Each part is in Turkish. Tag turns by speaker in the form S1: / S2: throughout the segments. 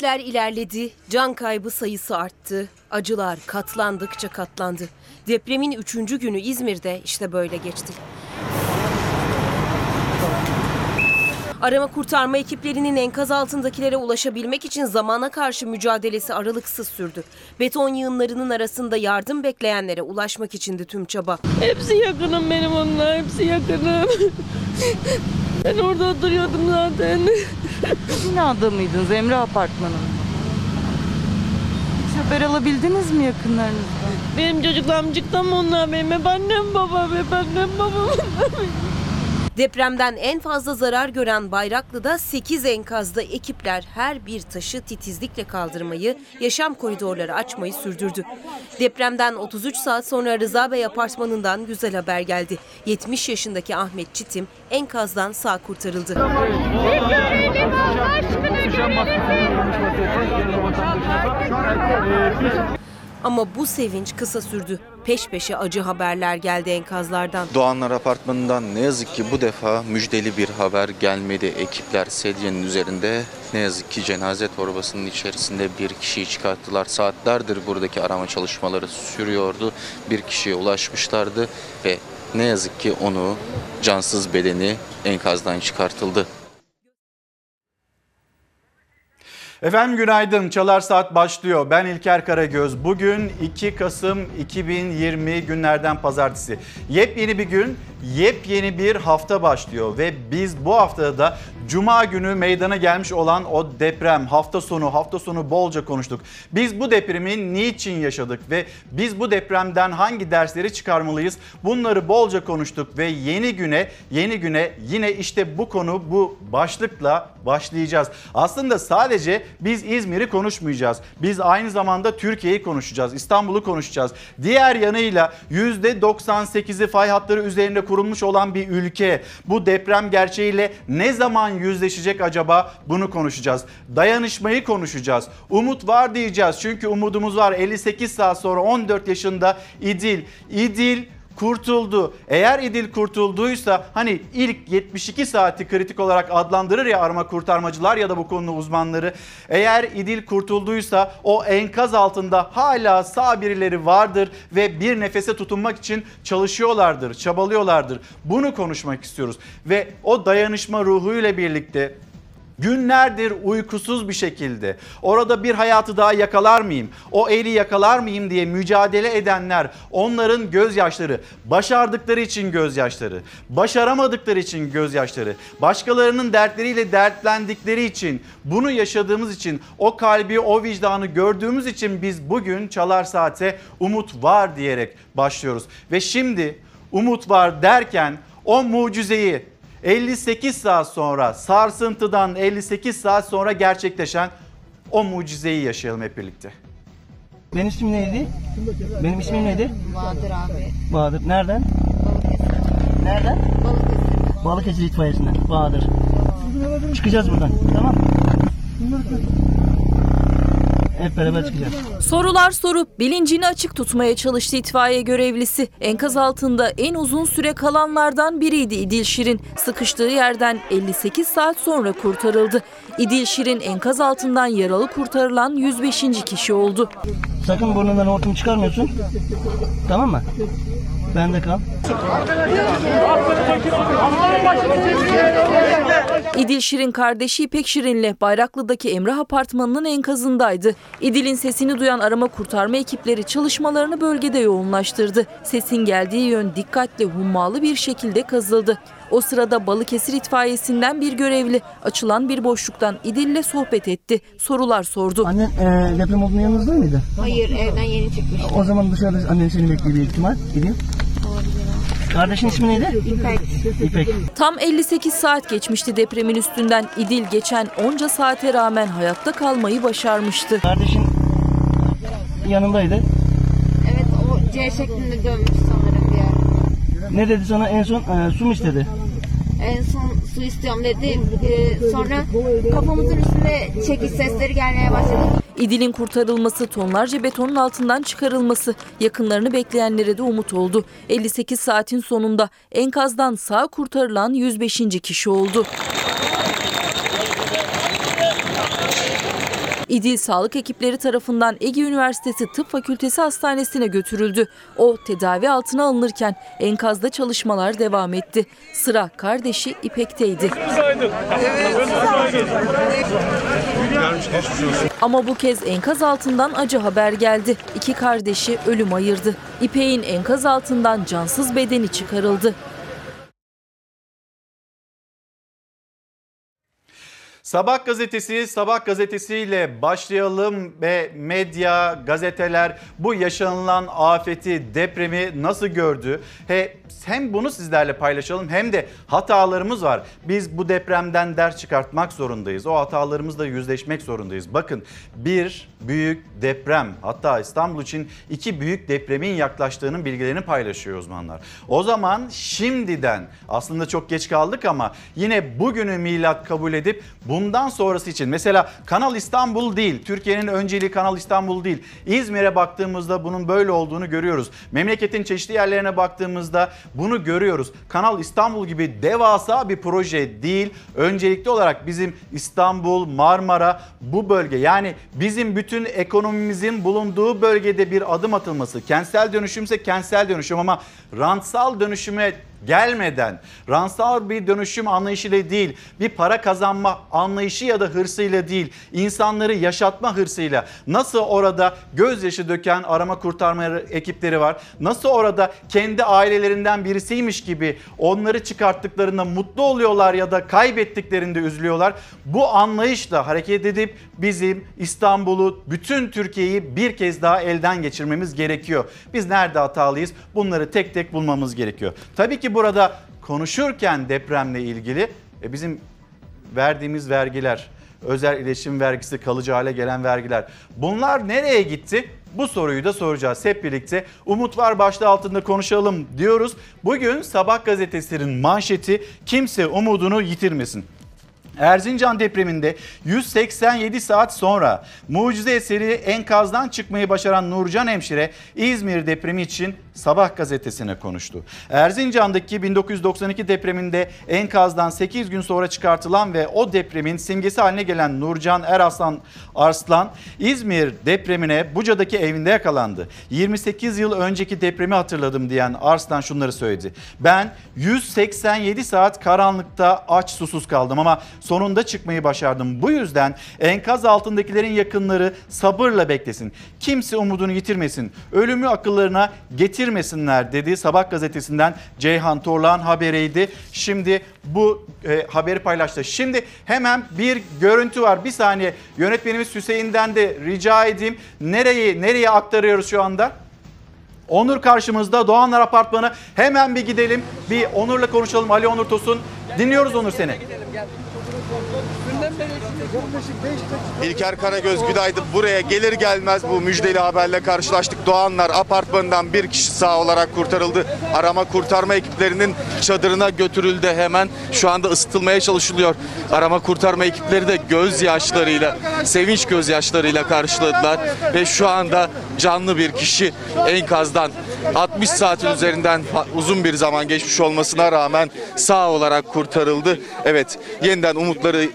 S1: Saatler ilerledi, can kaybı sayısı arttı. Acılar katlandıkça katlandı. Depremin üçüncü günü İzmir'de işte böyle geçti. Arama kurtarma ekiplerinin enkaz altındakilere ulaşabilmek için zamana karşı mücadelesi aralıksız sürdü. Beton yığınlarının arasında yardım bekleyenlere ulaşmak içindi tüm çaba.
S2: Hepsi yakınım benim onlar. Hepsi yakınım. ben orada oturuyordum zaten.
S3: Binada mıydınız? Emre Apartmanı'nda. Hiç haber alabildiniz mi yakınlarınızdan?
S2: Benim çocuklarımcıktan onlar benim hep annem babam hep annem babam.
S1: Depremden en fazla zarar gören Bayraklı'da 8 enkazda ekipler her bir taşı titizlikle kaldırmayı, yaşam koridorları açmayı sürdürdü. Depremden 33 saat sonra Rıza Bey apartmanından güzel haber geldi. 70 yaşındaki Ahmet Çitim enkazdan sağ kurtarıldı. Ama bu sevinç kısa sürdü. Peş peşe acı haberler geldi enkazlardan.
S4: Doğanlar Apartmanı'ndan ne yazık ki bu defa müjdeli bir haber gelmedi. Ekipler sedyenin üzerinde ne yazık ki cenaze torbasının içerisinde bir kişiyi çıkarttılar. Saatlerdir buradaki arama çalışmaları sürüyordu. Bir kişiye ulaşmışlardı ve ne yazık ki onu cansız bedeni enkazdan çıkartıldı.
S5: Efendim günaydın. Çalar Saat başlıyor. Ben İlker Karagöz. Bugün 2 Kasım 2020 günlerden pazartesi. Yepyeni bir gün, yepyeni bir hafta başlıyor ve biz bu haftada da Cuma günü meydana gelmiş olan o deprem hafta sonu hafta sonu bolca konuştuk. Biz bu depremi niçin yaşadık ve biz bu depremden hangi dersleri çıkarmalıyız? Bunları bolca konuştuk ve yeni güne yeni güne yine işte bu konu bu başlıkla başlayacağız. Aslında sadece biz İzmir'i konuşmayacağız. Biz aynı zamanda Türkiye'yi konuşacağız. İstanbul'u konuşacağız. Diğer yanıyla %98'i fay hatları üzerinde kurulmuş olan bir ülke bu deprem gerçeğiyle ne zaman yüzleşecek acaba bunu konuşacağız. Dayanışmayı konuşacağız. Umut var diyeceğiz. Çünkü umudumuz var. 58 saat sonra 14 yaşında İdil. İdil kurtuldu. Eğer İdil kurtulduysa hani ilk 72 saati kritik olarak adlandırır ya arama kurtarmacılar ya da bu konu uzmanları. Eğer İdil kurtulduysa o enkaz altında hala sağ birileri vardır ve bir nefese tutunmak için çalışıyorlardır, çabalıyorlardır. Bunu konuşmak istiyoruz ve o dayanışma ruhuyla birlikte Günlerdir uykusuz bir şekilde orada bir hayatı daha yakalar mıyım? O eli yakalar mıyım diye mücadele edenler onların gözyaşları, başardıkları için gözyaşları, başaramadıkları için gözyaşları, başkalarının dertleriyle dertlendikleri için, bunu yaşadığımız için, o kalbi, o vicdanı gördüğümüz için biz bugün Çalar Saat'e umut var diyerek başlıyoruz. Ve şimdi umut var derken o mucizeyi 58 saat sonra sarsıntıdan 58 saat sonra gerçekleşen o mucizeyi yaşayalım hep birlikte.
S6: Benim ismim neydi? Benim ismim neydi?
S7: Bahadır abi.
S6: Bahadır. Nereden? Nereden? Balıkesir itfaiyesinden. Bahadır. Çıkacağız buradan. Tamam. Hep beraber çıkacağız.
S8: Sorular sorup bilincini açık tutmaya çalıştı itfaiye görevlisi. Enkaz altında en uzun süre kalanlardan biriydi İdil Şirin. Sıkıştığı yerden 58 saat sonra kurtarıldı. İdil Şirin enkaz altından yaralı kurtarılan 105. kişi oldu.
S6: Sakın burnundan hortum çıkarmıyorsun. Tamam mı? Bende kal.
S8: İdil Şirin kardeşi İpek Şirin'le Bayraklı'daki Emrah Apartmanı'nın enkazındaydı. İdil'in sesini duyan arama kurtarma ekipleri çalışmalarını bölgede yoğunlaştırdı. Sesin geldiği yön dikkatli hummalı bir şekilde kazıldı. O sırada Balıkesir itfaiyesinden bir görevli açılan bir boşluktan İdil'le sohbet etti. Sorular sordu.
S6: Annen e, deprem olduğunda yanınızda mıydı?
S7: Hayır evden yeni çıkmış.
S6: O zaman dışarıda annen seni bekliyor bir ihtimal. Gideyim. Kardeşin ismi neydi?
S7: İpek.
S6: İpek.
S8: Tam 58 saat geçmişti depremin üstünden. İdil geçen onca saate rağmen hayatta kalmayı başarmıştı.
S6: Kardeşin yanındaydı.
S7: Evet o C şeklinde dönmüş sanırım bir yer.
S6: Ne dedi sana en son? E, su mu istedi?
S7: En son su istiyorum dedi. Ee, sonra kafamızın üstünde çekiş sesleri gelmeye başladı.
S8: İdil'in kurtarılması, tonlarca betonun altından çıkarılması yakınlarını bekleyenlere de umut oldu. 58 saatin sonunda enkazdan sağ kurtarılan 105. kişi oldu. İdil sağlık ekipleri tarafından Ege Üniversitesi Tıp Fakültesi Hastanesi'ne götürüldü. O tedavi altına alınırken enkazda çalışmalar devam etti. Sıra kardeşi İpek'teydi. Ama bu kez enkaz altından acı haber geldi. İki kardeşi ölüm ayırdı. İpek'in enkaz altından cansız bedeni çıkarıldı.
S5: Sabah gazetesi, Sabah gazetesiyle başlayalım ve medya, gazeteler bu yaşanılan afeti, depremi nasıl gördü? He, hem bunu sizlerle paylaşalım hem de hatalarımız var. Biz bu depremden ders çıkartmak zorundayız. O hatalarımızla yüzleşmek zorundayız. Bakın bir büyük deprem hatta İstanbul için iki büyük depremin yaklaştığının bilgilerini paylaşıyor uzmanlar. O zaman şimdiden aslında çok geç kaldık ama yine bugünü milat kabul edip bundan sonrası için mesela Kanal İstanbul değil, Türkiye'nin önceliği Kanal İstanbul değil. İzmir'e baktığımızda bunun böyle olduğunu görüyoruz. Memleketin çeşitli yerlerine baktığımızda bunu görüyoruz. Kanal İstanbul gibi devasa bir proje değil. Öncelikli olarak bizim İstanbul, Marmara bu bölge yani bizim bütün ekonomimizin bulunduğu bölgede bir adım atılması. Kentsel dönüşümse kentsel dönüşüm ama rantsal dönüşüme gelmeden ransal bir dönüşüm anlayışıyla değil bir para kazanma anlayışı ya da hırsıyla değil insanları yaşatma hırsıyla. Nasıl orada gözyaşı döken arama kurtarma ekipleri var? Nasıl orada kendi ailelerinden birisiymiş gibi onları çıkarttıklarında mutlu oluyorlar ya da kaybettiklerinde üzülüyorlar? Bu anlayışla hareket edip bizim İstanbul'u bütün Türkiye'yi bir kez daha elden geçirmemiz gerekiyor. Biz nerede hatalıyız? Bunları tek tek bulmamız gerekiyor. Tabii ki burada konuşurken depremle ilgili e, bizim verdiğimiz vergiler, özel iletişim vergisi, kalıcı hale gelen vergiler bunlar nereye gitti? Bu soruyu da soracağız hep birlikte. Umut var başlığı altında konuşalım diyoruz. Bugün Sabah gazetesinin manşeti kimse umudunu yitirmesin. Erzincan depreminde 187 saat sonra mucize eseri enkazdan çıkmayı başaran Nurcan Hemşire İzmir depremi için Sabah gazetesine konuştu. Erzincan'daki 1992 depreminde enkazdan 8 gün sonra çıkartılan ve o depremin simgesi haline gelen Nurcan Eraslan Arslan İzmir depremine Buca'daki evinde yakalandı. 28 yıl önceki depremi hatırladım diyen Arslan şunları söyledi. Ben 187 saat karanlıkta aç susuz kaldım ama sonunda çıkmayı başardım. Bu yüzden enkaz altındakilerin yakınları sabırla beklesin. Kimse umudunu yitirmesin. Ölümü akıllarına getirmesinler dedi. Sabah gazetesinden Ceyhan Torlan haberiydi. Şimdi bu e, haberi paylaştı. Şimdi hemen bir görüntü var. Bir saniye yönetmenimiz Hüseyin'den de rica edeyim. Nereyi nereye aktarıyoruz şu anda? Onur karşımızda Doğanlar Apartmanı. Hemen bir gidelim. Bir Onur'la konuşalım. Ali Onur Tosun. Dinliyoruz Onur seni.
S4: İlker Karagöz günaydın. Buraya gelir gelmez bu müjdeli haberle karşılaştık. Doğanlar apartmanından bir kişi sağ olarak kurtarıldı. Arama kurtarma ekiplerinin çadırına götürüldü hemen. Şu anda ısıtılmaya çalışılıyor. Arama kurtarma ekipleri de gözyaşlarıyla, sevinç gözyaşlarıyla karşıladılar. Ve şu anda canlı bir kişi enkazdan 60 saatin üzerinden uzun bir zaman geçmiş olmasına rağmen sağ olarak kurtarıldı. Evet yeniden umutları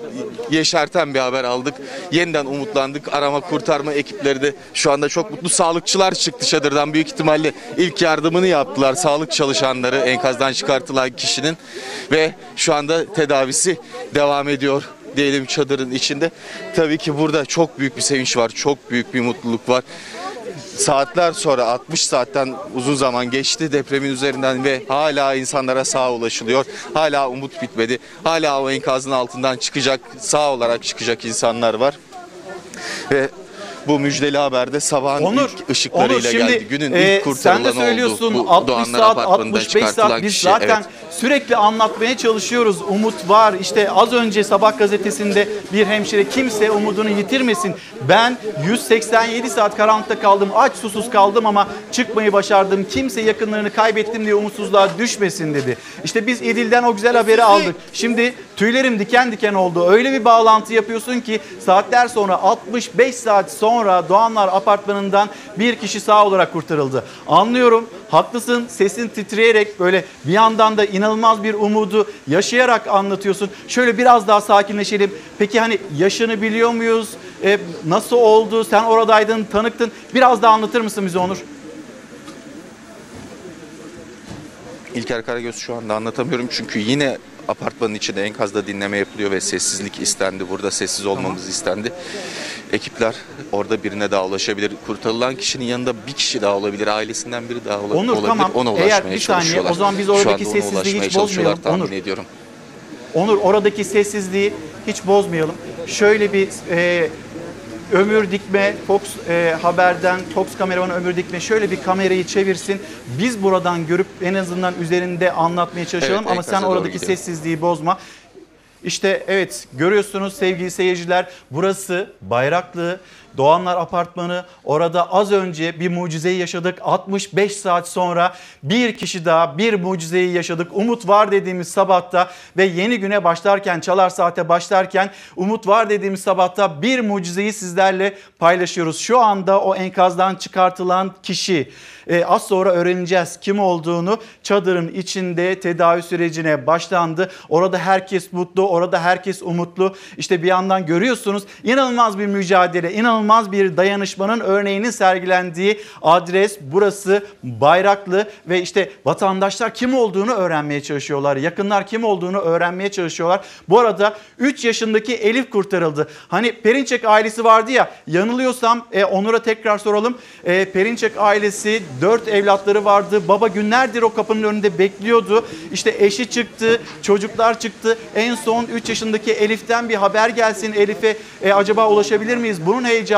S4: yeşerten bir haber aldık. Yeniden umutlandık. Arama kurtarma ekipleri de şu anda çok mutlu. Sağlıkçılar çıktı çadırdan. Büyük ihtimalle ilk yardımını yaptılar. Sağlık çalışanları enkazdan çıkartılan kişinin ve şu anda tedavisi devam ediyor diyelim çadırın içinde. Tabii ki burada çok büyük bir sevinç var. Çok büyük bir mutluluk var saatler sonra 60 saatten uzun zaman geçti depremin üzerinden ve hala insanlara sağ ulaşılıyor. Hala umut bitmedi. Hala o enkazın altından çıkacak, sağ olarak çıkacak insanlar var. Ve bu müjdeli haberde sabahın
S5: Onur,
S4: ilk ışıklarıyla
S5: Onur, şimdi,
S4: geldi. Günün
S5: e,
S4: ilk kurtarılan
S5: Sen de söylüyorsun
S4: oldu. Bu
S5: 60
S4: Doğanlar
S5: saat,
S4: Apartmanı'ndan
S5: 65 saat biz
S4: kişi.
S5: zaten
S4: Evet.
S5: sürekli anlatmaya çalışıyoruz. Umut var. İşte az önce Sabah gazetesinde bir hemşire kimse umudunu yitirmesin. Ben 187 saat karanlıkta kaldım. Aç susuz kaldım ama çıkmayı başardım. Kimse yakınlarını kaybettim diye umutsuzluğa düşmesin dedi. İşte biz İdil'den o güzel haberi aldık. Şimdi tüylerim diken diken oldu. Öyle bir bağlantı yapıyorsun ki saatler sonra 65 saat sonra Doğanlar Apartmanı'ndan bir kişi sağ olarak kurtarıldı. Anlıyorum. Haklısın. Sesin titreyerek böyle bir yandan da inanılmaz bir umudu yaşayarak anlatıyorsun. Şöyle biraz daha sakinleşelim. Peki hani yaşını biliyor muyuz? E, nasıl oldu? Sen oradaydın, tanıktın. Biraz daha anlatır mısın bize Onur?
S4: İlker Karagöz şu anda anlatamıyorum çünkü yine apartmanın içinde enkazda dinleme yapılıyor ve sessizlik istendi. Burada sessiz olmamız istendi. Ekipler orada birine daha ulaşabilir. Kurtarılan kişinin yanında bir kişi daha olabilir. Ailesinden biri daha ola-
S5: Onur,
S4: olabilir.
S5: tamam.
S4: Ona
S5: Eğer
S4: ulaşmaya
S5: bir saniye, o zaman biz oradaki sessizliği hiç bozmayalım. Onur.
S4: ediyorum.
S5: Onur oradaki sessizliği hiç bozmayalım. Şöyle bir e, Ömür Dikme, Fox e, Haber'den, Fox kameramanı Ömür Dikme şöyle bir kamerayı çevirsin. Biz buradan görüp en azından üzerinde anlatmaya çalışalım
S4: Evet,
S5: ama sen oradaki
S4: gidiyor.
S5: sessizliği bozma. İşte evet görüyorsunuz sevgili seyirciler burası Bayraklı Doğanlar Apartmanı. Orada az önce bir mucizeyi yaşadık. 65 saat sonra bir kişi daha bir mucizeyi yaşadık. Umut var dediğimiz sabahta ve yeni güne başlarken Çalar Saat'e başlarken umut var dediğimiz sabahta bir mucizeyi sizlerle paylaşıyoruz. Şu anda o enkazdan çıkartılan kişi e, az sonra öğreneceğiz kim olduğunu. Çadırın içinde tedavi sürecine başlandı. Orada herkes mutlu, orada herkes umutlu. İşte bir yandan görüyorsunuz inanılmaz bir mücadele, inanılmaz bir dayanışmanın örneğinin sergilendiği adres burası Bayraklı ve işte vatandaşlar kim olduğunu öğrenmeye çalışıyorlar. Yakınlar kim olduğunu öğrenmeye çalışıyorlar. Bu arada 3 yaşındaki Elif kurtarıldı. Hani Perinçek ailesi vardı ya yanılıyorsam e, Onur'a tekrar soralım. E, Perinçek ailesi 4 evlatları vardı. Baba günlerdir o kapının önünde bekliyordu. İşte eşi çıktı, çocuklar çıktı. En son 3 yaşındaki Elif'ten bir haber gelsin Elif'e e, acaba ulaşabilir miyiz? Bunun heyecanı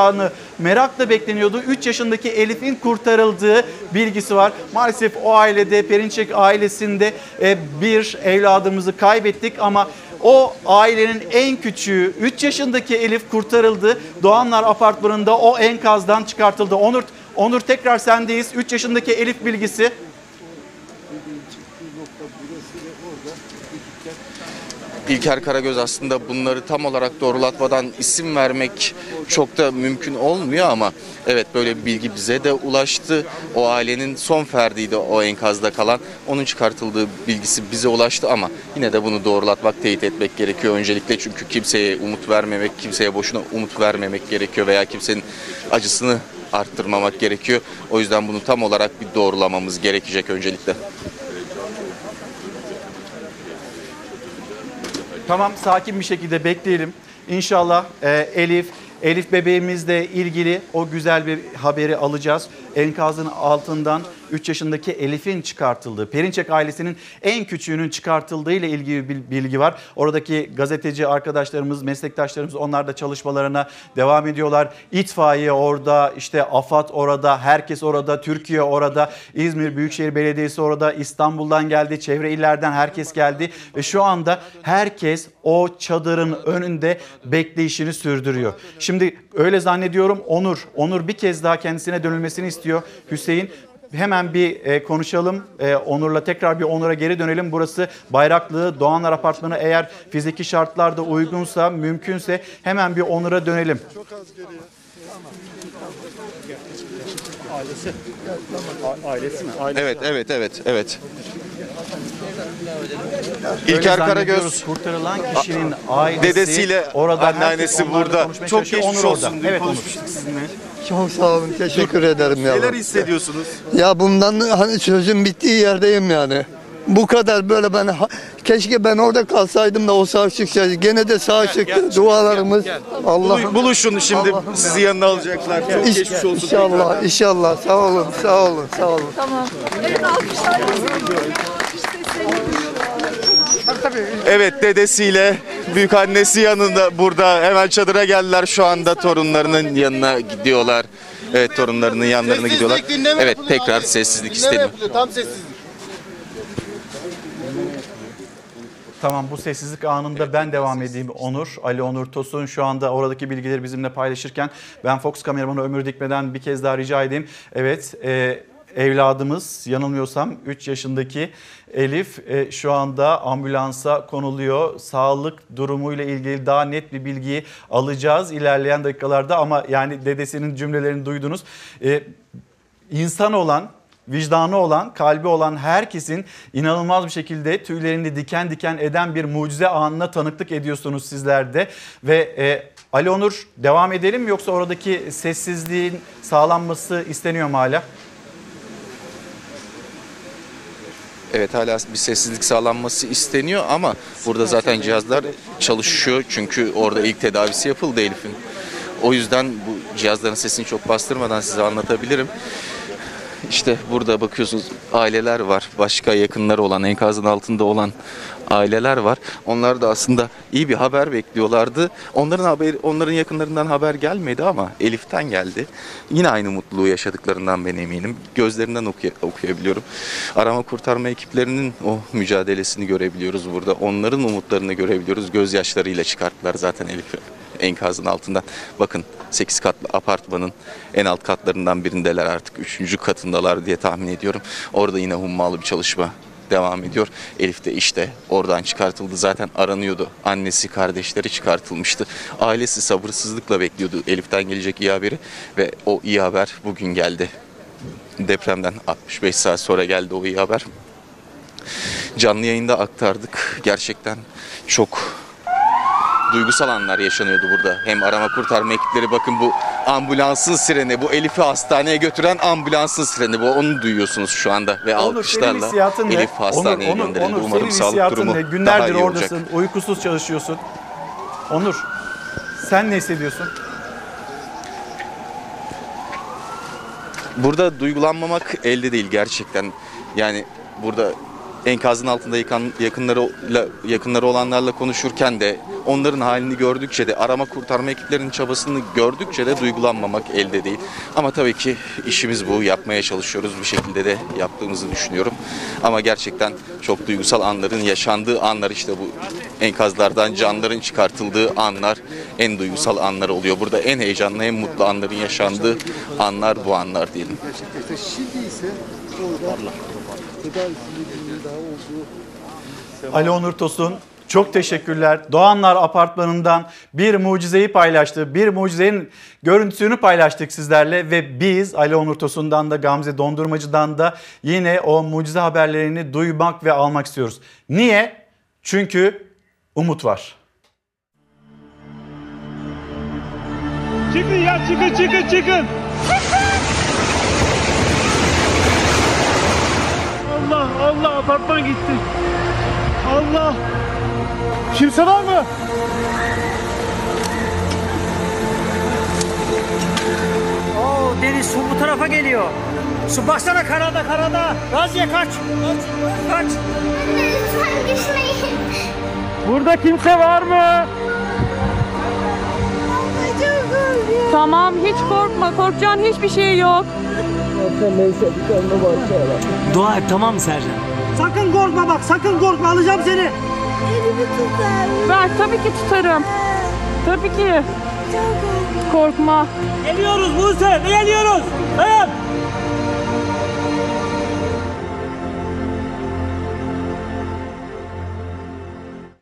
S5: merakla bekleniyordu. 3 yaşındaki Elif'in kurtarıldığı bilgisi var. Maalesef o ailede Perinçek ailesinde e, bir evladımızı kaybettik ama o ailenin en küçüğü 3 yaşındaki Elif kurtarıldı. Doğanlar Apartmanı'nda o enkazdan çıkartıldı. Onur Onur tekrar sendeyiz. 3 yaşındaki Elif bilgisi.
S4: İlker Karagöz aslında bunları tam olarak doğrulatmadan isim vermek çok da mümkün olmuyor ama evet böyle bir bilgi bize de ulaştı. O ailenin son ferdiydi o enkazda kalan. Onun çıkartıldığı bilgisi bize ulaştı ama yine de bunu doğrulatmak, teyit etmek gerekiyor öncelikle. Çünkü kimseye umut vermemek, kimseye boşuna umut vermemek gerekiyor veya kimsenin acısını arttırmamak gerekiyor. O yüzden bunu tam olarak bir doğrulamamız gerekecek öncelikle.
S5: Tamam sakin bir şekilde bekleyelim. İnşallah e, Elif, Elif bebeğimizle ilgili o güzel bir haberi alacağız. Enkazın altından 3 yaşındaki Elif'in çıkartıldığı, Perinçek ailesinin en küçüğünün çıkartıldığı ile ilgili bir bilgi var. Oradaki gazeteci arkadaşlarımız, meslektaşlarımız onlar da çalışmalarına devam ediyorlar. İtfaiye orada, işte AFAD orada, herkes orada, Türkiye orada, İzmir Büyükşehir Belediyesi orada, İstanbul'dan geldi, çevre illerden herkes geldi ve şu anda herkes o çadırın önünde bekleyişini sürdürüyor. Şimdi öyle zannediyorum Onur, Onur bir kez daha kendisine dönülmesini istiyor. Hüseyin Hemen bir e, konuşalım. E, Onur'la tekrar bir Onur'a geri dönelim. Burası Bayraklı Doğanlar Apartmanı. Eğer fiziki şartlar da uygunsa, mümkünse hemen bir Onur'a dönelim.
S9: Evet, evet, evet, evet.
S5: Öyle
S9: İlker. Karagöz
S5: Kurtarılan kişinin ailesi
S9: dedesiyle
S5: orada
S9: anneannesi burada. Çok geçmiş
S5: Onur
S9: olsun
S5: orada. Evet Onur.
S9: konuşmuştuk sizinle.
S10: Çok sağ olun. Teşekkür ederim ya.
S9: Neler hissediyorsunuz?
S10: Ya bundan hani sözün bittiği yerdeyim yani. Bu kadar böyle ben keşke ben orada kalsaydım da o sağ çıksaydı. Gene de sağ çıktı. Dualarımız Allah
S9: Bulu- Buluşun şimdi
S10: Allah-
S9: sizi yanına alacaklar. Çok
S10: İş-
S9: geçmiş olsun.
S10: İnşallah, inşallah. Sağ olun, sağ olun, sağ olun.
S9: Evet dedesiyle büyük annesi yanında burada hemen çadıra geldiler şu anda torunlarının yanına gidiyorlar. Evet torunlarının yanlarına gidiyorlar. Evet tekrar sessizlik istedim.
S11: Tam sessizlik.
S5: Tamam bu sessizlik anında ben devam edeyim Onur. Ali Onur Tosun şu anda oradaki bilgileri bizimle paylaşırken ben Fox kameramanı Ömür Dikme'den bir kez daha rica edeyim. Evet e, evladımız yanılmıyorsam 3 yaşındaki Elif e, şu anda ambulansa konuluyor. Sağlık durumuyla ilgili daha net bir bilgiyi alacağız ilerleyen dakikalarda ama yani dedesinin cümlelerini duydunuz. E, insan olan vicdanı olan, kalbi olan herkesin inanılmaz bir şekilde tüylerini diken diken eden bir mucize anına tanıklık ediyorsunuz sizler de. Ve e, Ali Onur devam edelim yoksa oradaki sessizliğin sağlanması isteniyor mu hala?
S4: Evet hala bir sessizlik sağlanması isteniyor ama burada zaten cihazlar çalışıyor. Çünkü orada ilk tedavisi yapıldı Elif'in. O yüzden bu cihazların sesini çok bastırmadan size anlatabilirim. İşte burada bakıyorsunuz aileler var. Başka yakınları olan, enkazın altında olan aileler var. Onlar da aslında iyi bir haber bekliyorlardı. Onların haber, onların yakınlarından haber gelmedi ama Elif'ten geldi. Yine aynı mutluluğu yaşadıklarından ben eminim. Gözlerinden okuy- okuyabiliyorum. Arama kurtarma ekiplerinin o mücadelesini görebiliyoruz burada. Onların umutlarını görebiliyoruz. Gözyaşlarıyla çıkarttılar zaten Elif'i enkazın altından. Bakın 8 katlı apartmanın en alt katlarından birindeler artık. 3. katındalar diye tahmin ediyorum. Orada yine hummalı bir çalışma devam ediyor. Elif de işte oradan çıkartıldı. Zaten aranıyordu. Annesi, kardeşleri çıkartılmıştı. Ailesi sabırsızlıkla bekliyordu Elif'ten gelecek iyi haberi ve o iyi haber bugün geldi. Depremden 65 saat sonra geldi o iyi haber. Canlı yayında aktardık. Gerçekten çok duygusal anlar yaşanıyordu burada. Hem arama kurtarma ekipleri bakın bu ambulansın sireni, bu Elif'i hastaneye götüren ambulansın sireni. Bu onu duyuyorsunuz şu anda ve
S5: Onur
S4: alkışlarla? Elif hastaneye
S5: Onur,
S4: gönderildi.
S5: Onur,
S4: Umarım sağlık durumu
S5: ne?
S4: daha
S5: Günlerdir
S4: iyi olacak.
S5: oradasın, uykusuz çalışıyorsun. Onur, sen ne hissediyorsun?
S4: Burada duygulanmamak elde değil gerçekten. Yani burada enkazın altında yıkan, yakınları yakınları olanlarla konuşurken de onların halini gördükçe de arama kurtarma ekiplerinin çabasını gördükçe de duygulanmamak elde değil. Ama tabii ki işimiz bu. Yapmaya çalışıyoruz. Bir şekilde de yaptığımızı düşünüyorum. Ama gerçekten çok duygusal anların yaşandığı anlar işte bu enkazlardan canların çıkartıldığı anlar en duygusal anlar oluyor. Burada en heyecanlı, en mutlu anların yaşandığı anlar bu anlar diyelim.
S12: Şimdi ise orada
S5: Ali Onur Tosun çok teşekkürler. Doğanlar Apartmanı'ndan bir mucizeyi paylaştı. Bir mucizenin görüntüsünü paylaştık sizlerle ve biz Ali Onur Tosun'dan da Gamze Dondurmacı'dan da yine o mucize haberlerini duymak ve almak istiyoruz. Niye? Çünkü umut var.
S13: Çıkın ya çıkın çıkın çıkın. Allah Allah apartman gitti. Allah. Kimse var mı?
S11: Oo deniz su bu tarafa geliyor. Su baksana karada karada. Raziye kaç. Kaç. Kaç.
S13: Lütfen düşmeyin. Burada kimse var mı?
S14: Tamam hiç korkma. Korkacağın hiçbir şey yok.
S11: Dua et tamam mı Sercan? Sakın korkma bak sakın korkma alacağım seni.
S14: Ver tabii ki tutarım. Tabii ki. Korkma.
S11: Geliyoruz Buse geliyoruz. Dayan.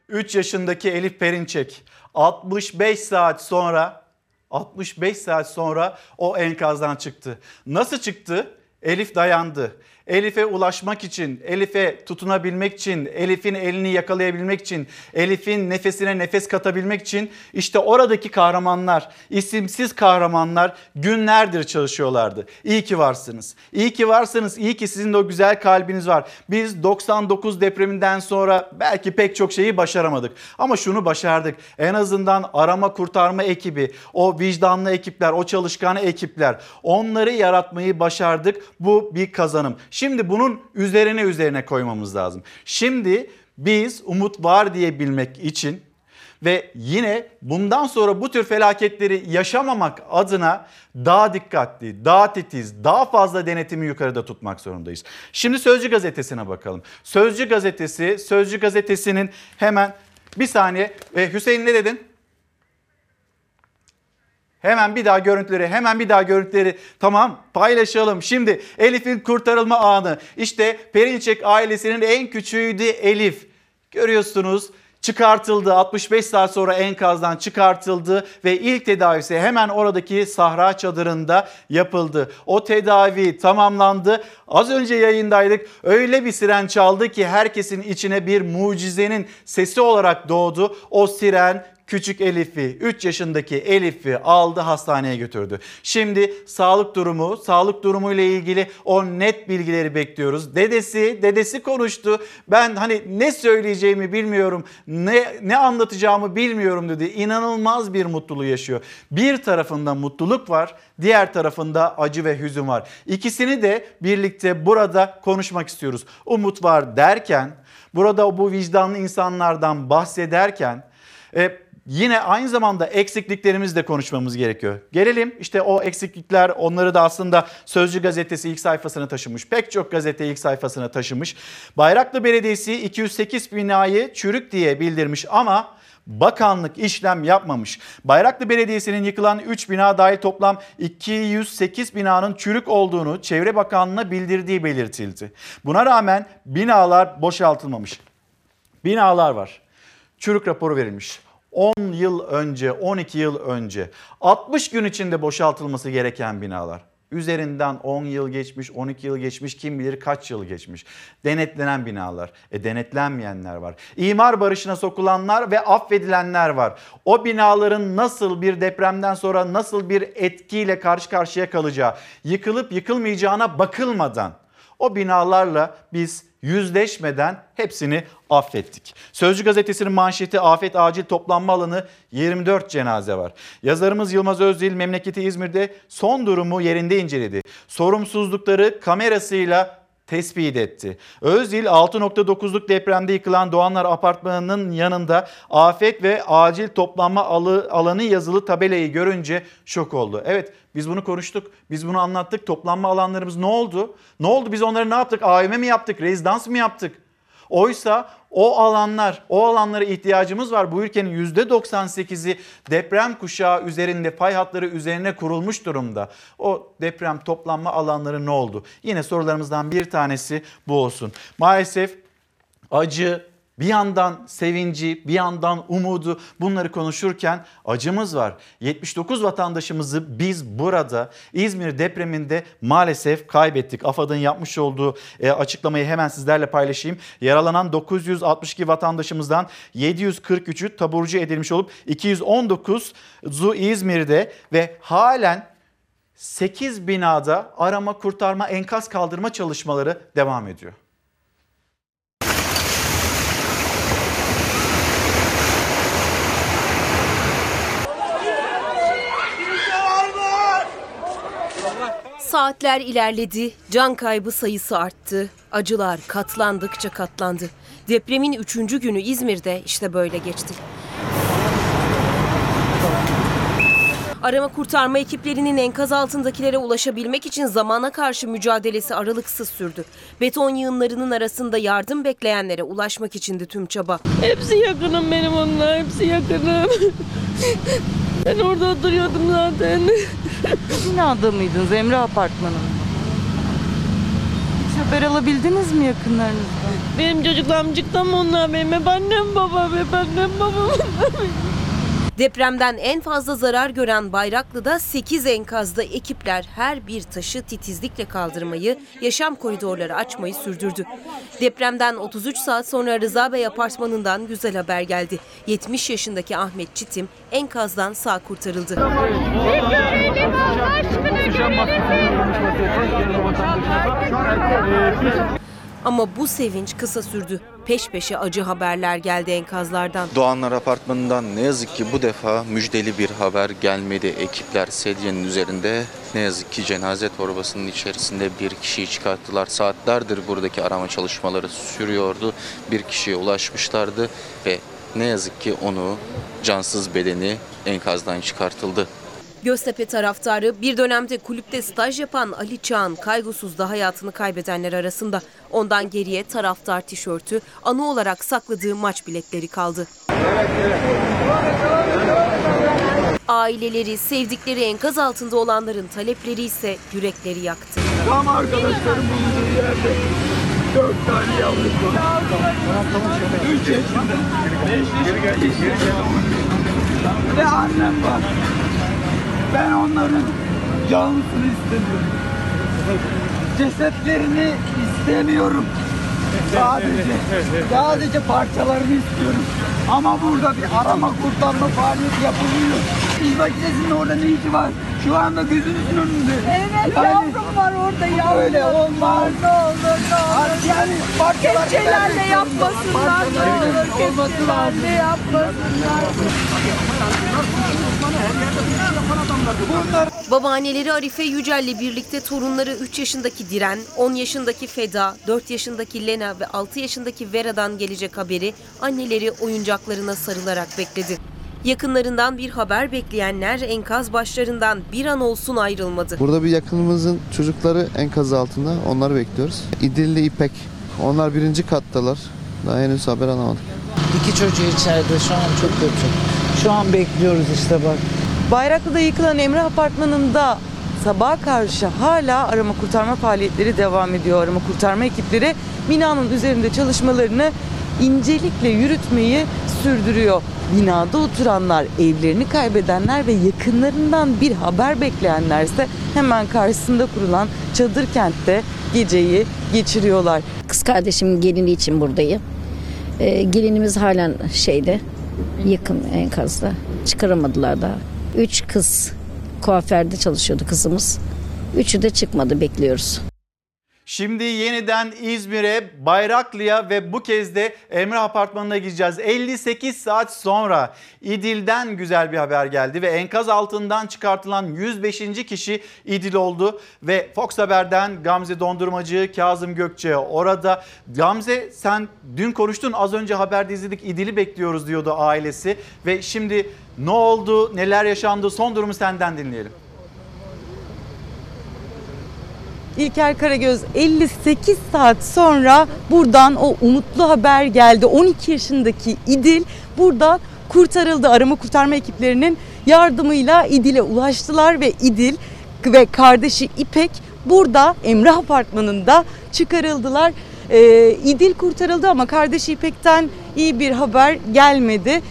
S5: 3 yaşındaki Elif Perinçek 65 saat sonra 65 saat sonra o enkazdan çıktı. Nasıl çıktı? Elif dayandı. Elif'e ulaşmak için, Elif'e tutunabilmek için, Elif'in elini yakalayabilmek için, Elif'in nefesine nefes katabilmek için işte oradaki kahramanlar, isimsiz kahramanlar günlerdir çalışıyorlardı. İyi ki varsınız. İyi ki varsınız. İyi ki sizin de o güzel kalbiniz var. Biz 99 depreminden sonra belki pek çok şeyi başaramadık. Ama şunu başardık. En azından arama kurtarma ekibi, o vicdanlı ekipler, o çalışkan ekipler onları yaratmayı başardık. Bu bir kazanım. Şimdi bunun üzerine üzerine koymamız lazım. Şimdi biz umut var diyebilmek için ve yine bundan sonra bu tür felaketleri yaşamamak adına daha dikkatli, daha titiz, daha fazla denetimi yukarıda tutmak zorundayız. Şimdi Sözcü gazetesine bakalım. Sözcü gazetesi, Sözcü gazetesinin hemen bir saniye e, Hüseyin ne dedin? Hemen bir daha görüntüleri, hemen bir daha görüntüleri. Tamam paylaşalım. Şimdi Elif'in kurtarılma anı. İşte Perinçek ailesinin en küçüğüydü Elif. Görüyorsunuz çıkartıldı. 65 saat sonra enkazdan çıkartıldı ve ilk tedavisi hemen oradaki sahra çadırında yapıldı. O tedavi tamamlandı. Az önce yayındaydık. Öyle bir siren çaldı ki herkesin içine bir mucizenin sesi olarak doğdu. O siren küçük Elif'i, 3 yaşındaki Elif'i aldı hastaneye götürdü. Şimdi sağlık durumu, sağlık durumu ile ilgili o net bilgileri bekliyoruz. Dedesi, dedesi konuştu. Ben hani ne söyleyeceğimi bilmiyorum, ne ne anlatacağımı bilmiyorum dedi. İnanılmaz bir mutluluğu yaşıyor. Bir tarafında mutluluk var, diğer tarafında acı ve hüzün var. İkisini de birlikte burada konuşmak istiyoruz. Umut var derken, burada bu vicdanlı insanlardan bahsederken e, yine aynı zamanda eksikliklerimizi konuşmamız gerekiyor. Gelelim işte o eksiklikler onları da aslında Sözcü gazetesi ilk sayfasına taşımış. Pek çok gazete ilk sayfasına taşımış. Bayraklı Belediyesi 208 binayı çürük diye bildirmiş ama bakanlık işlem yapmamış. Bayraklı Belediyesi'nin yıkılan 3 bina dahil toplam 208 binanın çürük olduğunu Çevre Bakanlığı'na bildirdiği belirtildi. Buna rağmen binalar boşaltılmamış. Binalar var. Çürük raporu verilmiş. 10 yıl önce, 12 yıl önce 60 gün içinde boşaltılması gereken binalar. Üzerinden 10 yıl geçmiş, 12 yıl geçmiş, kim bilir kaç yıl geçmiş. Denetlenen binalar, e denetlenmeyenler var. İmar barışına sokulanlar ve affedilenler var. O binaların nasıl bir depremden sonra nasıl bir etkiyle karşı karşıya kalacağı, yıkılıp yıkılmayacağına bakılmadan o binalarla biz yüzleşmeden hepsini affettik. Sözcü gazetesinin manşeti afet acil toplanma alanı 24 cenaze var. Yazarımız Yılmaz Özdil memleketi İzmir'de son durumu yerinde inceledi. Sorumsuzlukları kamerasıyla tespit etti. Özdil 6.9'luk depremde yıkılan Doğanlar Apartmanı'nın yanında afet ve acil toplanma alanı yazılı tabelayı görünce şok oldu. Evet biz bunu konuştuk, biz bunu anlattık. Toplanma alanlarımız ne oldu? Ne oldu biz onları ne yaptık? AVM mi yaptık, rezidans mı yaptık? Oysa o alanlar, o alanlara ihtiyacımız var. Bu ülkenin %98'i deprem kuşağı üzerinde, pay hatları üzerine kurulmuş durumda. O deprem toplanma alanları ne oldu? Yine sorularımızdan bir tanesi bu olsun. Maalesef acı, bir yandan sevinci, bir yandan umudu bunları konuşurken acımız var. 79 vatandaşımızı biz burada İzmir depreminde maalesef kaybettik. AFAD'ın yapmış olduğu e, açıklamayı hemen sizlerle paylaşayım. Yaralanan 962 vatandaşımızdan 743'ü taburcu edilmiş olup 219'u İzmir'de ve halen 8 binada arama, kurtarma, enkaz kaldırma çalışmaları devam ediyor.
S1: Saatler ilerledi, can kaybı sayısı arttı. Acılar katlandıkça katlandı. Depremin üçüncü günü İzmir'de işte böyle geçti. Arama kurtarma ekiplerinin enkaz altındakilere ulaşabilmek için zamana karşı mücadelesi aralıksız sürdü. Beton yığınlarının arasında yardım bekleyenlere ulaşmak içindi tüm çaba.
S2: Hepsi yakınım benim onlar. Hepsi yakınım. ben orada oturuyordum zaten.
S3: Binada mıydınız? Emre Apartmanı'nda. Hiç haber alabildiniz mi yakınlarınızdan?
S2: Benim çocuklarım çıktı ama onlar benim hep annem babam hep annem babam.
S1: Depremden en fazla zarar gören Bayraklı'da 8 enkazda ekipler her bir taşı titizlikle kaldırmayı, yaşam koridorları açmayı sürdürdü. Depremden 33 saat sonra Rıza Bey apartmanından güzel haber geldi. 70 yaşındaki Ahmet Çitim enkazdan sağ kurtarıldı. Ama bu sevinç kısa sürdü. Peş peşe acı haberler geldi enkazlardan.
S4: Doğanlar Apartmanı'ndan ne yazık ki bu defa müjdeli bir haber gelmedi. Ekipler sedyenin üzerinde ne yazık ki cenaze torbasının içerisinde bir kişiyi çıkarttılar. Saatlerdir buradaki arama çalışmaları sürüyordu. Bir kişiye ulaşmışlardı ve ne yazık ki onu cansız bedeni enkazdan çıkartıldı.
S1: Göztepe taraftarı bir dönemde kulüpte staj yapan Ali Çağan kaygısızda hayatını kaybedenler arasında. Ondan geriye taraftar tişörtü anı olarak sakladığı maç biletleri kaldı. Aileleri, sevdikleri enkaz altında olanların talepleri ise yürekleri yaktı.
S15: Tam arkadaşlarım bulunduğu yerde dört tane yavrum var. Üç yaşında, beş yaşında ve annem var. Ben onların canlısını istemiyorum. Cesetlerini istemiyorum. Sadece, sadece parçalarını istiyorum. Ama burada bir arama kurtarma faaliyeti yapılıyor. İş makinesinin orada ne işi var? Şu anda gözünüzün önünde.
S16: Evet yavrum var orada yavrum.
S15: Öyle olmaz.
S16: Ne olur ne olur.
S15: Yani parçalar
S16: Kepçelerle yapmasınlar ne olur. Kepçelerle yapmasınlar.
S2: Babaanneleri Arife Yücel'le birlikte torunları 3 yaşındaki Diren, 10 yaşındaki Feda, 4 yaşındaki Lena ve 6 yaşındaki Vera'dan gelecek haberi anneleri oyuncaklarına sarılarak bekledi. Yakınlarından bir haber bekleyenler enkaz başlarından bir an olsun ayrılmadı.
S17: Burada bir yakınımızın çocukları enkaz altında. Onları bekliyoruz. İdilli İpek. Onlar birinci kattalar. Daha henüz haber alamadık.
S18: İki çocuğu içeride şu an çok kötü. Şu an bekliyoruz işte bak.
S3: Bayraklı'da yıkılan Emre Apartmanı'nda sabaha karşı hala arama kurtarma faaliyetleri devam ediyor. Arama kurtarma ekipleri binanın üzerinde çalışmalarını incelikle yürütmeyi sürdürüyor. Binada oturanlar, evlerini kaybedenler ve yakınlarından bir haber bekleyenlerse hemen karşısında kurulan çadır kentte geceyi geçiriyorlar.
S19: Kız kardeşimin gelini için buradayım. Ee, gelinimiz halen şeyde yakın enkazda. Çıkaramadılar daha. Üç kız kuaförde çalışıyordu kızımız. Üçü de çıkmadı bekliyoruz.
S5: Şimdi yeniden İzmir'e, Bayraklı'ya ve bu kez de Emre Apartmanı'na gideceğiz. 58 saat sonra İdil'den güzel bir haber geldi ve enkaz altından çıkartılan 105. kişi İdil oldu. Ve Fox Haber'den Gamze Dondurmacı, Kazım Gökçe orada. Gamze sen dün konuştun az önce haberde izledik İdil'i bekliyoruz diyordu ailesi. Ve şimdi ne oldu, neler yaşandı son durumu senden dinleyelim.
S3: İlker Karagöz 58 saat sonra buradan o umutlu haber geldi. 12 yaşındaki İdil buradan kurtarıldı. Arama kurtarma ekiplerinin yardımıyla İdil'e ulaştılar ve İdil ve kardeşi İpek burada Emrah Apartmanı'nda çıkarıldılar. Ee, İdil kurtarıldı ama kardeşi İpek'ten iyi bir haber gelmedi.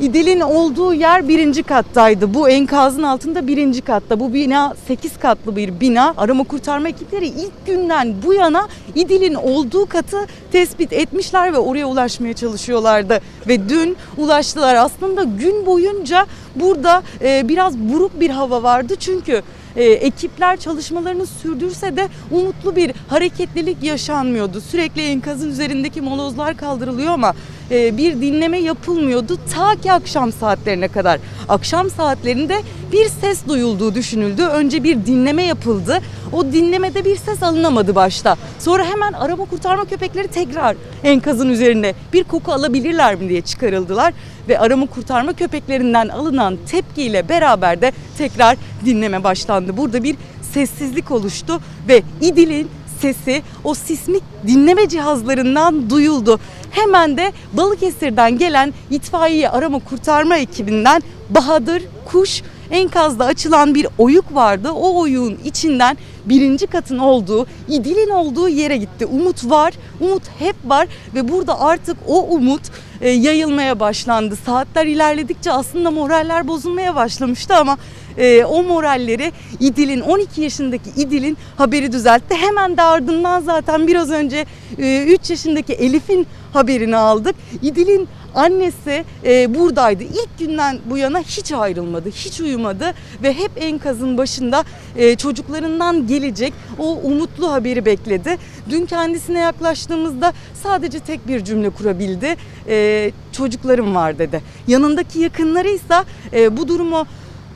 S3: İdil'in olduğu yer birinci kattaydı. Bu enkazın altında birinci katta. Bu bina 8 katlı bir bina. Arama kurtarma ekipleri ilk günden bu yana İdil'in olduğu katı tespit etmişler ve oraya ulaşmaya çalışıyorlardı. Ve dün ulaştılar. Aslında gün boyunca burada e, biraz buruk bir hava vardı. Çünkü e, ekipler çalışmalarını sürdürse de umutlu bir hareketlilik yaşanmıyordu. Sürekli enkazın üzerindeki molozlar kaldırılıyor ama e, bir dinleme yapılmıyordu ta ki akşam saatlerine kadar. Akşam saatlerinde bir ses duyulduğu düşünüldü. Önce bir dinleme yapıldı. O dinlemede bir ses alınamadı başta. Sonra hemen arama kurtarma köpekleri tekrar enkazın üzerine bir koku alabilirler mi diye çıkarıldılar ve arama kurtarma köpeklerinden alınan tepkiyle beraber de tekrar dinleme başlandı. Burada bir sessizlik oluştu ve İdil'in sesi o sismik dinleme cihazlarından duyuldu. Hemen de Balıkesir'den gelen itfaiye arama kurtarma ekibinden Bahadır Kuş enkazda açılan bir oyuk vardı. O oyuğun içinden birinci katın olduğu, İdil'in olduğu yere gitti. Umut var, umut hep var ve burada artık o umut e, yayılmaya başlandı. Saatler ilerledikçe aslında moraller bozulmaya başlamıştı ama e, o moralleri İdil'in 12 yaşındaki İdil'in haberi düzeltti. Hemen de ardından zaten biraz önce e, 3 yaşındaki Elif'in haberini aldık. İdil'in annesi e, buradaydı. İlk günden bu yana hiç ayrılmadı, hiç uyumadı ve hep enkazın başında e, çocuklarından gelecek o umutlu haberi bekledi. Dün kendisine yaklaştığımızda sadece tek bir cümle kurabildi. E, çocuklarım var dedi. Yanındaki yakınları ise e, bu durumu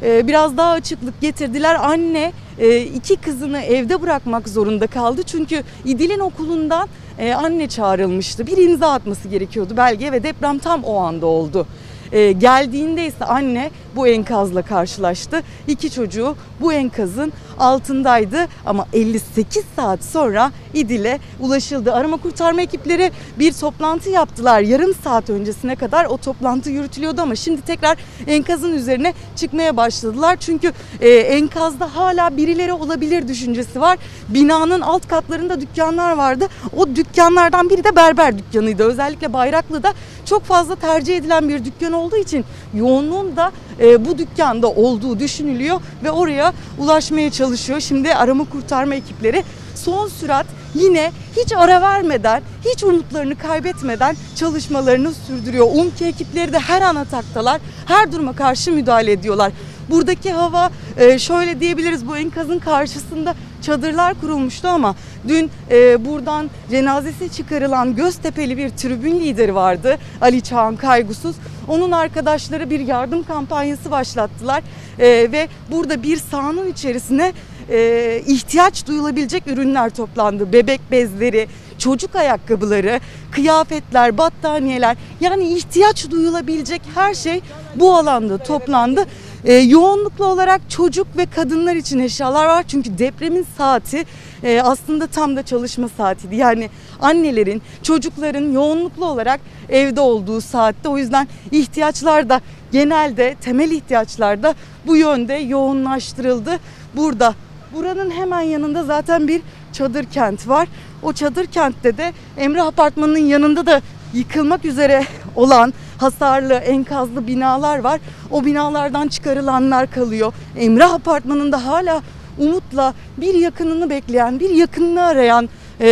S3: e, biraz daha açıklık getirdiler. Anne e, iki kızını evde bırakmak zorunda kaldı. Çünkü İdil'in okulundan e, anne çağrılmıştı. Bir imza atması gerekiyordu belge ve deprem tam o anda oldu. E, geldiğinde ise anne bu enkazla karşılaştı. İki çocuğu bu enkazın altındaydı ama 58 saat sonra İdil'e ulaşıldı. Arama kurtarma ekipleri bir toplantı yaptılar. Yarım saat öncesine kadar o toplantı yürütülüyordu ama şimdi tekrar enkazın üzerine çıkmaya başladılar. Çünkü e, enkazda hala birileri olabilir düşüncesi var. Binanın alt katlarında dükkanlar vardı. O dükkanlardan biri de berber dükkanıydı. Özellikle Bayraklı'da çok fazla tercih edilen bir dükkan olduğu için yoğunluğun da e, bu dükkanda olduğu düşünülüyor ve oraya ulaşmaya çalışıyor. Şimdi arama kurtarma ekipleri son sürat yine hiç ara vermeden, hiç umutlarını kaybetmeden çalışmalarını sürdürüyor. UMKE ekipleri de her an ataktalar, her duruma karşı müdahale ediyorlar. Buradaki hava e, şöyle diyebiliriz bu enkazın karşısında çadırlar kurulmuştu ama dün e, buradan cenazesi çıkarılan Göztepe'li bir tribün lideri vardı Ali Çağan Kaygusuz. Onun arkadaşları bir yardım kampanyası başlattılar E, ve burada bir sahanın içerisine e, ihtiyaç duyulabilecek ürünler toplandı. Bebek bezleri, çocuk ayakkabıları, kıyafetler, battaniyeler yani ihtiyaç duyulabilecek her şey bu alanda toplandı. Ee, yoğunluklu olarak çocuk ve kadınlar için eşyalar var çünkü depremin saati e, aslında tam da çalışma saatiydi. Yani annelerin, çocukların yoğunluklu olarak evde olduğu saatte o yüzden ihtiyaçlar da genelde temel ihtiyaçlar da bu yönde yoğunlaştırıldı. Burada buranın hemen yanında zaten bir çadır kent var. O çadır kentte de Emre Apartmanı'nın yanında da yıkılmak üzere olan hasarlı, enkazlı binalar var. O binalardan çıkarılanlar kalıyor. Emrah Apartmanı'nda hala umutla bir yakınını bekleyen, bir yakınını arayan e,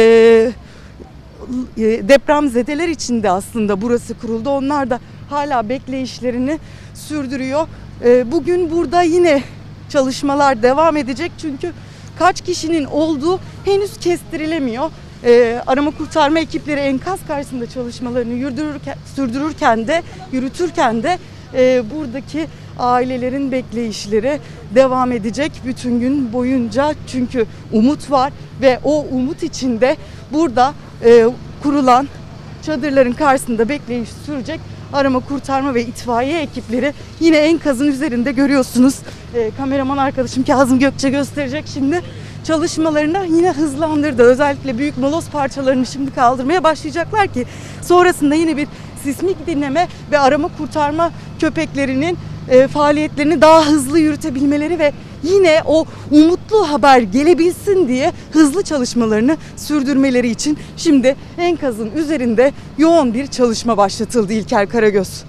S3: depremzedeler içinde aslında burası kuruldu. Onlar da hala bekleyişlerini sürdürüyor. E, bugün burada yine çalışmalar devam edecek çünkü kaç kişinin olduğu henüz kestirilemiyor. Ee, arama kurtarma ekipleri enkaz karşısında çalışmalarını yürütürken, sürdürürken de yürütürken de e, buradaki ailelerin bekleyişleri devam edecek bütün gün boyunca çünkü umut var ve o umut içinde burada e, kurulan çadırların karşısında bekleyiş sürecek arama kurtarma ve itfaiye ekipleri yine enkazın üzerinde görüyorsunuz. E, kameraman arkadaşım Kazım Gökçe gösterecek şimdi çalışmalarını yine hızlandırdı. Özellikle büyük moloz parçalarını şimdi kaldırmaya başlayacaklar ki sonrasında yine bir sismik dinleme ve arama kurtarma köpeklerinin e, faaliyetlerini daha hızlı yürütebilmeleri ve yine o umutlu haber gelebilsin diye hızlı çalışmalarını sürdürmeleri için şimdi enkazın üzerinde yoğun bir çalışma başlatıldı İlker Karagöz.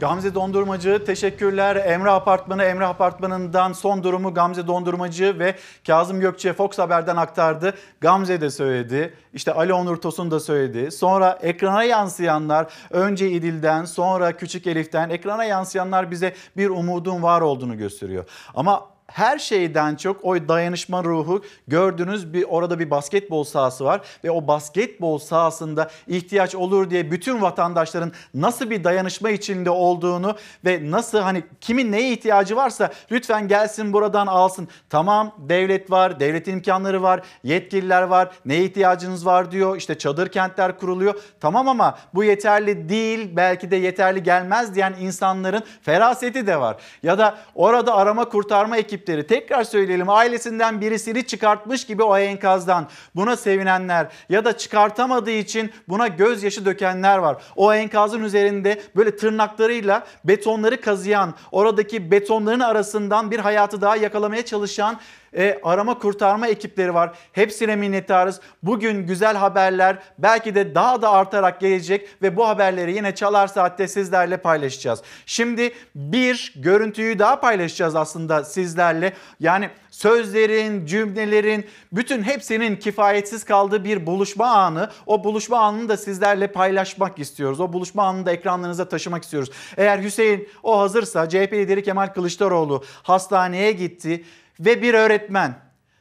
S5: Gamze Dondurmacı teşekkürler. Emre Apartmanı, Emre Apartmanı'ndan son durumu Gamze Dondurmacı ve Kazım Gökçe Fox Haber'den aktardı. Gamze de söyledi. İşte Ali Onur Tosun da söyledi. Sonra ekrana yansıyanlar önce İdil'den sonra Küçük Elif'ten ekrana yansıyanlar bize bir umudun var olduğunu gösteriyor. Ama her şeyden çok o dayanışma ruhu gördüğünüz bir orada bir basketbol sahası var ve o basketbol sahasında ihtiyaç olur diye bütün vatandaşların nasıl bir dayanışma içinde olduğunu ve nasıl hani kimin neye ihtiyacı varsa lütfen gelsin buradan alsın. Tamam devlet var, devletin imkanları var, yetkililer var. Neye ihtiyacınız var diyor. İşte çadır kentler kuruluyor. Tamam ama bu yeterli değil. Belki de yeterli gelmez diyen insanların feraseti de var. Ya da orada arama kurtarma ekipleri tekrar söyleyelim ailesinden birisini çıkartmış gibi o enkazdan buna sevinenler ya da çıkartamadığı için buna gözyaşı dökenler var. O enkazın üzerinde böyle tırnaklarıyla betonları kazıyan oradaki betonların arasından bir hayatı daha yakalamaya çalışan e, arama kurtarma ekipleri var. Hepsine minnettarız. Bugün güzel haberler belki de daha da artarak gelecek ve bu haberleri yine Çalar Saat'te sizlerle paylaşacağız. Şimdi bir görüntüyü daha paylaşacağız aslında sizlerle. Yani sözlerin, cümlelerin, bütün hepsinin kifayetsiz kaldığı bir buluşma anı. O buluşma anını da sizlerle paylaşmak istiyoruz. O buluşma anını da ekranlarınıza taşımak istiyoruz. Eğer Hüseyin o hazırsa CHP lideri Kemal Kılıçdaroğlu hastaneye gitti ve bir öğretmen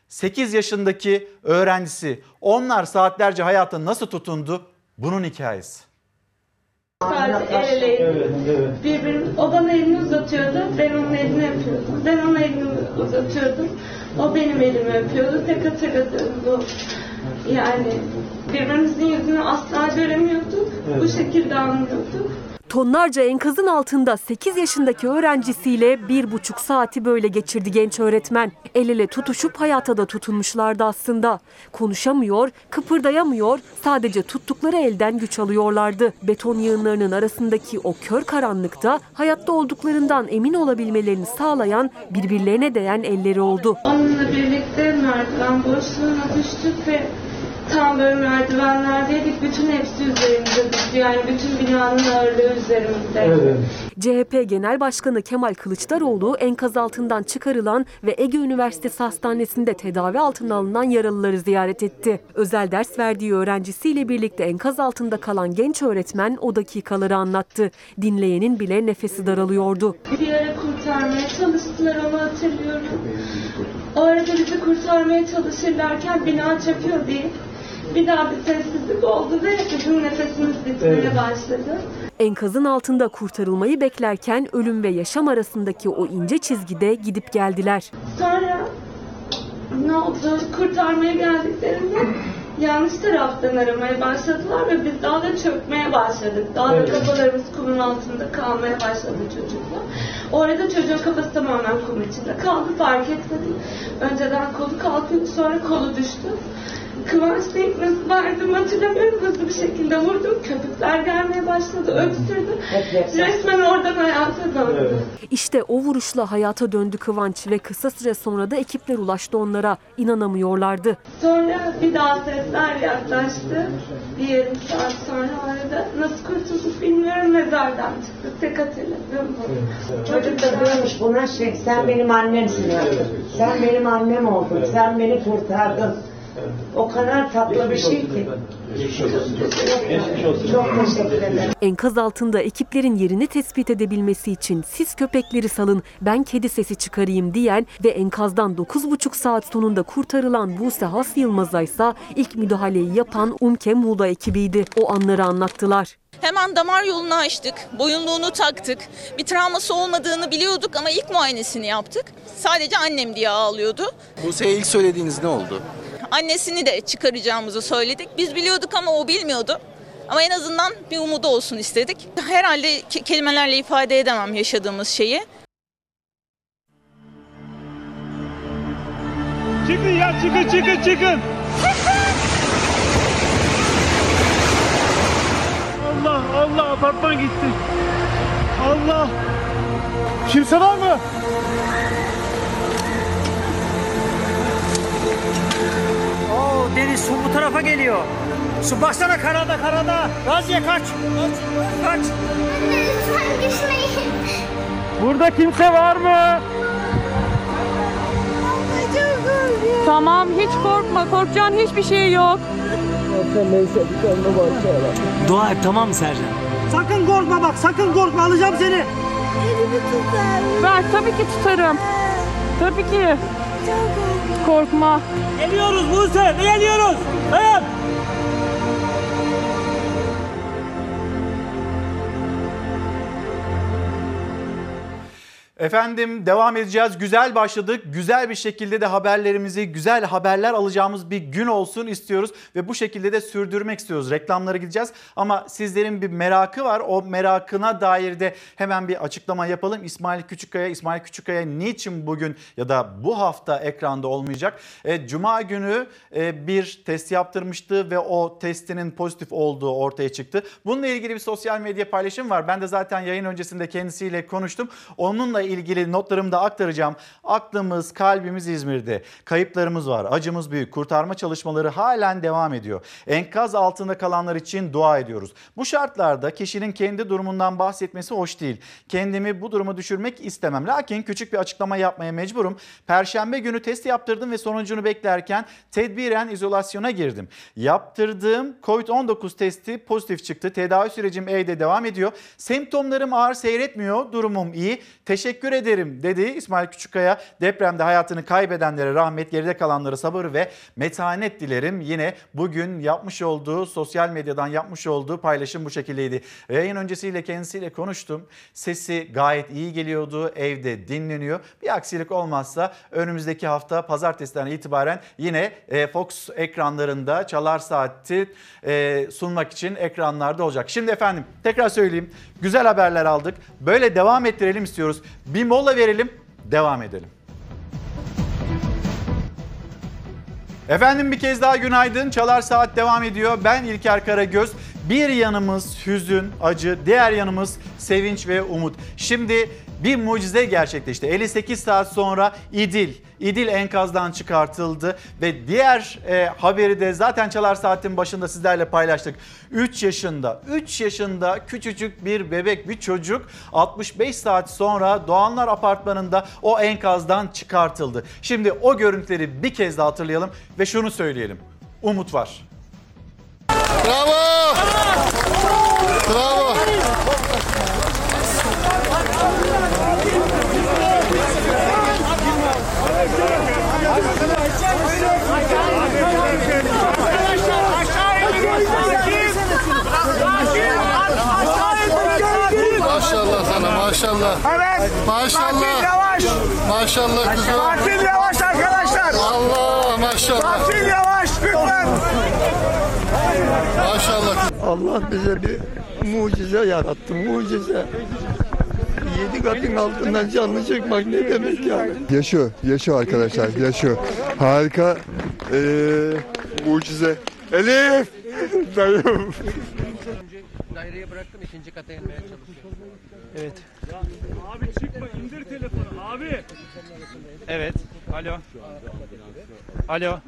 S5: 8 yaşındaki öğrencisi onlar saatlerce hayata nasıl tutundu bunun hikayesi.
S14: Sadece el eleydik. Birbirimiz, o bana elini uzatıyordu, ben onun elini öpüyordum. Ben onun elini uzatıyordum, o benim elimi öpüyordu. Tek hatırladığım bu. Yani birbirimizin yüzünü asla göremiyorduk. Bu şekilde anlıyorduk.
S20: Tonlarca enkazın altında 8 yaşındaki öğrencisiyle bir buçuk saati böyle geçirdi genç öğretmen. El ele tutuşup hayata da tutunmuşlardı aslında. Konuşamıyor, kıpırdayamıyor, sadece tuttukları elden güç alıyorlardı. Beton yığınlarının arasındaki o kör karanlıkta hayatta olduklarından emin olabilmelerini sağlayan birbirlerine değen elleri oldu.
S14: Onunla birlikte merdiven boşluğuna düştük ve tam böyle merdivenlerdeydik. Bütün hepsi üzerimizde düştü. Yani bütün binanın ağırlığı üzerimizde.
S20: CHP Genel Başkanı Kemal Kılıçdaroğlu enkaz altından çıkarılan ve Ege Üniversitesi Hastanesi'nde tedavi altına alınan yaralıları ziyaret etti. Özel ders verdiği öğrencisiyle birlikte enkaz altında kalan genç öğretmen o dakikaları anlattı. Dinleyenin bile nefesi daralıyordu.
S14: Bir ara kurtarmaya çalıştılar onu hatırlıyorum. O arada bizi kurtarmaya çalışırlarken bina çöküyor diye bir daha bir sessizlik oldu ve bizim nefesimiz bitmeye başladı.
S20: Enkazın altında kurtarılmayı beklerken ölüm ve yaşam arasındaki o ince çizgide gidip geldiler.
S14: Sonra ne oldu? Kurtarmaya geldiklerinde yanlış taraftan aramaya başladılar ve biz daha da çökmeye başladık. Daha da kafalarımız kumun altında kalmaya başladı çocukla. O arada çocuğun kafası tamamen kum içinde kaldı fark etmedim. Önceden kolu kalkıyordu sonra kolu düştü. Kıvanç Bey nasıl verdim hatırlamıyorum hızlı bir şekilde vurdum. Köpükler gelmeye başladı, öksürdü. Resmen oradan hayata döndü.
S20: İşte o vuruşla hayata döndü Kıvanç ve kısa süre sonra da ekipler ulaştı onlara. İnanamıyorlardı.
S14: Sonra bir daha sesler yaklaştı. Bir yarım saat sonra arada nasıl kurtulduk bilmiyorum mezardan çıktık. Tek hatırladığım bu.
S21: Çocuk da diyormuş buna şey sen benim annemsin artık. Sen benim annem oldun. Sen beni kurtardın. O kadar tatlı bir şey ki. Çok teşekkür ederim.
S20: Enkaz altında ekiplerin yerini tespit edebilmesi için siz köpekleri salın ben kedi sesi çıkarayım diyen ve enkazdan 9,5 saat sonunda kurtarılan Buse Has Yılmaz'a ise ilk müdahaleyi yapan Umke Muğla ekibiydi. O anları anlattılar.
S22: Hemen damar yolunu açtık, boyunluğunu taktık. Bir travması olmadığını biliyorduk ama ilk muayenesini yaptık. Sadece annem diye ağlıyordu.
S4: Buse'ye ilk söylediğiniz ne oldu?
S22: Annesini de çıkaracağımızı söyledik. Biz biliyorduk ama o bilmiyordu. Ama en azından bir umudu olsun istedik. Herhalde ke- kelimelerle ifade edemem yaşadığımız şeyi.
S13: Çıkın ya çıkın çıkın çıkın. Allah Allah apartman gitti. Allah. Kimse var mı?
S11: Deniz su bu tarafa geliyor. Su baksana karada karada. Raziye kaç. Kaç. Kaç. Burada kimse var mı?
S16: Tamam hiç korkma. Korkacağın hiçbir şey yok.
S11: Dua et tamam mı Sercan? Sakın korkma bak sakın korkma alacağım seni.
S16: Elimi tutar. Ver tabii ki tutarım. Tabii ki. Korkma.
S11: Geliyoruz Buse geliyoruz? Dayan.
S5: Efendim devam edeceğiz. Güzel başladık. Güzel bir şekilde de haberlerimizi, güzel haberler alacağımız bir gün olsun istiyoruz. Ve bu şekilde de sürdürmek istiyoruz. Reklamlara gideceğiz. Ama sizlerin bir merakı var. O merakına dair de hemen bir açıklama yapalım. İsmail Küçükkaya, İsmail Küçükkaya niçin bugün ya da bu hafta ekranda olmayacak? E, Cuma günü e, bir test yaptırmıştı ve o testinin pozitif olduğu ortaya çıktı. Bununla ilgili bir sosyal medya paylaşım var. Ben de zaten yayın öncesinde kendisiyle konuştum. Onunla ilgili notlarımı da aktaracağım. Aklımız, kalbimiz İzmir'de. Kayıplarımız var. Acımız büyük. Kurtarma çalışmaları halen devam ediyor. Enkaz altında kalanlar için dua ediyoruz. Bu şartlarda kişinin kendi durumundan bahsetmesi hoş değil. Kendimi bu duruma düşürmek istemem. Lakin küçük bir açıklama yapmaya mecburum. Perşembe günü test yaptırdım ve sonucunu beklerken tedbiren izolasyona girdim. Yaptırdığım COVID-19 testi pozitif çıktı. Tedavi sürecim evde devam ediyor. Semptomlarım ağır seyretmiyor. Durumum iyi. Teşekkür ederim dedi İsmail Küçükkaya. Depremde hayatını kaybedenlere rahmet, geride kalanlara sabır ve metanet dilerim. Yine bugün yapmış olduğu, sosyal medyadan yapmış olduğu paylaşım bu şekildeydi. Yayın öncesiyle kendisiyle konuştum. Sesi gayet iyi geliyordu. Evde dinleniyor. Bir aksilik olmazsa önümüzdeki hafta pazartesiden itibaren yine e, Fox ekranlarında Çalar Saati e, sunmak için ekranlarda olacak. Şimdi efendim tekrar söyleyeyim. Güzel haberler aldık. Böyle devam ettirelim istiyoruz. Bir mola verelim, devam edelim. Efendim bir kez daha günaydın. Çalar Saat devam ediyor. Ben İlker Karagöz. Bir yanımız hüzün, acı, diğer yanımız sevinç ve umut. Şimdi bir mucize gerçekleşti. 58 saat sonra İdil, İdil enkazdan çıkartıldı ve diğer e, haberi de zaten Çalar Saat'in başında sizlerle paylaştık. 3 yaşında, 3 yaşında küçücük bir bebek, bir çocuk 65 saat sonra Doğanlar Apartmanı'nda o enkazdan çıkartıldı. Şimdi o görüntüleri bir kez daha hatırlayalım ve şunu söyleyelim. Umut var.
S13: Bravo! Bravo! Maşallah sana maşallah.
S15: Evet.
S13: Maşallah.
S15: Yavaş.
S13: Maşallah kızım.
S15: Sakin yavaş arkadaşlar.
S13: Allah maşallah.
S15: Sakin yavaş lütfen.
S13: Maşallah.
S10: Allah bize bir mucize yarattı, mucize. Yedi katın altından canlı çıkmak ne demek yani?
S12: Yaşıyor, yaşıyor arkadaşlar, yaşıyor. Harika, ee, mucize. Elif! Dayım.
S23: Daireye bıraktım ikinci kata inmeye çalışıyorum.
S13: Evet. Abi çıkma indir telefonu abi.
S5: Evet. Alo. Alo.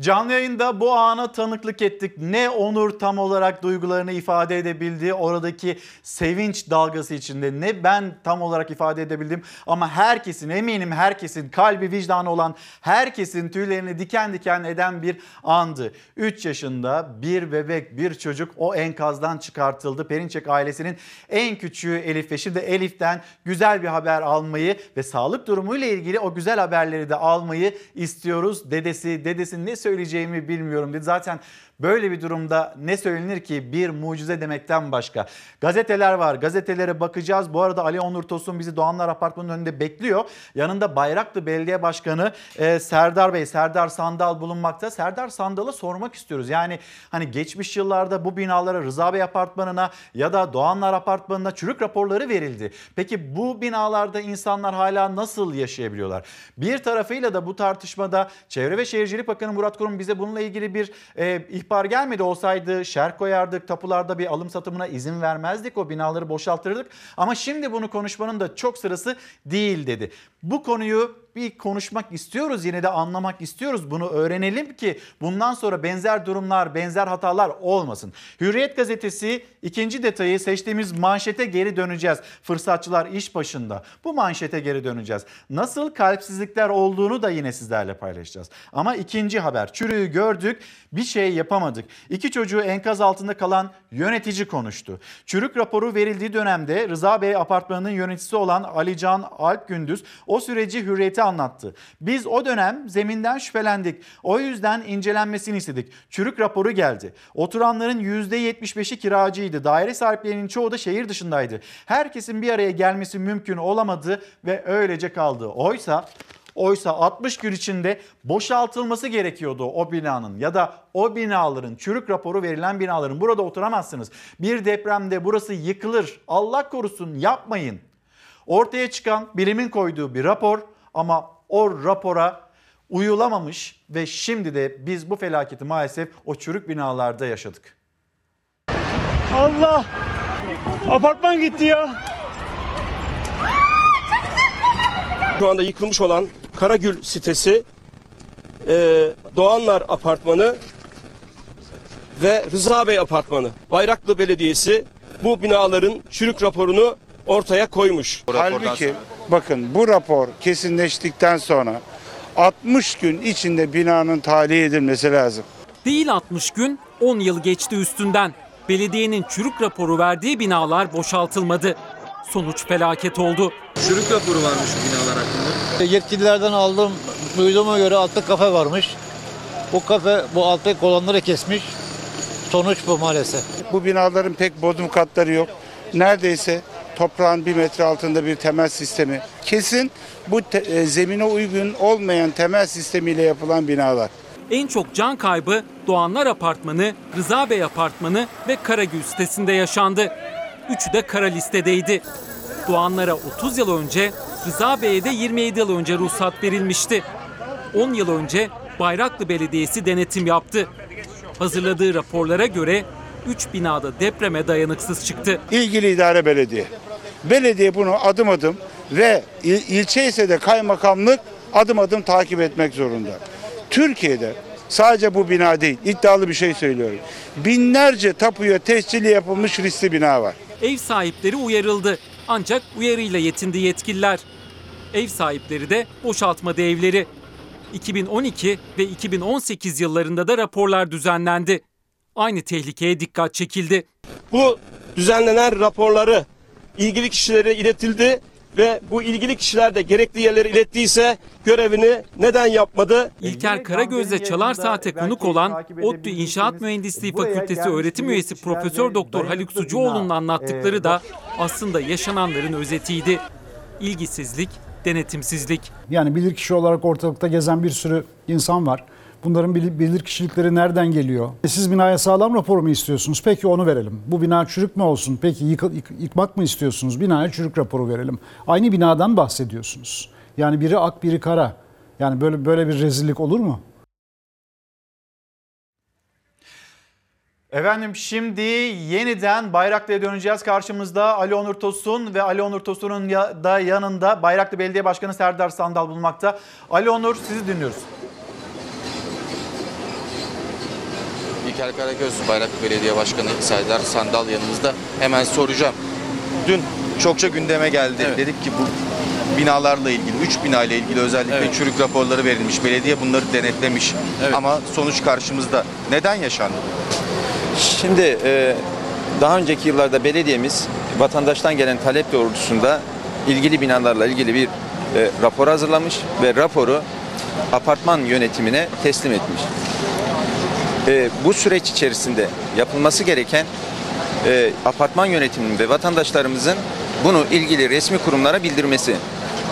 S5: Canlı yayında bu ana tanıklık ettik. Ne Onur tam olarak duygularını ifade edebildi oradaki sevinç dalgası içinde ne ben tam olarak ifade edebildim ama herkesin eminim herkesin kalbi vicdanı olan herkesin tüylerini diken diken eden bir andı. 3 yaşında bir bebek bir çocuk o enkazdan çıkartıldı. Perinçek ailesinin en küçüğü Elif ve şimdi Elif'ten güzel bir haber almayı ve sağlık durumuyla ilgili o güzel haberleri de almayı istiyoruz. Dedesi, dedesi ne söyleyeceğimi bilmiyorum dedi. Zaten böyle bir durumda ne söylenir ki bir mucize demekten başka. Gazeteler var. Gazetelere bakacağız. Bu arada Ali Onur Tosun bizi Doğanlar Apartmanı'nın önünde bekliyor. Yanında Bayraklı Belediye Başkanı e, Serdar Bey, Serdar Sandal bulunmakta. Serdar Sandal'a sormak istiyoruz. Yani hani geçmiş yıllarda bu binalara Rıza Bey Apartmanı'na ya da Doğanlar Apartmanı'na çürük raporları verildi. Peki bu binalarda insanlar hala nasıl yaşayabiliyorlar? Bir tarafıyla da bu tartışmada Çevre ve Şehircilik Bakanı Murat Kurum bize bununla ilgili bir e, gelmedi olsaydı şer koyardık, tapularda bir alım satımına izin vermezdik, o binaları boşaltırdık. Ama şimdi bunu konuşmanın da çok sırası değil dedi. Bu konuyu bir konuşmak istiyoruz yine de anlamak istiyoruz bunu öğrenelim ki bundan sonra benzer durumlar benzer hatalar olmasın. Hürriyet gazetesi ikinci detayı seçtiğimiz manşete geri döneceğiz. Fırsatçılar iş başında bu manşete geri döneceğiz. Nasıl kalpsizlikler olduğunu da yine sizlerle paylaşacağız. Ama ikinci haber çürüğü gördük bir şey yapamadık. İki çocuğu enkaz altında kalan yönetici konuştu. Çürük raporu verildiği dönemde Rıza Bey apartmanının yöneticisi olan Alican Alp Gündüz o süreci hürriyete anlattı. Biz o dönem zeminden şüphelendik. O yüzden incelenmesini istedik. Çürük raporu geldi. Oturanların %75'i kiracıydı. Daire sahiplerinin çoğu da şehir dışındaydı. Herkesin bir araya gelmesi mümkün olamadı ve öylece kaldı. Oysa Oysa 60 gün içinde boşaltılması gerekiyordu o binanın ya da o binaların çürük raporu verilen binaların burada oturamazsınız. Bir depremde burası yıkılır. Allah korusun yapmayın. Ortaya çıkan bilimin koyduğu bir rapor ama o rapora uyulamamış ve şimdi de biz bu felaketi maalesef o çürük binalarda yaşadık.
S13: Allah! Apartman gitti ya.
S24: Şu anda yıkılmış olan Karagül sitesi, e, Doğanlar Apartmanı ve Rıza Bey Apartmanı. Bayraklı Belediyesi bu binaların çürük raporunu ortaya koymuş.
S25: Halbuki bakın bu rapor kesinleştikten sonra 60 gün içinde binanın tahliye edilmesi lazım.
S26: Değil 60 gün, 10 yıl geçti üstünden. Belediyenin çürük raporu verdiği binalar boşaltılmadı. Sonuç felaket oldu.
S27: Çürük raporu varmış bu binalar hakkında.
S28: Yetkililerden aldığım duyduğuma göre altta kafe varmış. Bu kafe bu alttaki kolonları kesmiş. Sonuç bu maalesef.
S25: Bu binaların pek bodrum katları yok. Neredeyse toprağın bir metre altında bir temel sistemi. Kesin bu te- e, zemine uygun olmayan temel sistemiyle yapılan binalar.
S26: En çok can kaybı Doğanlar Apartmanı, Rıza Bey Apartmanı ve Karagül sitesinde yaşandı. Üçü de kara listedeydi. Doğanlara 30 yıl önce, Rıza Bey'e de 27 yıl önce ruhsat verilmişti. 10 yıl önce Bayraklı Belediyesi denetim yaptı. Hazırladığı raporlara göre 3 binada depreme dayanıksız çıktı.
S25: İlgili idare belediye. Belediye bunu adım adım ve il, ilçe ise de kaymakamlık adım adım takip etmek zorunda. Türkiye'de sadece bu bina değil, iddialı bir şey söylüyorum. Binlerce tapuya tescilli yapılmış riskli bina var.
S26: Ev sahipleri uyarıldı. Ancak uyarıyla yetindi yetkililer. Ev sahipleri de boşaltmadı evleri. 2012 ve 2018 yıllarında da raporlar düzenlendi. Aynı tehlikeye dikkat çekildi.
S24: Bu düzenlenen raporları ilgili kişilere iletildi ve bu ilgili kişiler de gerekli yerlere ilettiyse görevini neden yapmadı?
S26: İlker Karagöz'le Çalar Saat'e konuk olan ODTÜ İnşaat Mühendisliği Fakültesi öğretim üyesi Profesör Doktor Haluk Sucuoğlu'nun anlattıkları da aslında yaşananların özetiydi. İlgisizlik, denetimsizlik.
S29: Yani bilirkişi olarak ortalıkta gezen bir sürü insan var. Bunların bilir, bilirkişilikleri nereden geliyor? E Siz binaya sağlam raporu mu istiyorsunuz? Peki onu verelim. Bu bina çürük mü olsun? Peki yık, yık- yıkmak mı istiyorsunuz? Binaya çürük raporu verelim. Aynı binadan bahsediyorsunuz. Yani biri ak biri kara. Yani böyle böyle bir rezillik olur mu?
S5: Efendim şimdi yeniden Bayraklı'ya döneceğiz. Karşımızda Ali Onur Tosun ve Ali Onur Tosun'un da yanında Bayraklı Belediye Başkanı Serdar Sandal bulunmakta. Ali Onur sizi dinliyoruz.
S4: İlker Karagöz Bayraklı Belediye Başkanı Serdar Sandal yanımızda. Hemen soracağım. Dün çokça gündeme geldi. Dedik ki bu binalarla ilgili, 3 bina ile ilgili özellikle çürük raporları verilmiş. Belediye bunları denetlemiş. Ama sonuç karşımızda. Neden yaşandı?
S30: Şimdi e, daha önceki yıllarda belediyemiz vatandaştan gelen talep doğrultusunda ilgili binalarla ilgili bir e, rapor hazırlamış ve raporu apartman yönetimine teslim etmiş. E, bu süreç içerisinde yapılması gereken e, apartman yönetiminin ve vatandaşlarımızın bunu ilgili resmi kurumlara bildirmesi.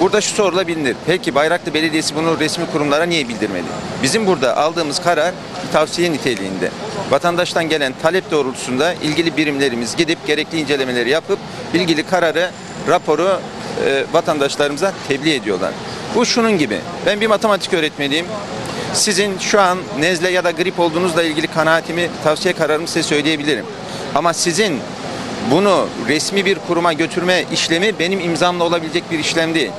S30: Burada şu sorulabilir. Peki Bayraklı Belediyesi bunu resmi kurumlara niye bildirmedi? Bizim burada aldığımız karar tavsiye niteliğinde. Vatandaştan gelen talep doğrultusunda ilgili birimlerimiz gidip gerekli incelemeleri yapıp ilgili kararı, raporu e, vatandaşlarımıza tebliğ ediyorlar. Bu şunun gibi. Ben bir matematik öğretmeniyim. Sizin şu an nezle ya da grip olduğunuzla ilgili kanaatimi, tavsiye kararımı size söyleyebilirim. Ama sizin bunu resmi bir kuruma götürme işlemi benim imzamla olabilecek bir işlem değil.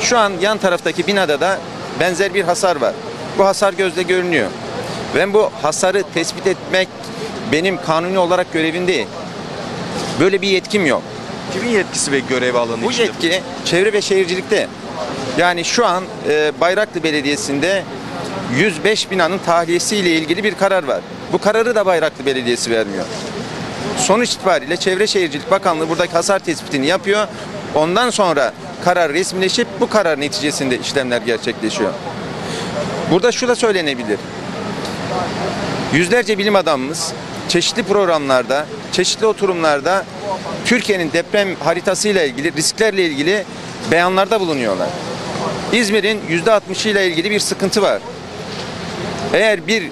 S30: Şu an yan taraftaki binada da benzer bir hasar var. Bu hasar gözle görünüyor. Ben bu hasarı tespit etmek benim kanuni olarak görevim değil. Böyle bir yetkim yok.
S4: Kimin yetkisi ve görev alanı
S30: Bu yetki çevre ve şehircilikte. Yani şu an e, Bayraklı Belediyesi'nde 105 binanın tahliyesiyle ilgili bir karar var. Bu kararı da Bayraklı Belediyesi vermiyor. Sonuç itibariyle Çevre Şehircilik Bakanlığı buradaki hasar tespitini yapıyor. Ondan sonra karar resmileşip bu karar neticesinde işlemler gerçekleşiyor. Burada şu da söylenebilir. Yüzlerce bilim adamımız çeşitli programlarda, çeşitli oturumlarda Türkiye'nin deprem haritasıyla ilgili, risklerle ilgili beyanlarda bulunuyorlar. İzmir'in %60'ı ile ilgili bir sıkıntı var. Eğer bir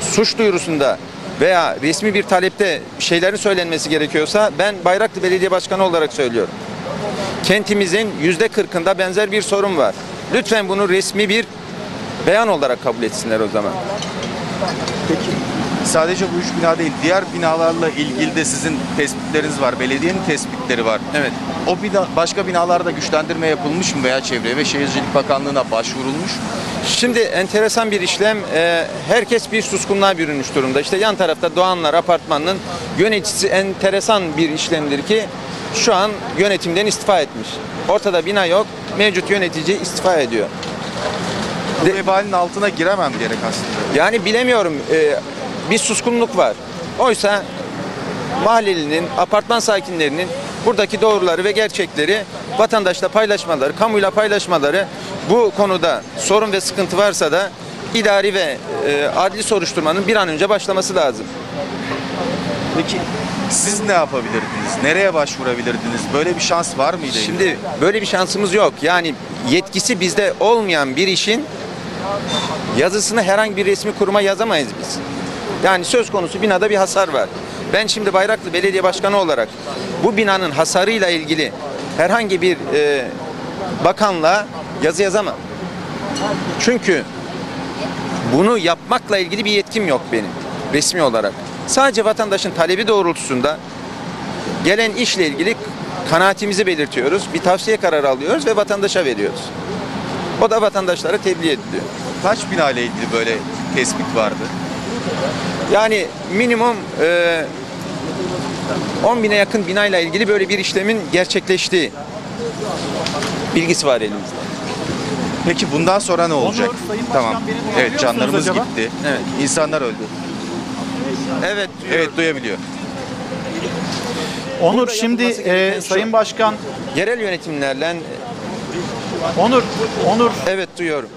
S30: suç duyurusunda veya resmi bir talepte şeylerin söylenmesi gerekiyorsa ben Bayraklı Belediye Başkanı olarak söylüyorum. Kentimizin yüzde kırkında benzer bir sorun var. Lütfen bunu resmi bir beyan olarak kabul etsinler o zaman.
S4: Peki sadece bu üç bina değil, diğer binalarla ilgili de sizin tespitleriniz var. Belediyenin tespitleri var.
S30: Evet.
S4: O bina, başka binalarda güçlendirme yapılmış mı veya Çevre ve Şehircilik Bakanlığı'na başvurulmuş?
S30: Şimdi enteresan bir işlem. Ee, herkes bir suskunluğa bürünmüş durumda. İşte yan tarafta Doğanlar Apartmanı'nın yöneticisi enteresan bir işlemdir ki şu an yönetimden istifa etmiş. Ortada bina yok. Mevcut yönetici istifa ediyor.
S4: Bu vebalin altına giremem diyerek aslında.
S30: Yani bilemiyorum. Ee, bir suskunluk var. Oysa mahallelinin, apartman sakinlerinin buradaki doğruları ve gerçekleri vatandaşla paylaşmaları, kamuyla paylaşmaları bu konuda sorun ve sıkıntı varsa da idari ve e, adli soruşturmanın bir an önce başlaması lazım.
S4: Peki siz ne yapabilirdiniz? Nereye başvurabilirdiniz? Böyle bir şans var mıydı?
S30: Şimdi böyle bir şansımız yok. Yani yetkisi bizde olmayan bir işin yazısını herhangi bir resmi kuruma yazamayız biz. Yani söz konusu binada bir hasar var. Ben şimdi Bayraklı Belediye Başkanı olarak bu binanın hasarıyla ilgili herhangi bir e, bakanla yazı yazamam. Çünkü bunu yapmakla ilgili bir yetkim yok benim resmi olarak. Sadece vatandaşın talebi doğrultusunda gelen işle ilgili kanaatimizi belirtiyoruz. Bir tavsiye kararı alıyoruz ve vatandaşa veriyoruz. O da vatandaşlara tebliğ ediliyor.
S4: Kaç bina ilgili böyle tespit vardı?
S30: Yani minimum e, 10 bine yakın binayla ilgili böyle bir işlemin gerçekleştiği bilgisi var elimizde.
S4: Peki bundan sonra ne olacak?
S5: Onur, Sayın Başkan,
S4: tamam.
S5: beni
S4: Evet canlarımız
S5: musunuz acaba?
S4: gitti. Evet insanlar öldü.
S30: Evet.
S4: Evet duyabiliyor.
S5: Onur şimdi
S30: yapılması gereken
S5: e,
S30: şu.
S5: Sayın Başkan
S30: Yerel yönetimlerle
S5: Onur Onur
S30: evet duyuyorum.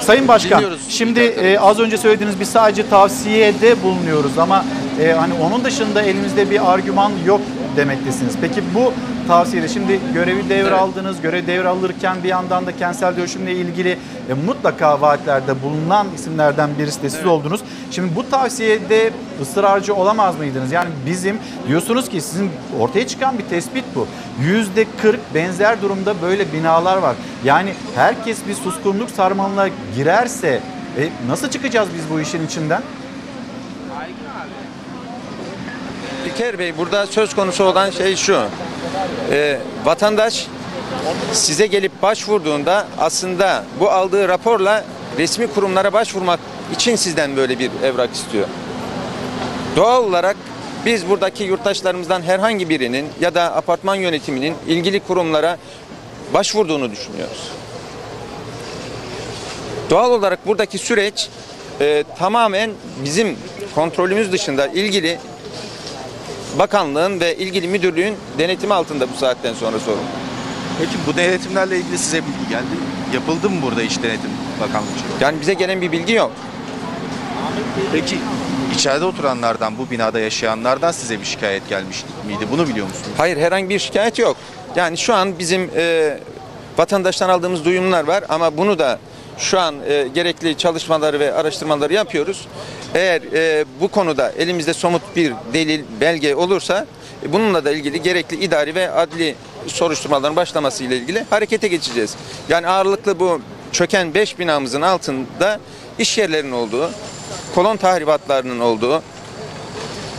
S5: Sayın Başkan,
S30: Dinliyoruz.
S5: şimdi e, az önce söylediğiniz biz sadece tavsiyede bulunuyoruz ama e, hani onun dışında elimizde bir argüman yok demektesiniz. Peki bu tavsiyede şimdi görevi devraldınız, görev devralırken bir yandan da kentsel dönüşümle ilgili e, mutlaka vaatlerde bulunan isimlerden birisi de siz oldunuz. Şimdi bu tavsiyede ısrarcı olamaz mıydınız? Yani bizim diyorsunuz ki sizin ortaya çıkan bir tespit bu. Yüzde 40 benzer durumda böyle binalar var. Yani herkes bir suskunluk sarmalına girerse e, nasıl çıkacağız biz bu işin içinden?
S30: İlker Bey burada söz konusu olan şey şu. Ee, vatandaş size gelip başvurduğunda aslında bu aldığı raporla resmi kurumlara başvurmak için sizden böyle bir evrak istiyor. Doğal olarak biz buradaki yurttaşlarımızdan herhangi birinin ya da apartman yönetiminin ilgili kurumlara başvurduğunu düşünüyoruz. Doğal olarak buradaki süreç e, tamamen bizim kontrolümüz dışında ilgili bakanlığın ve ilgili müdürlüğün denetimi altında bu saatten sonra sorun.
S4: Peki bu denetimlerle ilgili size bilgi geldi. mi? Yapıldı mı burada iş denetim bakanlığı
S30: Yani bize gelen bir bilgi yok.
S4: Peki içeride oturanlardan, bu binada yaşayanlardan size bir şikayet gelmiş miydi? Bunu biliyor musunuz?
S30: Hayır herhangi bir şikayet yok. Yani şu an bizim e, vatandaştan aldığımız duyumlar var ama bunu da şu an e, gerekli çalışmaları ve araştırmaları yapıyoruz. Eğer e, bu konuda elimizde somut bir delil, belge olursa e, bununla da ilgili gerekli idari ve adli soruşturmaların başlaması ile ilgili harekete geçeceğiz. Yani ağırlıklı bu çöken 5 binamızın altında iş yerlerinin olduğu, kolon tahribatlarının olduğu,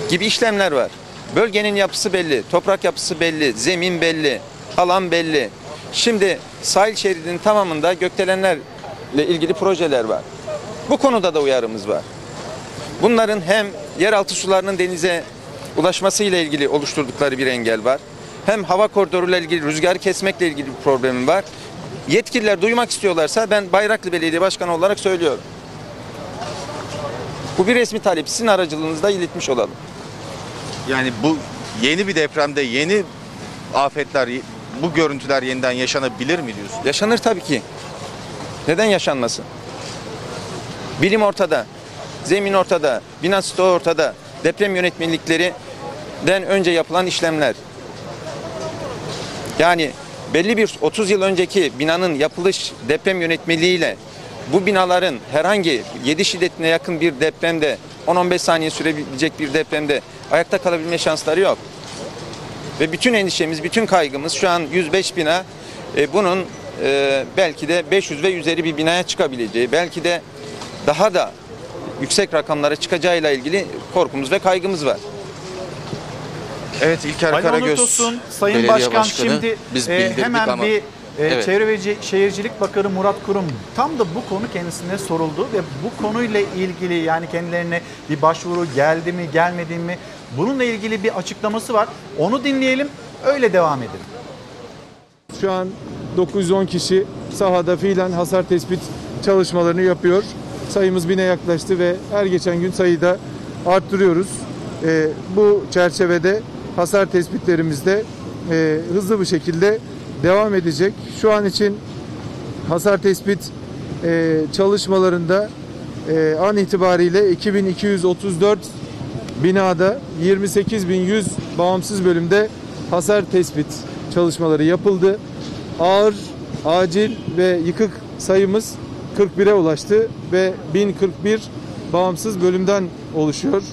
S30: gibi işlemler var. Bölgenin yapısı belli, toprak yapısı belli, zemin belli, alan belli. Şimdi sahil şeridinin tamamında gökdelenlerle ilgili projeler var. Bu konuda da uyarımız var. Bunların hem yeraltı sularının denize ulaşması ile ilgili oluşturdukları bir engel var. Hem hava koridoruyla ilgili rüzgar kesmekle ilgili bir problemim var. Yetkililer duymak istiyorlarsa ben Bayraklı Belediye Başkanı olarak söylüyorum. Bu bir resmi talep. Sizin aracılığınızda iletmiş olalım.
S4: Yani bu yeni bir depremde yeni afetler, bu görüntüler yeniden yaşanabilir mi diyorsun?
S30: Yaşanır tabii ki. Neden yaşanmasın? Bilim ortada, zemin ortada, bina stoğu ortada, deprem yönetmeliklerinden önce yapılan işlemler. Yani belli bir 30 yıl önceki binanın yapılış deprem yönetmeliğiyle bu binaların herhangi 7 şiddetine yakın bir depremde 10-15 saniye sürebilecek bir depremde ayakta kalabilme şansları yok. Ve bütün endişemiz, bütün kaygımız şu an 105 bina. E, bunun e, belki de 500 ve üzeri bir binaya çıkabileceği, belki de daha da yüksek rakamlara çıkacağıyla ilgili korkumuz ve kaygımız var.
S4: Evet İlker
S5: Ali Onur
S4: Karagöz,
S5: Tosun, Sayın
S4: belediye
S5: Başkan
S4: başkanı.
S5: şimdi
S4: Biz
S5: e,
S4: bildirdik
S5: hemen
S4: ama-
S5: bir e,
S4: Evet.
S5: Çevre ve Ce- Şehircilik Bakanı Murat Kurum tam da bu konu kendisine soruldu ve bu konuyla ilgili yani kendilerine bir başvuru geldi mi gelmedi mi bununla ilgili bir açıklaması var. Onu dinleyelim öyle devam edelim.
S26: Şu an 910 kişi sahada fiilen hasar tespit çalışmalarını yapıyor. Sayımız bine yaklaştı ve her geçen gün sayıyı da arttırıyoruz. Ee, bu çerçevede hasar tespitlerimizde e, hızlı bir şekilde devam edecek. Şu an için hasar tespit e, çalışmalarında e, an itibariyle 2234 binada 28.100 bağımsız bölümde hasar tespit çalışmaları yapıldı. Ağır, acil ve yıkık sayımız 41'e ulaştı ve 1041 bağımsız bölümden oluşuyor.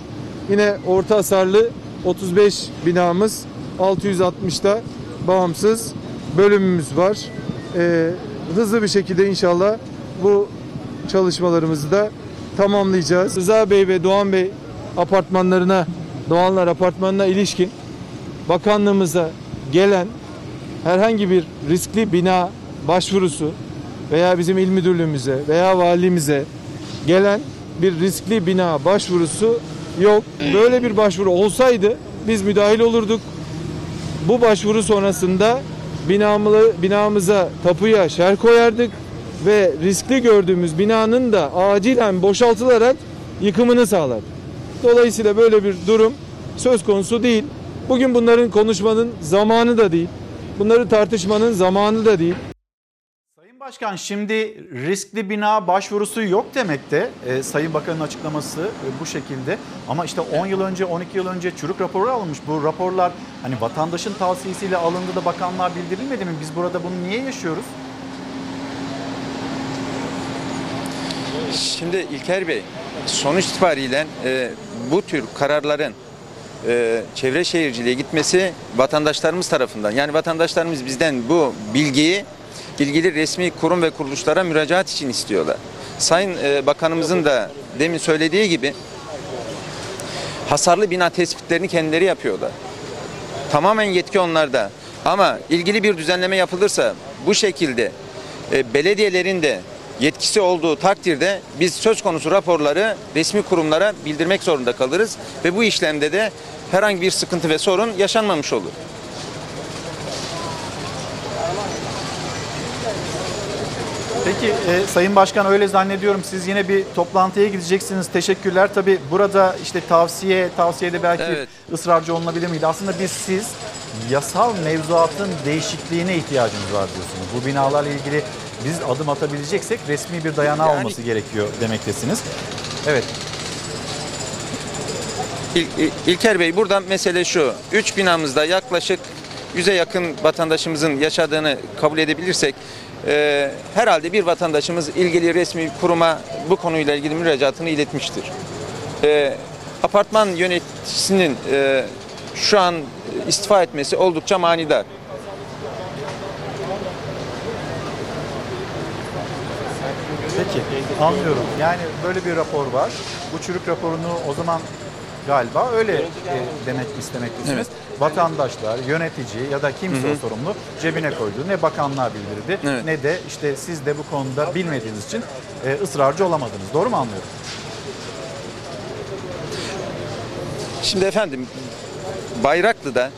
S26: Yine orta hasarlı 35 binamız 660'da bağımsız bölümümüz var. Ee, hızlı bir şekilde inşallah bu çalışmalarımızı da tamamlayacağız. Rıza Bey ve Doğan Bey apartmanlarına, Doğanlar apartmanına ilişkin
S31: bakanlığımıza gelen herhangi bir riskli bina başvurusu veya bizim il müdürlüğümüze veya valimize gelen bir riskli bina başvurusu yok. Böyle bir başvuru olsaydı biz müdahil olurduk. Bu başvuru sonrasında binamı, binamıza tapuya şer koyardık ve riskli gördüğümüz binanın da acilen boşaltılarak yıkımını sağlardık. Dolayısıyla böyle bir durum söz konusu değil. Bugün bunların konuşmanın zamanı da değil. Bunları tartışmanın zamanı da değil.
S5: Başkan şimdi riskli bina başvurusu yok demekte. Ee, Sayın Bakan'ın açıklaması e, bu şekilde. Ama işte 10 yıl önce 12 yıl önce çürük raporu alınmış. Bu raporlar hani vatandaşın tavsiyesiyle alındı da bakanlığa bildirilmedi mi? Biz burada bunu niye yaşıyoruz?
S30: Şimdi İlker Bey, sonuç itibariyle e, bu tür kararların e, çevre şehirciliğe gitmesi vatandaşlarımız tarafından. Yani vatandaşlarımız bizden bu bilgiyi ilgili resmi kurum ve kuruluşlara müracaat için istiyorlar. Sayın e, Bakanımızın da demin söylediği gibi hasarlı bina tespitlerini kendileri yapıyorlar. Tamamen yetki onlarda. Ama ilgili bir düzenleme yapılırsa bu şekilde e, belediyelerin de yetkisi olduğu takdirde biz söz konusu raporları resmi kurumlara bildirmek zorunda kalırız ve bu işlemde de herhangi bir sıkıntı ve sorun yaşanmamış olur.
S5: Peki e, Sayın Başkan öyle zannediyorum siz yine bir toplantıya gideceksiniz. Teşekkürler. Tabii burada işte tavsiye, tavsiyede belki
S30: Evet.
S5: ısrarcı olunabilir miydi? Aslında biz siz yasal mevzuatın değişikliğine ihtiyacımız var diyorsunuz. Bu binalarla ilgili biz adım atabileceksek resmi bir dayanağı
S30: Yani-
S5: olması gerekiyor demektesiniz. Evet.
S30: İl- İl- İlker Bey burada mesele şu. Üç binamızda yaklaşık yüze yakın vatandaşımızın yaşadığını kabul edebilirsek e, herhalde bir vatandaşımız ilgili resmi kuruma bu konuyla ilgili müracaatını iletmiştir. E, apartman yöneticisinin e, şu an istifa etmesi oldukça manidar.
S5: Peki anlıyorum. Yani böyle bir rapor var. Bu çürük raporunu o zaman galiba öyle e, demek istemektesiniz. Vatandaşlar, yönetici ya da kimse o sorumlu cebine koydu. Ne bakanlığa bildirdi
S30: Evet.
S5: ne de işte siz de bu konuda bilmediğiniz için e, ısrarcı olamadınız. Doğru mu anlıyorum?
S30: Şimdi efendim Bayraklı'da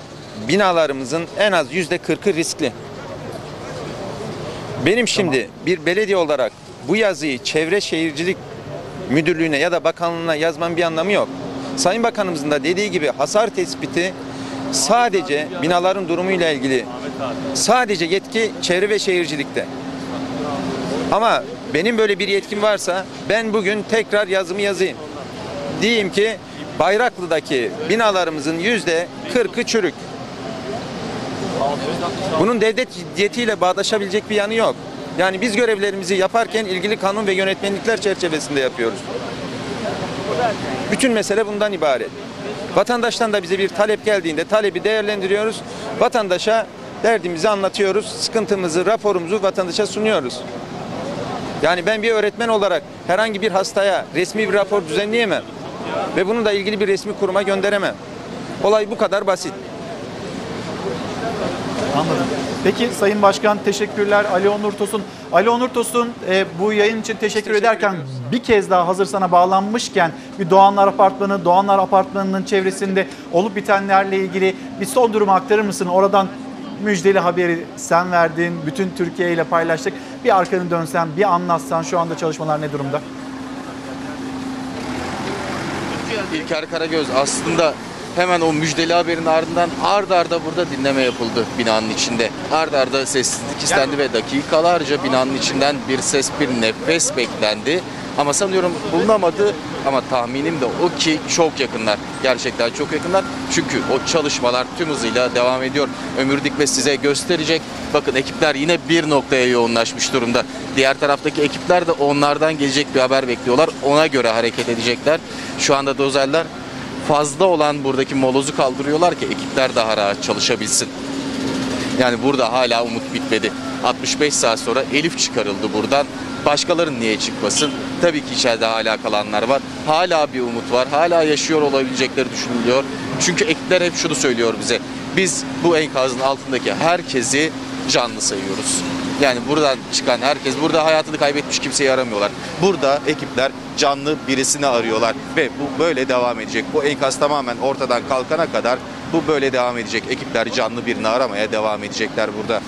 S30: binalarımızın en az yüzde kırkı riskli. Benim şimdi bir belediye olarak bu yazıyı Çevre Şehircilik Müdürlüğü'ne ya da bakanlığına yazmam bir anlamı yok. Sayın Bakanımızın da dediği gibi hasar tespiti sadece binaların durumuyla ilgili sadece yetki çevre ve şehircilikte. Ama benim böyle bir yetkim varsa ben bugün tekrar yazımı yazayım. Diyeyim ki Bayraklı'daki binalarımızın yüzde 40'ı çürük. Bunun devlet ciddiyetiyle bağdaşabilecek bir yanı yok. Yani biz görevlerimizi yaparken ilgili kanun ve yönetmenlikler çerçevesinde yapıyoruz. Bütün mesele bundan ibaret. Vatandaştan da bize bir talep geldiğinde talebi değerlendiriyoruz. Vatandaşa derdimizi anlatıyoruz. Sıkıntımızı, raporumuzu vatandaşa sunuyoruz. Yani ben bir öğretmen olarak herhangi bir hastaya resmi bir rapor düzenleyemem. Ve bunu da ilgili bir resmi kuruma gönderemem. Olay bu kadar basit.
S5: Anladım. Peki Sayın Başkan teşekkürler. Ali Onur Tosun. Ali Onur Tosun e, bu yayın için teşekkür, ederken bir kez daha hazır sana bağlanmışken bir Doğanlar Apartmanı, Doğanlar Apartmanı'nın çevresinde olup bitenlerle ilgili bir son durumu aktarır mısın? Oradan müjdeli haberi sen verdin, bütün Türkiye ile paylaştık. Bir arkanı dönsen, bir anlatsan şu anda çalışmalar ne durumda?
S4: İlker Karagöz aslında hemen o müjdeli haberin ardından ard arda burada dinleme yapıldı binanın içinde. Ard arda sessizlik istendi ve dakikalarca binanın içinden bir ses, bir nefes beklendi. Ama sanıyorum bulunamadı ama tahminim de o ki çok yakınlar. Gerçekten çok yakınlar. Çünkü o çalışmalar tüm hızıyla devam ediyor. Ömür Dikme size gösterecek. Bakın ekipler yine bir noktaya yoğunlaşmış durumda. Diğer taraftaki ekipler de onlardan gelecek bir haber bekliyorlar. Ona göre hareket edecekler. Şu anda dozerler fazla olan buradaki molozu kaldırıyorlar ki ekipler daha rahat çalışabilsin. Yani burada hala umut bitmedi. 65 saat sonra Elif çıkarıldı buradan. Başkaları niye çıkmasın? Tabii ki içeride hala kalanlar var. Hala bir umut var. Hala yaşıyor olabilecekleri düşünülüyor. Çünkü ekipler hep şunu söylüyor bize. Biz bu enkazın altındaki herkesi canlı sayıyoruz. Yani buradan çıkan herkes, burada hayatını kaybetmiş kimseyi aramıyorlar. Burada ekipler canlı birisini arıyorlar ve bu böyle devam edecek. Bu enkaz tamamen ortadan kalkana kadar bu böyle devam edecek. Ekipler canlı birini aramaya devam edecekler burada.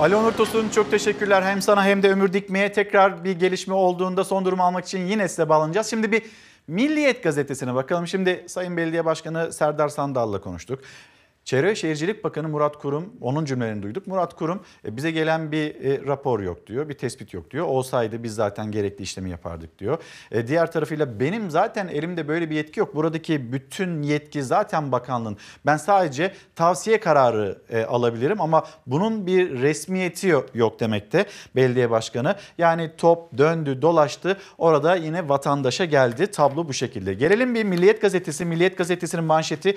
S5: Ali Onur Tosun çok teşekkürler hem sana hem de Ömür Dikme'ye tekrar bir gelişme olduğunda son durumu almak için yine size bağlanacağız. Şimdi bir Milliyet gazetesine bakalım. Şimdi Sayın Belediye Başkanı Serdar Sandal'la konuştuk. Çevre ve Şehircilik Bakanı Murat Kurum, onun cümlelerini duyduk. Murat Kurum e, bize gelen bir e, rapor yok diyor, bir tespit yok diyor. Olsaydı biz zaten gerekli işlemi yapardık diyor. E, diğer tarafıyla benim zaten elimde böyle bir yetki yok. Buradaki bütün yetki zaten bakanlığın. Ben sadece tavsiye kararı alabilirim ama bunun bir resmiyeti yok demekte belediye başkanı. Yani top döndü dolaştı orada yine vatandaşa geldi. Tablo bu şekilde. Gelelim bir Milliyet Gazetesi. Milliyet Gazetesi'nin manşeti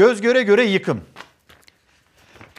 S5: Göz göre göre yıkım.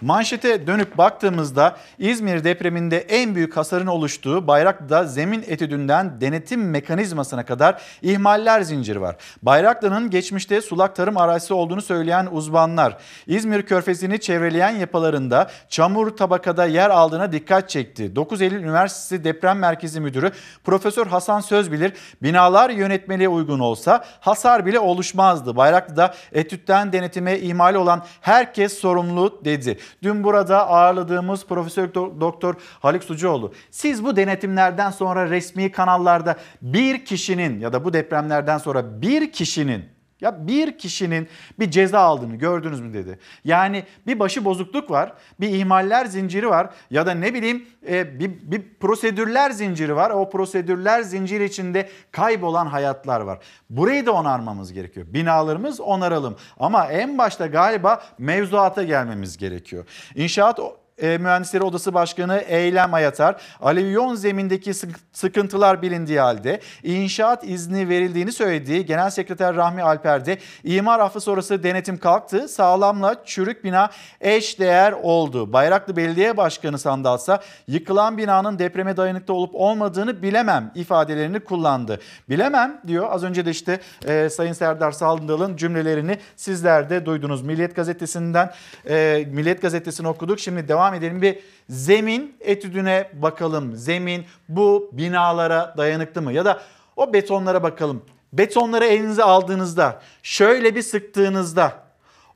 S5: Manşete dönüp baktığımızda İzmir depreminde en büyük hasarın oluştuğu Bayraklı'da zemin etüdünden denetim mekanizmasına kadar ihmaller zinciri var. Bayraklı'nın geçmişte sulak tarım arazisi olduğunu söyleyen uzmanlar İzmir körfezini çevreleyen yapılarında çamur tabakada yer aldığına dikkat çekti. 9 Eylül Üniversitesi Deprem Merkezi Müdürü Profesör Hasan Sözbilir binalar yönetmeliğe uygun olsa hasar bile oluşmazdı. Bayraklı'da etütten denetime ihmali olan herkes sorumlu dedi. Dün burada ağırladığımız Profesör Do- Doktor Haluk Sucuoğlu. Siz bu denetimlerden sonra resmi kanallarda bir kişinin ya da bu depremlerden sonra bir kişinin ya bir kişinin bir ceza aldığını gördünüz mü dedi. Yani bir başı bozukluk var, bir ihmaller zinciri var ya da ne bileyim e, bir, bir prosedürler zinciri var. O prosedürler zinciri içinde kaybolan hayatlar var. Burayı da onarmamız gerekiyor. Binalarımız onaralım ama en başta galiba mevzuata gelmemiz gerekiyor. İnşaat e, Mühendisleri Odası Başkanı Eylem Ayatar, alüvyon zemindeki sık- sıkıntılar bilindiği halde inşaat izni verildiğini söylediği Genel Sekreter Rahmi Alper'de imar affı sonrası denetim kalktı. Sağlamla çürük bina eş değer oldu. Bayraklı Belediye Başkanı Sandalsa yıkılan binanın depreme dayanıklı olup olmadığını bilemem ifadelerini kullandı. Bilemem diyor. Az önce de işte e, Sayın Serdar Sandal'ın cümlelerini sizler de duydunuz. Milliyet Gazetesi'nden e, Milliyet Gazetesi'ni okuduk. Şimdi devam edelim bir zemin etüdüne bakalım. Zemin bu binalara dayanıklı mı? Ya da o betonlara bakalım. Betonları elinize aldığınızda, şöyle bir sıktığınızda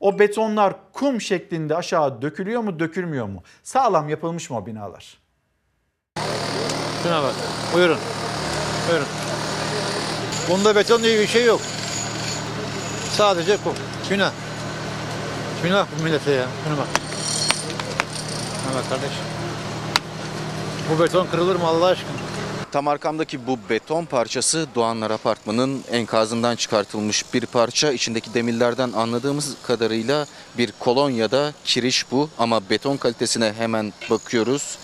S5: o betonlar kum şeklinde aşağı dökülüyor mu, dökülmüyor mu? Sağlam yapılmış mı o binalar?
S28: Şuna bak. Buyurun. Buyurun. Bunda beton diye bir şey yok. Sadece kum. Günah. Günah bu millete ya. Şuna bak. Bak kardeş. Bu beton kırılır mı Allah aşkına?
S4: Tam arkamdaki bu beton parçası Doğanlar Apartmanı'nın enkazından çıkartılmış bir parça. İçindeki demirlerden anladığımız kadarıyla bir kolon ya da kiriş bu ama beton kalitesine hemen bakıyoruz.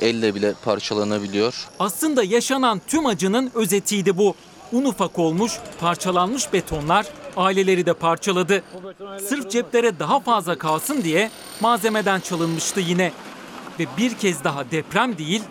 S4: Elle bile parçalanabiliyor.
S26: Aslında yaşanan tüm acının özetiydi bu. Un ufak olmuş, parçalanmış betonlar aileleri de parçaladı. Sırf ceplere daha fazla kalsın diye malzemeden çalınmıştı yine. Ve bir kez daha deprem değil,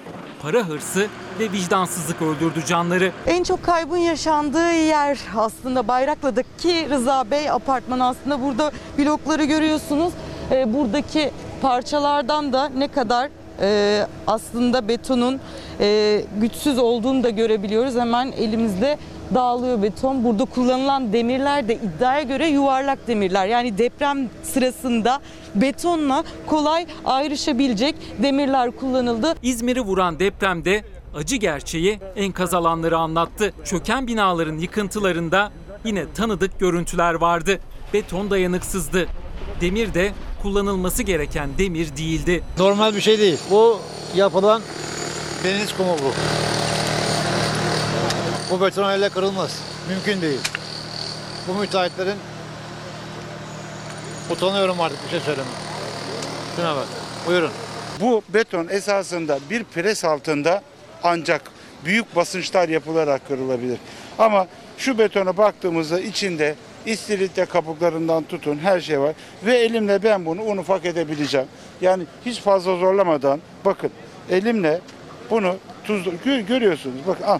S26: para hırsı ve vicdansızlık öldürdü canları.
S32: En çok kaybın yaşandığı yer aslında Bayraklı'daki Rıza Bey apartmanı aslında burada blokları görüyorsunuz. Ee, buradaki parçalardan da ne kadar e, aslında betonun e, güçsüz olduğunu da görebiliyoruz. Hemen elimizde dağılıyor beton. Burada kullanılan demirler de iddiaya göre yuvarlak demirler. Yani deprem sırasında betonla kolay ayrışabilecek demirler kullanıldı.
S26: İzmir'i vuran depremde acı gerçeği enkaz alanları anlattı. Çöken binaların yıkıntılarında yine tanıdık görüntüler vardı. Beton dayanıksızdı. Demir de kullanılması gereken demir değildi.
S28: Normal bir şey değil. Bu yapılan deniz kumu bu. Bu beton öyle kırılmaz. Mümkün değil. Bu müteahhitlerin utanıyorum artık bir şey söyleme. Şuna bak. Buyurun.
S25: Bu beton esasında bir pres altında ancak büyük basınçlar yapılarak kırılabilir. Ama şu betona baktığımızda içinde istiridye kabuklarından tutun her şey var. Ve elimle ben bunu un ufak edebileceğim. Yani hiç fazla zorlamadan bakın elimle bunu tuz gö- görüyorsunuz. Bakın al.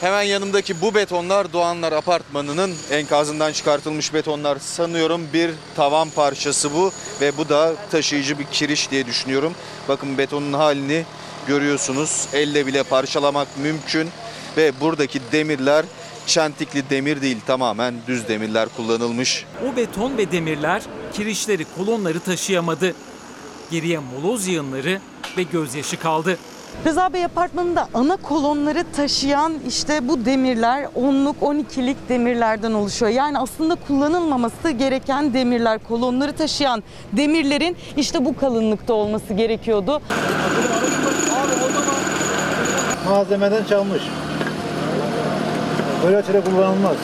S4: Hemen yanımdaki bu betonlar Doğanlar Apartmanı'nın enkazından çıkartılmış betonlar. Sanıyorum bir tavan parçası bu ve bu da taşıyıcı bir kiriş diye düşünüyorum. Bakın betonun halini görüyorsunuz. Elle bile parçalamak mümkün ve buradaki demirler çentikli demir değil tamamen düz demirler kullanılmış.
S26: O beton ve demirler kirişleri kolonları taşıyamadı. Geriye moloz yığınları ve gözyaşı kaldı.
S32: Rıza Bey apartmanında ana kolonları taşıyan işte bu demirler 10'luk 12'lik demirlerden oluşuyor. Yani aslında kullanılmaması gereken demirler, kolonları taşıyan demirlerin işte bu kalınlıkta olması gerekiyordu.
S28: Malzemeden çalmış. Böyle türe kullanılmaz.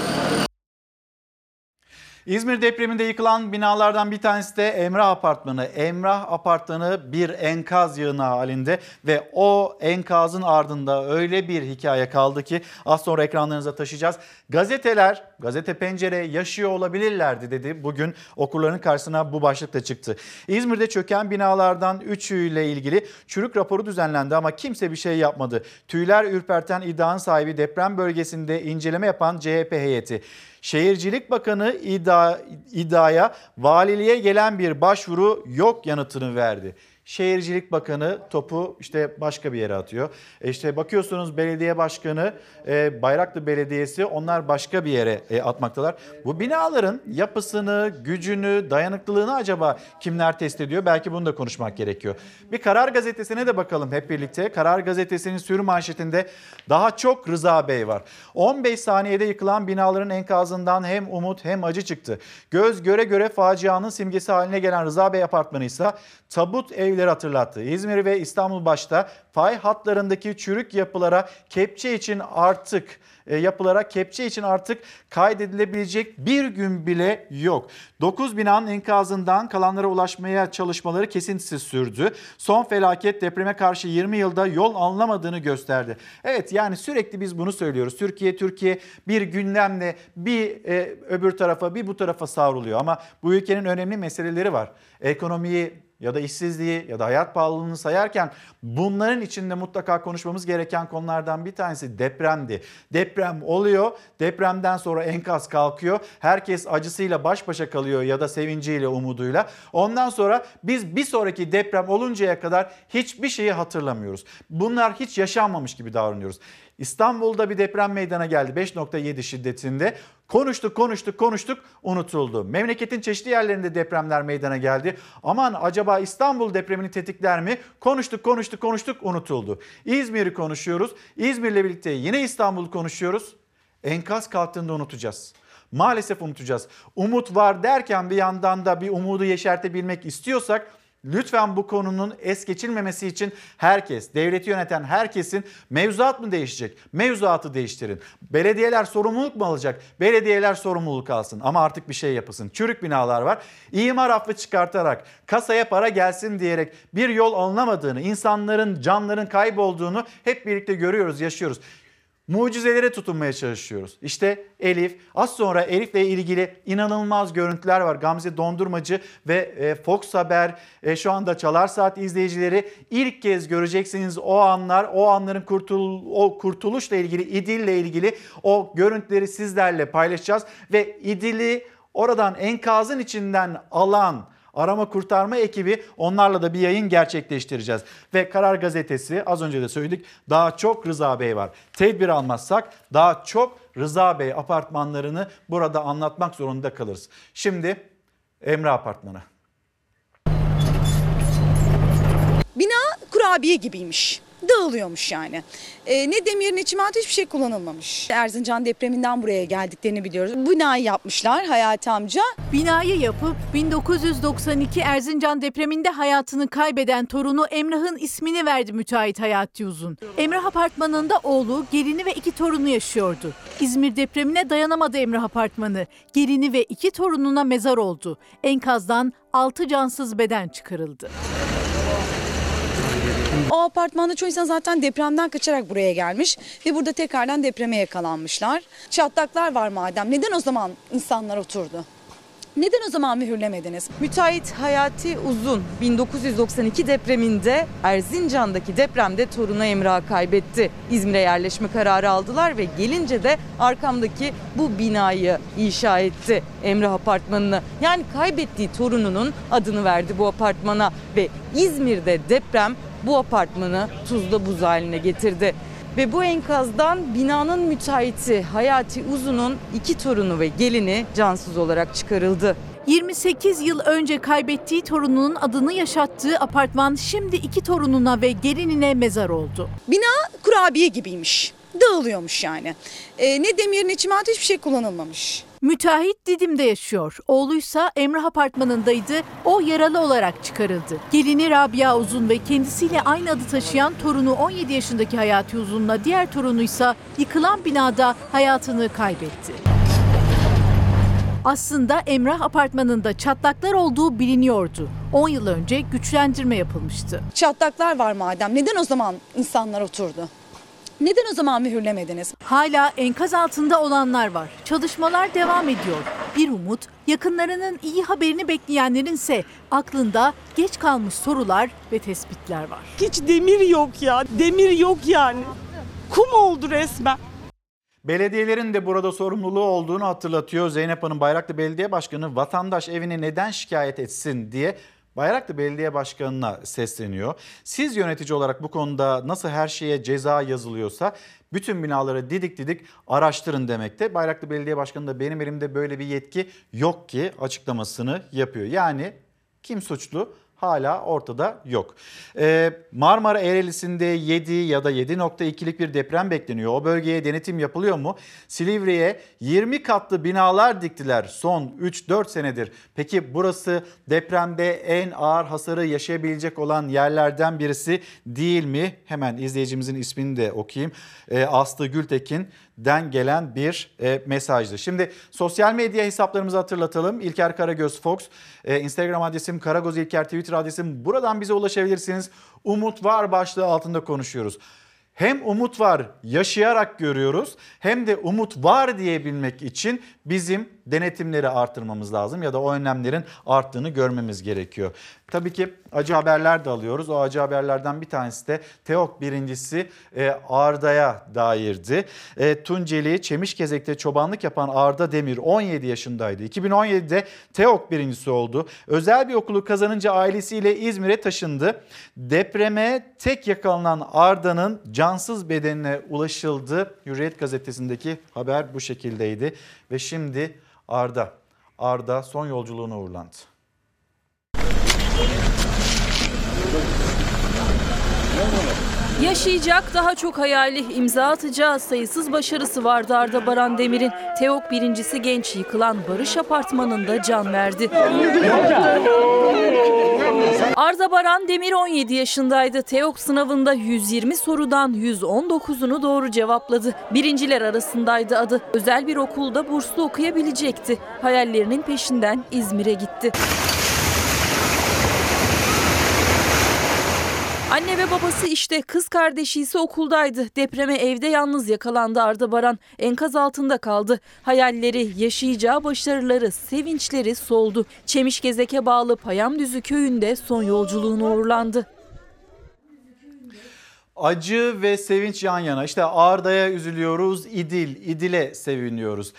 S5: İzmir depreminde yıkılan binalardan bir tanesi de Emrah Apartmanı. Emrah Apartmanı bir enkaz yığını halinde ve o enkazın ardında öyle bir hikaye kaldı ki az sonra ekranlarınıza taşıyacağız. Gazeteler, gazete pencere yaşıyor olabilirlerdi dedi. Bugün okurların karşısına bu başlıkla çıktı. İzmir'de çöken binalardan üçüyle ilgili çürük raporu düzenlendi ama kimse bir şey yapmadı. Tüyler ürperten iddianın sahibi deprem bölgesinde inceleme yapan CHP heyeti. Şehircilik Bakanı iddia, iddiaya valiliğe gelen bir başvuru yok yanıtını verdi. Şehircilik Bakanı topu işte başka bir yere atıyor. E işte bakıyorsunuz belediye başkanı e, Bayraklı Belediyesi onlar başka bir yere e, atmaktalar. Bu binaların yapısını, gücünü, dayanıklılığını acaba kimler test ediyor? Belki bunu da konuşmak gerekiyor. Bir Karar Gazetesi'ne de bakalım hep birlikte. Karar Gazetesi'nin sürü manşetinde daha çok Rıza Bey var. 15 saniyede yıkılan binaların enkazından hem umut hem acı çıktı. Göz göre göre facianın simgesi haline gelen Rıza Bey apartmanı ise tabut evleri hatırlattı. İzmir ve İstanbul başta fay hatlarındaki çürük yapılara kepçe için artık e, yapılara kepçe için artık kaydedilebilecek bir gün bile yok. 9 binanın enkazından kalanlara ulaşmaya çalışmaları kesintisiz sürdü. Son felaket depreme karşı 20 yılda yol alınamadığını gösterdi. Evet yani sürekli biz bunu söylüyoruz. Türkiye Türkiye bir gündemle bir e, öbür tarafa bir bu tarafa savruluyor ama bu ülkenin önemli meseleleri var. Ekonomiyi ya da işsizliği ya da hayat pahalılığını sayarken bunların içinde mutlaka konuşmamız gereken konulardan bir tanesi depremdi. Deprem oluyor, depremden sonra enkaz kalkıyor. Herkes acısıyla baş başa kalıyor ya da sevinciyle, umuduyla. Ondan sonra biz bir sonraki deprem oluncaya kadar hiçbir şeyi hatırlamıyoruz. Bunlar hiç yaşanmamış gibi davranıyoruz. İstanbul'da bir deprem meydana geldi 5.7 şiddetinde. Konuştuk, konuştuk, konuştuk, unutuldu. Memleketin çeşitli yerlerinde depremler meydana geldi. Aman acaba İstanbul depremini tetikler mi? Konuştuk, konuştuk, konuştuk, unutuldu. İzmir'i konuşuyoruz. İzmir'le birlikte yine İstanbul'u konuşuyoruz. Enkaz kalktığında unutacağız. Maalesef unutacağız. Umut var derken bir yandan da bir umudu yeşertebilmek istiyorsak Lütfen bu konunun es geçilmemesi için herkes, devleti yöneten herkesin mevzuat mı değişecek? Mevzuatı değiştirin. Belediyeler sorumluluk mu alacak? Belediyeler sorumluluk alsın ama artık bir şey yapılsın. Çürük binalar var. İmar affı çıkartarak, kasaya para gelsin diyerek bir yol alınamadığını, insanların, canların kaybolduğunu hep birlikte görüyoruz, yaşıyoruz mucizelere tutunmaya çalışıyoruz. İşte Elif, az sonra Elif'le ilgili inanılmaz görüntüler var. Gamze Dondurmacı ve e, Fox Haber e, şu anda Çalar Saat izleyicileri ilk kez göreceksiniz o anlar, o anların kurtul o kurtuluşla ilgili, İdil'le ilgili o görüntüleri sizlerle paylaşacağız ve İdil'i oradan enkazın içinden alan arama kurtarma ekibi onlarla da bir yayın gerçekleştireceğiz. Ve Karar Gazetesi az önce de söyledik daha çok Rıza Bey var. Tedbir almazsak daha çok Rıza Bey apartmanlarını burada anlatmak zorunda kalırız. Şimdi Emre Apartmanı.
S33: Bina kurabiye gibiymiş. Dağılıyormuş yani. Ee, ne demir ne çimento hiçbir şey kullanılmamış. Erzincan depreminden buraya geldiklerini biliyoruz. Binayı yapmışlar Hayati amca.
S34: Binayı yapıp 1992 Erzincan depreminde hayatını kaybeden torunu Emrah'ın ismini verdi müteahhit Hayati Uzun. Emrah apartmanında oğlu, gelini ve iki torunu yaşıyordu. İzmir depremine dayanamadı Emrah apartmanı. Gelini ve iki torununa mezar oldu. Enkazdan 6 cansız beden çıkarıldı.
S33: O apartmanda çoğu insan zaten depremden kaçarak buraya gelmiş ve burada tekrardan depreme yakalanmışlar. Çatlaklar var madem. Neden o zaman insanlar oturdu? Neden o zaman mühürlemediniz?
S32: Müteahhit Hayati Uzun 1992 depreminde Erzincan'daki depremde torunu Emrah'ı kaybetti. İzmir'e yerleşme kararı aldılar ve gelince de arkamdaki bu binayı inşa etti. Emrah Apartmanı'nı. Yani kaybettiği torununun adını verdi bu apartmana ve İzmir'de deprem bu apartmanı tuzla buz haline getirdi. Ve bu enkazdan binanın müteahhiti Hayati Uzun'un iki torunu ve gelini cansız olarak çıkarıldı.
S34: 28 yıl önce kaybettiği torununun adını yaşattığı apartman şimdi iki torununa ve gelinine mezar oldu.
S33: Bina kurabiye gibiymiş. Dağılıyormuş yani. Ee, ne demir ne çimento hiçbir şey kullanılmamış.
S34: Müteahhit Didim'de yaşıyor. Oğluysa Emrah Apartmanı'ndaydı. O yaralı olarak çıkarıldı. Gelini Rabia Uzun ve kendisiyle aynı adı taşıyan torunu 17 yaşındaki Hayati Uzun'la diğer torunuysa yıkılan binada hayatını kaybetti. Aslında Emrah Apartmanı'nda çatlaklar olduğu biliniyordu. 10 yıl önce güçlendirme yapılmıştı.
S33: Çatlaklar var madem. Neden o zaman insanlar oturdu? Neden o zaman mühürlemediniz?
S34: Hala enkaz altında olanlar var. Çalışmalar devam ediyor. Bir umut, yakınlarının iyi haberini bekleyenlerin ise aklında geç kalmış sorular ve tespitler var.
S35: Hiç demir yok ya. Demir yok yani. Kum oldu resmen.
S5: Belediyelerin de burada sorumluluğu olduğunu hatırlatıyor. Zeynep Hanım Bayraklı Belediye Başkanı vatandaş evini neden şikayet etsin diye Bayraklı Belediye Başkanı'na sesleniyor. Siz yönetici olarak bu konuda nasıl her şeye ceza yazılıyorsa bütün binaları didik didik araştırın demekte. Bayraklı Belediye Başkanı da benim elimde böyle bir yetki yok ki açıklamasını yapıyor. Yani kim suçlu? Hala ortada yok. Ee, Marmara Ereğlisi'nde 7 ya da 7.2'lik bir deprem bekleniyor. O bölgeye denetim yapılıyor mu? Silivri'ye 20 katlı binalar diktiler son 3-4 senedir. Peki burası depremde en ağır hasarı yaşayabilecek olan yerlerden birisi değil mi? Hemen izleyicimizin ismini de okuyayım. Ee, Aslı Gültekin den gelen bir e, mesajdı. Şimdi sosyal medya hesaplarımızı hatırlatalım. İlker Karagöz Fox, e, Instagram adresim Karagoz İlker, Twitter adresim. Buradan bize ulaşabilirsiniz. Umut var başlığı altında konuşuyoruz. Hem umut var yaşayarak görüyoruz hem de umut var diyebilmek için bizim denetimleri artırmamız lazım ya da o önlemlerin arttığını görmemiz gerekiyor. Tabii ki acı haberler de alıyoruz. O acı haberlerden bir tanesi de TEOK birincisi e, Arda'ya dairdi. E, Tunceli Çemişkezek'te çobanlık yapan Arda Demir 17 yaşındaydı. 2017'de TEOK birincisi oldu. Özel bir okulu kazanınca ailesiyle İzmir'e taşındı. Depreme tek yakalanan Arda'nın cansız bedenine ulaşıldı. Hürriyet gazetesindeki haber bu şekildeydi. Ve şimdi Arda, Arda son yolculuğuna uğurlandı.
S8: Yaşayacak daha çok hayali, imza atacağı sayısız başarısı vardı Arda Baran Demir'in. TEOK birincisi genç yıkılan Barış Apartmanı'nda can verdi. Arda Baran Demir 17 yaşındaydı. TEOK sınavında 120 sorudan 119'unu doğru cevapladı. Birinciler arasındaydı adı. Özel bir okulda burslu okuyabilecekti. Hayallerinin peşinden İzmir'e gitti. Anne ve babası işte kız kardeşi ise okuldaydı. Depreme evde yalnız yakalandı Arda Baran. Enkaz altında kaldı. Hayalleri, yaşayacağı başarıları, sevinçleri soldu. Çemişgezek'e bağlı Payamdüzü köyünde son yolculuğuna uğurlandı.
S5: Acı ve sevinç yan yana. İşte Arda'ya üzülüyoruz, İdil, İdil'e seviniyoruz.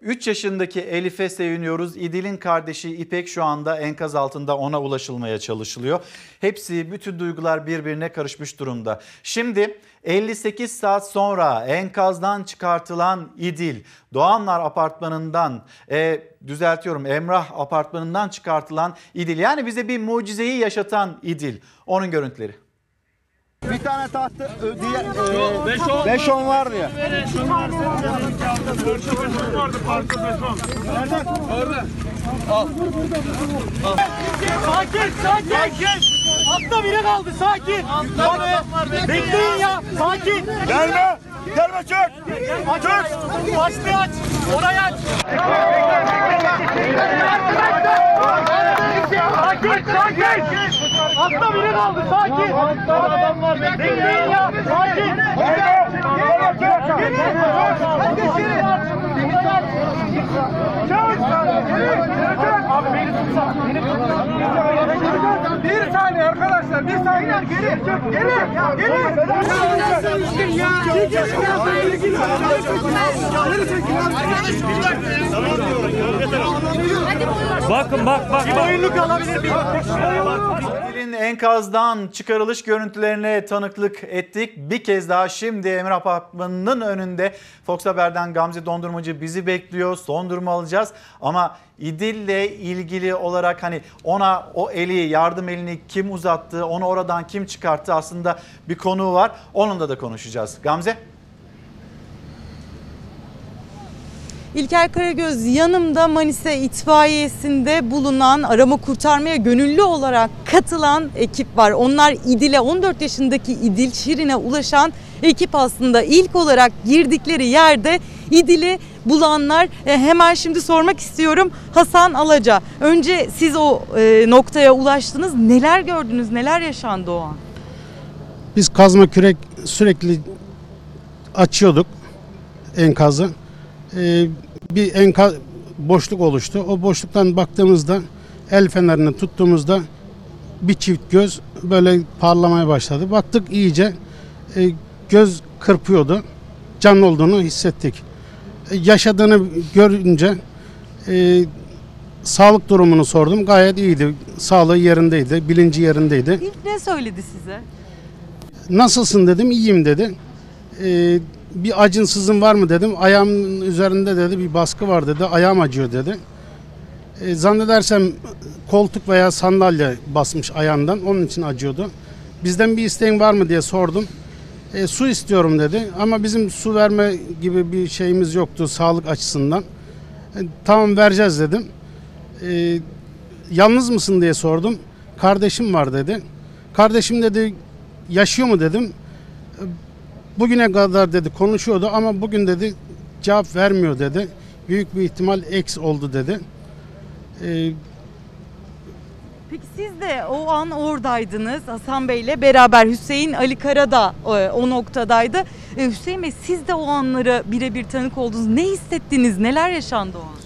S5: 3 e, yaşındaki Elif'e seviniyoruz. İdil'in kardeşi İpek şu anda enkaz altında ona ulaşılmaya çalışılıyor. Hepsi, bütün duygular birbirine karışmış durumda. Şimdi 58 saat sonra enkazdan çıkartılan İdil, Doğanlar Apartmanı'ndan, e, düzeltiyorum Emrah Apartmanı'ndan çıkartılan İdil. Yani bize bir mucizeyi yaşatan İdil. Onun görüntüleri.
S36: Bir tane tahta diğer 5 10 var ya.
S13: Nerede? Orada. Al. Al. Sakin, sakin. Altta biri kaldı, sakin. Bekleyin ya, sakin.
S36: Gelme. Gelme çök.
S13: Aç, aç. Başlığı aç. Orayı aç. Sakin, sakin. Altta biri kaldı, sakin. Adamlar bekleyin ya, sakin. Gelme. Gelme Abi beni tutsa. Beni tutsa.
S37: Bir saniye arkadaşlar. Bir saniye. Gelin. Gelin. Gelin. Gelin.
S38: Bakın bak bak. Bir
S37: oyunluk alabilir miyim?
S5: enkazdan çıkarılış görüntülerine tanıklık ettik. Bir kez daha şimdi Emir Apartmanı'nın önünde Fox Haber'den Gamze Dondurmacı bizi bekliyor. Son durumu alacağız ama İdil'le ilgili olarak hani ona o eli yardım elini kim uzattı, onu oradan kim çıkarttı aslında bir konu var. Onunla da konuşacağız. Gamze?
S3: İlker Karagöz yanımda Manisa itfaiyesinde bulunan arama kurtarmaya gönüllü olarak katılan ekip var. Onlar İdil'e 14 yaşındaki İdil Şirin'e ulaşan ekip aslında ilk olarak girdikleri yerde İdil'i bulanlar E, hemen şimdi sormak istiyorum Hasan Alaca. Önce siz o e, noktaya ulaştınız. Neler gördünüz? Neler yaşandı o an?
S39: Biz kazma kürek sürekli açıyorduk enkazı. Ee, bir enkaz boşluk oluştu. O boşluktan baktığımızda el fenerini tuttuğumuzda bir çift göz böyle parlamaya başladı. Baktık iyice e, göz kırpıyordu. Canlı olduğunu hissettik. E, yaşadığını görünce e, sağlık durumunu sordum. Gayet iyiydi. Sağlığı yerindeydi. Bilinci yerindeydi.
S3: İlk ne söyledi size?
S39: Nasılsın dedim, iyiyim dedi. Ee, bir acınsızın var mı dedim. Ayağımın üzerinde dedi bir baskı var dedi. Ayağım acıyor dedi. Ee, zannedersem koltuk veya sandalye basmış ayağından. Onun için acıyordu. Bizden bir isteğin var mı diye sordum. Ee, su istiyorum dedi. Ama bizim su verme gibi bir şeyimiz yoktu sağlık açısından. Ee, tamam vereceğiz dedim. Ee, yalnız mısın diye sordum. Kardeşim var dedi. Kardeşim dedi yaşıyor mu dedim. Bugüne kadar dedi konuşuyordu ama bugün dedi cevap vermiyor dedi. Büyük bir ihtimal eks oldu dedi. Ee,
S3: Peki siz de o an oradaydınız Hasan Bey ile beraber Hüseyin Ali Kara da e, o noktadaydı. E, Hüseyin Bey siz de o anlara birebir tanık oldunuz. Ne hissettiniz? Neler yaşandı o an?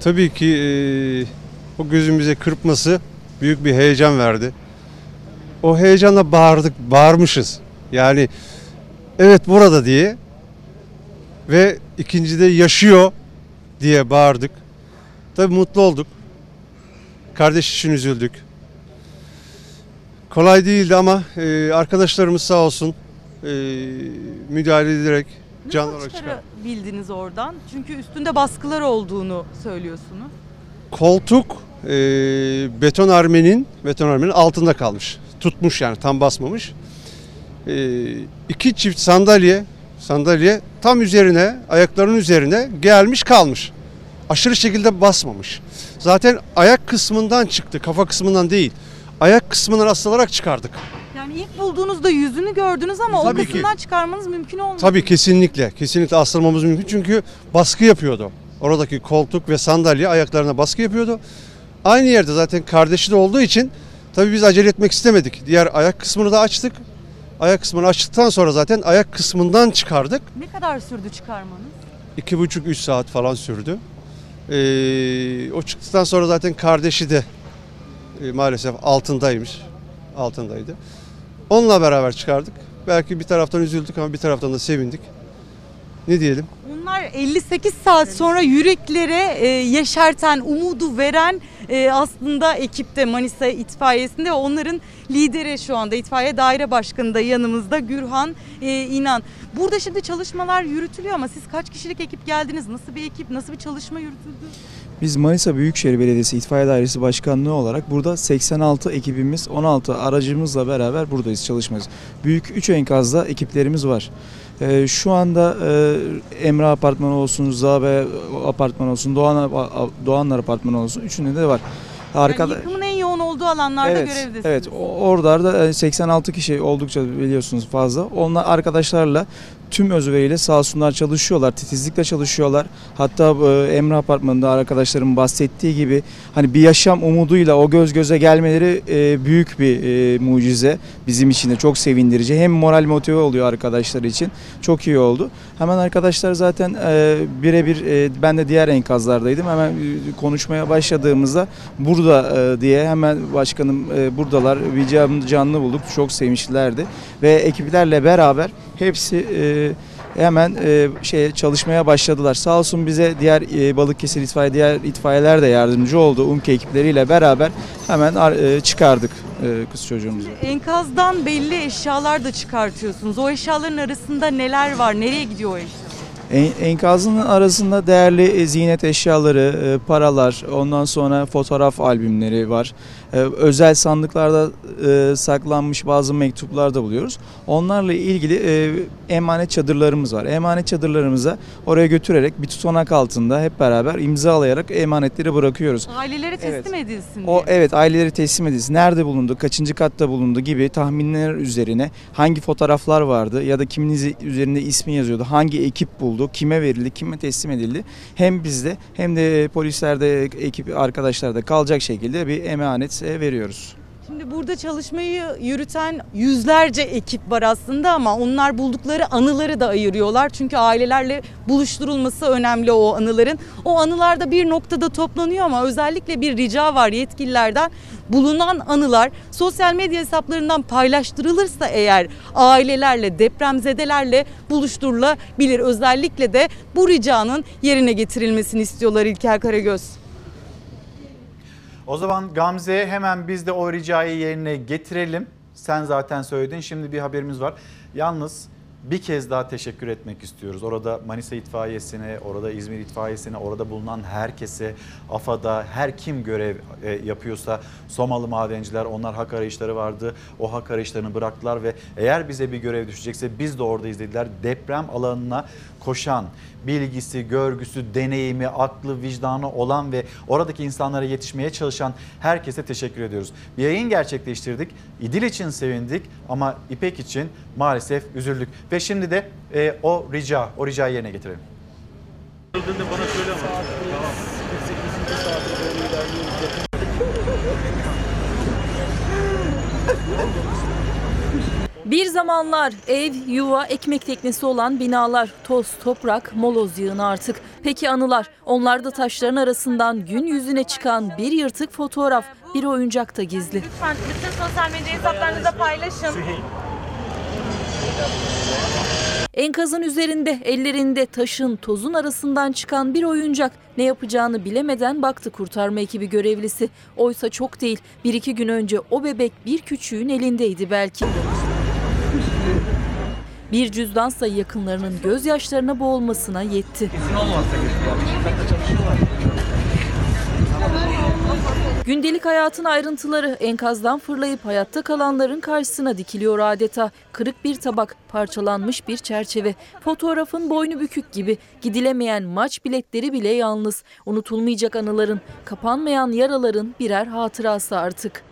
S40: Tabii ki eee, o gözümüze kırpması büyük bir heyecan verdi. O heyecanla bağırdık, bağırmışız. Yani evet burada diye ve ikincide yaşıyor diye bağırdık. Tabii mutlu olduk. Kardeş için üzüldük. Kolay değildi ama eee, arkadaşlarımız sağ olsun eee, müdahale ederek canlı olarak çıkardı.
S3: Bildiniz oradan. Çünkü üstünde baskılar olduğunu söylüyorsunuz.
S40: koltuk e, beton armenin beton armenin altında kalmış. Tutmuş yani tam basmamış. E, iki çift sandalye sandalye tam üzerine ayaklarının üzerine gelmiş kalmış. Aşırı şekilde basmamış. Zaten ayak kısmından çıktı kafa kısmından değil. Ayak kısmından asılarak çıkardık.
S3: Yani ilk bulduğunuzda yüzünü gördünüz ama
S40: Tabii
S3: o
S40: ki.
S3: kısımdan çıkarmanız mümkün olmadı.
S40: Tabii kesinlikle. Kesinlikle asılmamız mümkün. Çünkü baskı yapıyordu. Oradaki koltuk ve sandalye ayaklarına baskı yapıyordu. Aynı yerde zaten kardeşi de olduğu için tabii biz acele etmek istemedik. Diğer ayak kısmını da açtık. Ayak kısmını açtıktan sonra zaten ayak kısmından çıkardık.
S3: Ne kadar sürdü çıkarmanız?
S40: İki buçuk üç saat falan sürdü. Ee, o çıktıktan sonra zaten kardeşi de e, maalesef altındaymış. Altındaydı. Onunla beraber çıkardık. Belki bir taraftan üzüldük ama bir taraftan da sevindik. Ne diyelim?
S3: Bunlar 58 saat sonra yüreklere e, yeşerten, umudu veren e, aslında ekipte Manisa itfaiyesinde ve onların lideri şu anda itfaiye daire başkanı da yanımızda Gürhan e, İnan. Burada şimdi çalışmalar yürütülüyor ama siz kaç kişilik ekip geldiniz? Nasıl bir ekip, nasıl bir çalışma yürütüldü?
S41: Biz Manisa Büyükşehir Belediyesi İtfaiye Dairesi Başkanlığı olarak burada 86 ekibimiz, 16 aracımızla beraber buradayız çalışmıyoruz. Büyük 3 enkazda ekiplerimiz var. Ee, şu anda e, Emre Apartmanı olsun, Zabe Apartmanı olsun, Doğan, Doğanlar Apartmanı olsun üçünde de var. Arkada,
S3: Yani yıkımın olduğu alanlarda
S41: evet,
S3: görevdesiniz.
S41: Evet, o- oralarda e, 86 kişi oldukça biliyorsunuz fazla. Onlar arkadaşlarla tüm özveriyle sağ olsunlar çalışıyorlar, titizlikle çalışıyorlar. Hatta e, Emre Apartmanı'nda arkadaşlarım bahsettiği gibi hani bir yaşam umuduyla o göz göze gelmeleri e, büyük bir e, mucize. Bizim için de çok sevindirici. Hem moral motive oluyor arkadaşlar için. Çok iyi oldu. Hemen arkadaşlar zaten e, birebir e, ben de diğer enkazlardaydım. Hemen e, konuşmaya başladığımızda burada e, diye hemen başkanım e, buradalar. Bir can- canlı bulduk. Çok sevinçlilerdi. Ve ekiplerle beraber hepsi e, hemen e, şey çalışmaya başladılar. Sağ olsun bize diğer e, Balıkesir itfaiye diğer itfaiyeler de yardımcı oldu. UMKE ekipleriyle beraber hemen e, çıkardık e, kız çocuğumuzu.
S3: Enkazdan belli eşyalar da çıkartıyorsunuz. O eşyaların arasında neler var? Nereye gidiyor o eşya?
S41: En- Enkazın arasında değerli e, ziynet eşyaları, e, paralar, ondan sonra fotoğraf albümleri var. E, Özel sandıklarda e, saklanmış bazı mektuplar da buluyoruz. Onlarla ilgili e, emanet çadırlarımız var. Emanet çadırlarımıza oraya götürerek bir tutanak altında hep beraber imzalayarak emanetleri bırakıyoruz.
S3: Ailelere teslim edilsin
S41: O
S3: diye.
S41: evet aileleri teslim edilsin. Nerede bulundu, kaçıncı katta bulundu gibi tahminler üzerine hangi fotoğraflar vardı ya da kimin üzerinde ismi yazıyordu, hangi ekip buldu, kime verildi, kime teslim edildi. Hem bizde hem de polislerde ekip arkadaşlarda kalacak şekilde bir emanet e, veriyoruz.
S3: Şimdi burada çalışmayı yürüten yüzlerce ekip var aslında ama onlar buldukları anıları da ayırıyorlar. Çünkü ailelerle buluşturulması önemli o anıların. O anılar da bir noktada toplanıyor ama özellikle bir rica var yetkililerden. Bulunan anılar sosyal medya hesaplarından paylaştırılırsa eğer ailelerle, depremzedelerle buluşturulabilir. Özellikle de bu ricanın yerine getirilmesini istiyorlar İlker Karagöz.
S5: O zaman Gamze hemen biz de o ricayı yerine getirelim. Sen zaten söyledin. Şimdi bir haberimiz var. Yalnız bir kez daha teşekkür etmek istiyoruz. Orada Manisa itfaiyesine, orada İzmir itfaiyesine, orada bulunan herkese, AFAD'a, her kim görev e, yapıyorsa Somalı madenciler, onlar hak arayışları vardı. O hak arayışlarını bıraktılar ve eğer bize bir görev düşecekse biz de oradayız dediler. Deprem alanına koşan, bilgisi, görgüsü, deneyimi, aklı, vicdanı olan ve oradaki insanlara yetişmeye çalışan herkese teşekkür ediyoruz. Bir yayın gerçekleştirdik. İdil için sevindik ama İpek için maalesef üzüldük. Ve şimdi de e, o rica, o ricayı yerine getirelim.
S11: bana söyle ama.
S8: Bir zamanlar ev, yuva, ekmek teknesi olan binalar, toz, toprak, moloz yığını artık. Peki anılar? Onlar da taşların arasından gün yüzüne çıkan bir yırtık fotoğraf, bir oyuncak da gizli.
S16: Lütfen bütün sosyal medya hesaplarınızda paylaşın.
S8: Enkazın üzerinde, ellerinde taşın, tozun arasından çıkan bir oyuncak. Ne yapacağını bilemeden baktı kurtarma ekibi görevlisi. Oysa çok değil, bir iki gün önce o bebek bir küçüğün elindeydi belki. Bir cüzdansa yakınlarının gözyaşlarına boğulmasına yetti. Gündelik hayatın ayrıntıları enkazdan fırlayıp hayatta kalanların karşısına dikiliyor adeta. Kırık bir tabak, parçalanmış bir çerçeve, fotoğrafın boynu bükük gibi, gidilemeyen maç biletleri bile yalnız. Unutulmayacak anıların, kapanmayan yaraların birer hatırası artık.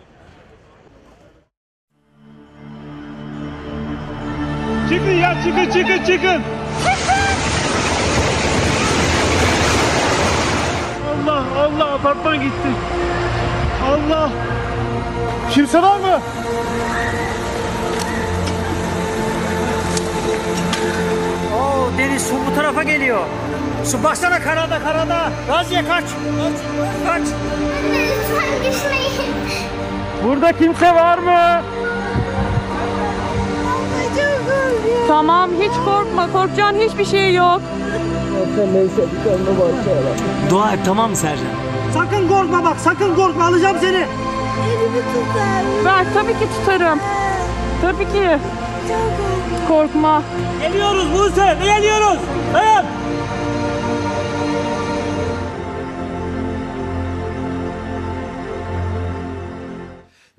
S11: Çıkın ya çıkın çıkın çıkın. Allah Allah apartman gitti. Allah. Kimse var mı? Oo deniz su bu tarafa geliyor. Su baksana karada karada. Raziye kaç. Kaç. Kaç.
S16: Lütfen düşmeyin.
S11: Burada kimse var mı?
S16: Tamam hiç korkma. Korkacağın hiçbir şey yok.
S11: Dua et tamam mı Sercan? Sakın korkma bak sakın korkma alacağım seni.
S16: Elimi tutar. Ver tabii ki tutarım. Tabii ki. Korkma.
S11: Geliyoruz Buse geliyoruz. Evet.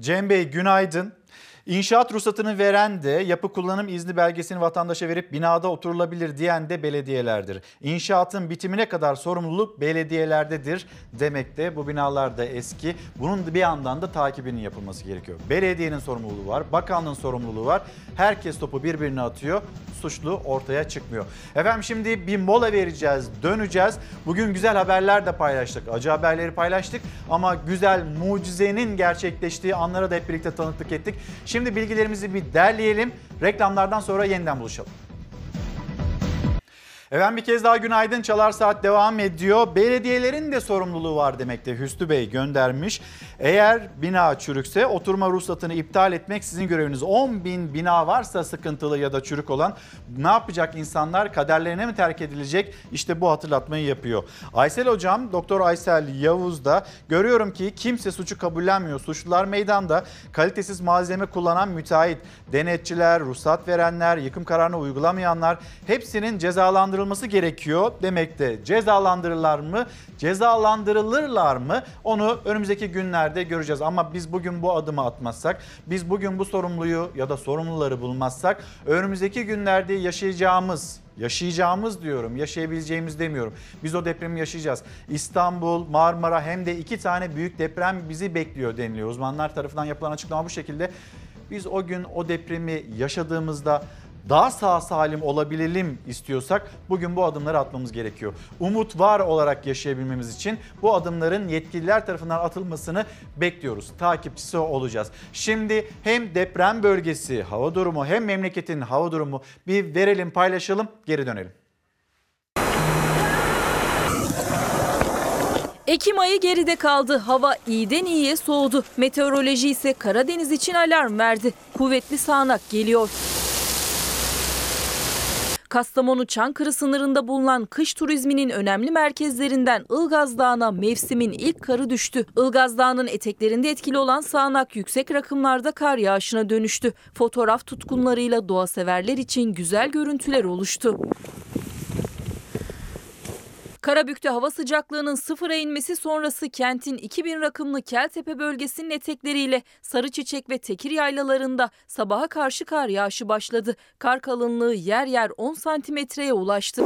S5: Cem Bey günaydın. İnşaat ruhsatını veren de yapı kullanım izni belgesini vatandaşa verip binada oturulabilir diyen de belediyelerdir. İnşaatın bitimine kadar sorumluluk belediyelerdedir demek de bu binalar da eski. Bunun bir yandan da takibinin yapılması gerekiyor. Belediyenin sorumluluğu var, bakanlığın sorumluluğu var. Herkes topu birbirine atıyor. suçlu ortaya çıkmıyor. Efendim şimdi bir mola vereceğiz, döneceğiz. Bugün güzel haberler de paylaştık, acı haberleri paylaştık ama güzel mucizenin gerçekleştiği anlara da hep birlikte tanıklık ettik. Şimdi bilgilerimizi bir derleyelim, reklamlardan sonra yeniden buluşalım. Efendim bir kez daha günaydın. Çalar Saat devam ediyor. Belediyelerin de sorumluluğu var demekte Hüsnü Bey göndermiş. Eğer bina çürükse oturma ruhsatını iptal etmek sizin göreviniz. 10 bin bina varsa sıkıntılı ya da çürük olan ne yapacak insanlar? Kaderlerine mi terk edilecek? İşte bu hatırlatmayı yapıyor. Aysel Hocam, Doktor Aysel Yavuz da görüyorum ki kimse suçu kabullenmiyor. Suçlular meydanda kalitesiz malzeme kullanan müteahhit, denetçiler, ruhsat verenler, yıkım kararını uygulamayanlar hepsinin cezalandırılması gerekiyor demekte. Cezalandırırlar mı? Cezalandırılırlar mı? Onu önümüzdeki günlerde göreceğiz. Ama biz bugün bu adımı atmazsak, biz bugün bu sorumluyu ya da sorumluları bulmazsak önümüzdeki günlerde yaşayacağımız Yaşayacağımız diyorum, yaşayabileceğimiz demiyorum. Biz o depremi yaşayacağız. İstanbul, Marmara hem de iki tane büyük deprem bizi bekliyor deniliyor. Uzmanlar tarafından yapılan açıklama bu şekilde. Biz o gün o depremi yaşadığımızda daha sağ salim olabilelim istiyorsak bugün bu adımları atmamız gerekiyor. Umut var olarak yaşayabilmemiz için bu adımların yetkililer tarafından atılmasını bekliyoruz. Takipçisi olacağız. Şimdi hem deprem bölgesi hava durumu hem memleketin hava durumu bir verelim paylaşalım geri dönelim.
S8: Ekim ayı geride kaldı. Hava iyiden iyiye soğudu. Meteoroloji ise Karadeniz için alarm verdi. Kuvvetli sağanak geliyor. Kastamonu Çankırı sınırında bulunan kış turizminin önemli merkezlerinden Ilgaz Dağı'na mevsimin ilk karı düştü. Ilgaz Dağı'nın eteklerinde etkili olan sağanak yüksek rakımlarda kar yağışına dönüştü. Fotoğraf tutkunlarıyla doğa severler için güzel görüntüler oluştu. Karabük'te hava sıcaklığının sıfıra inmesi sonrası kentin 2000 rakımlı Keltepe bölgesinin etekleriyle Sarıçiçek ve Tekir yaylalarında sabaha karşı kar yağışı başladı. Kar kalınlığı yer yer 10 santimetreye ulaştı.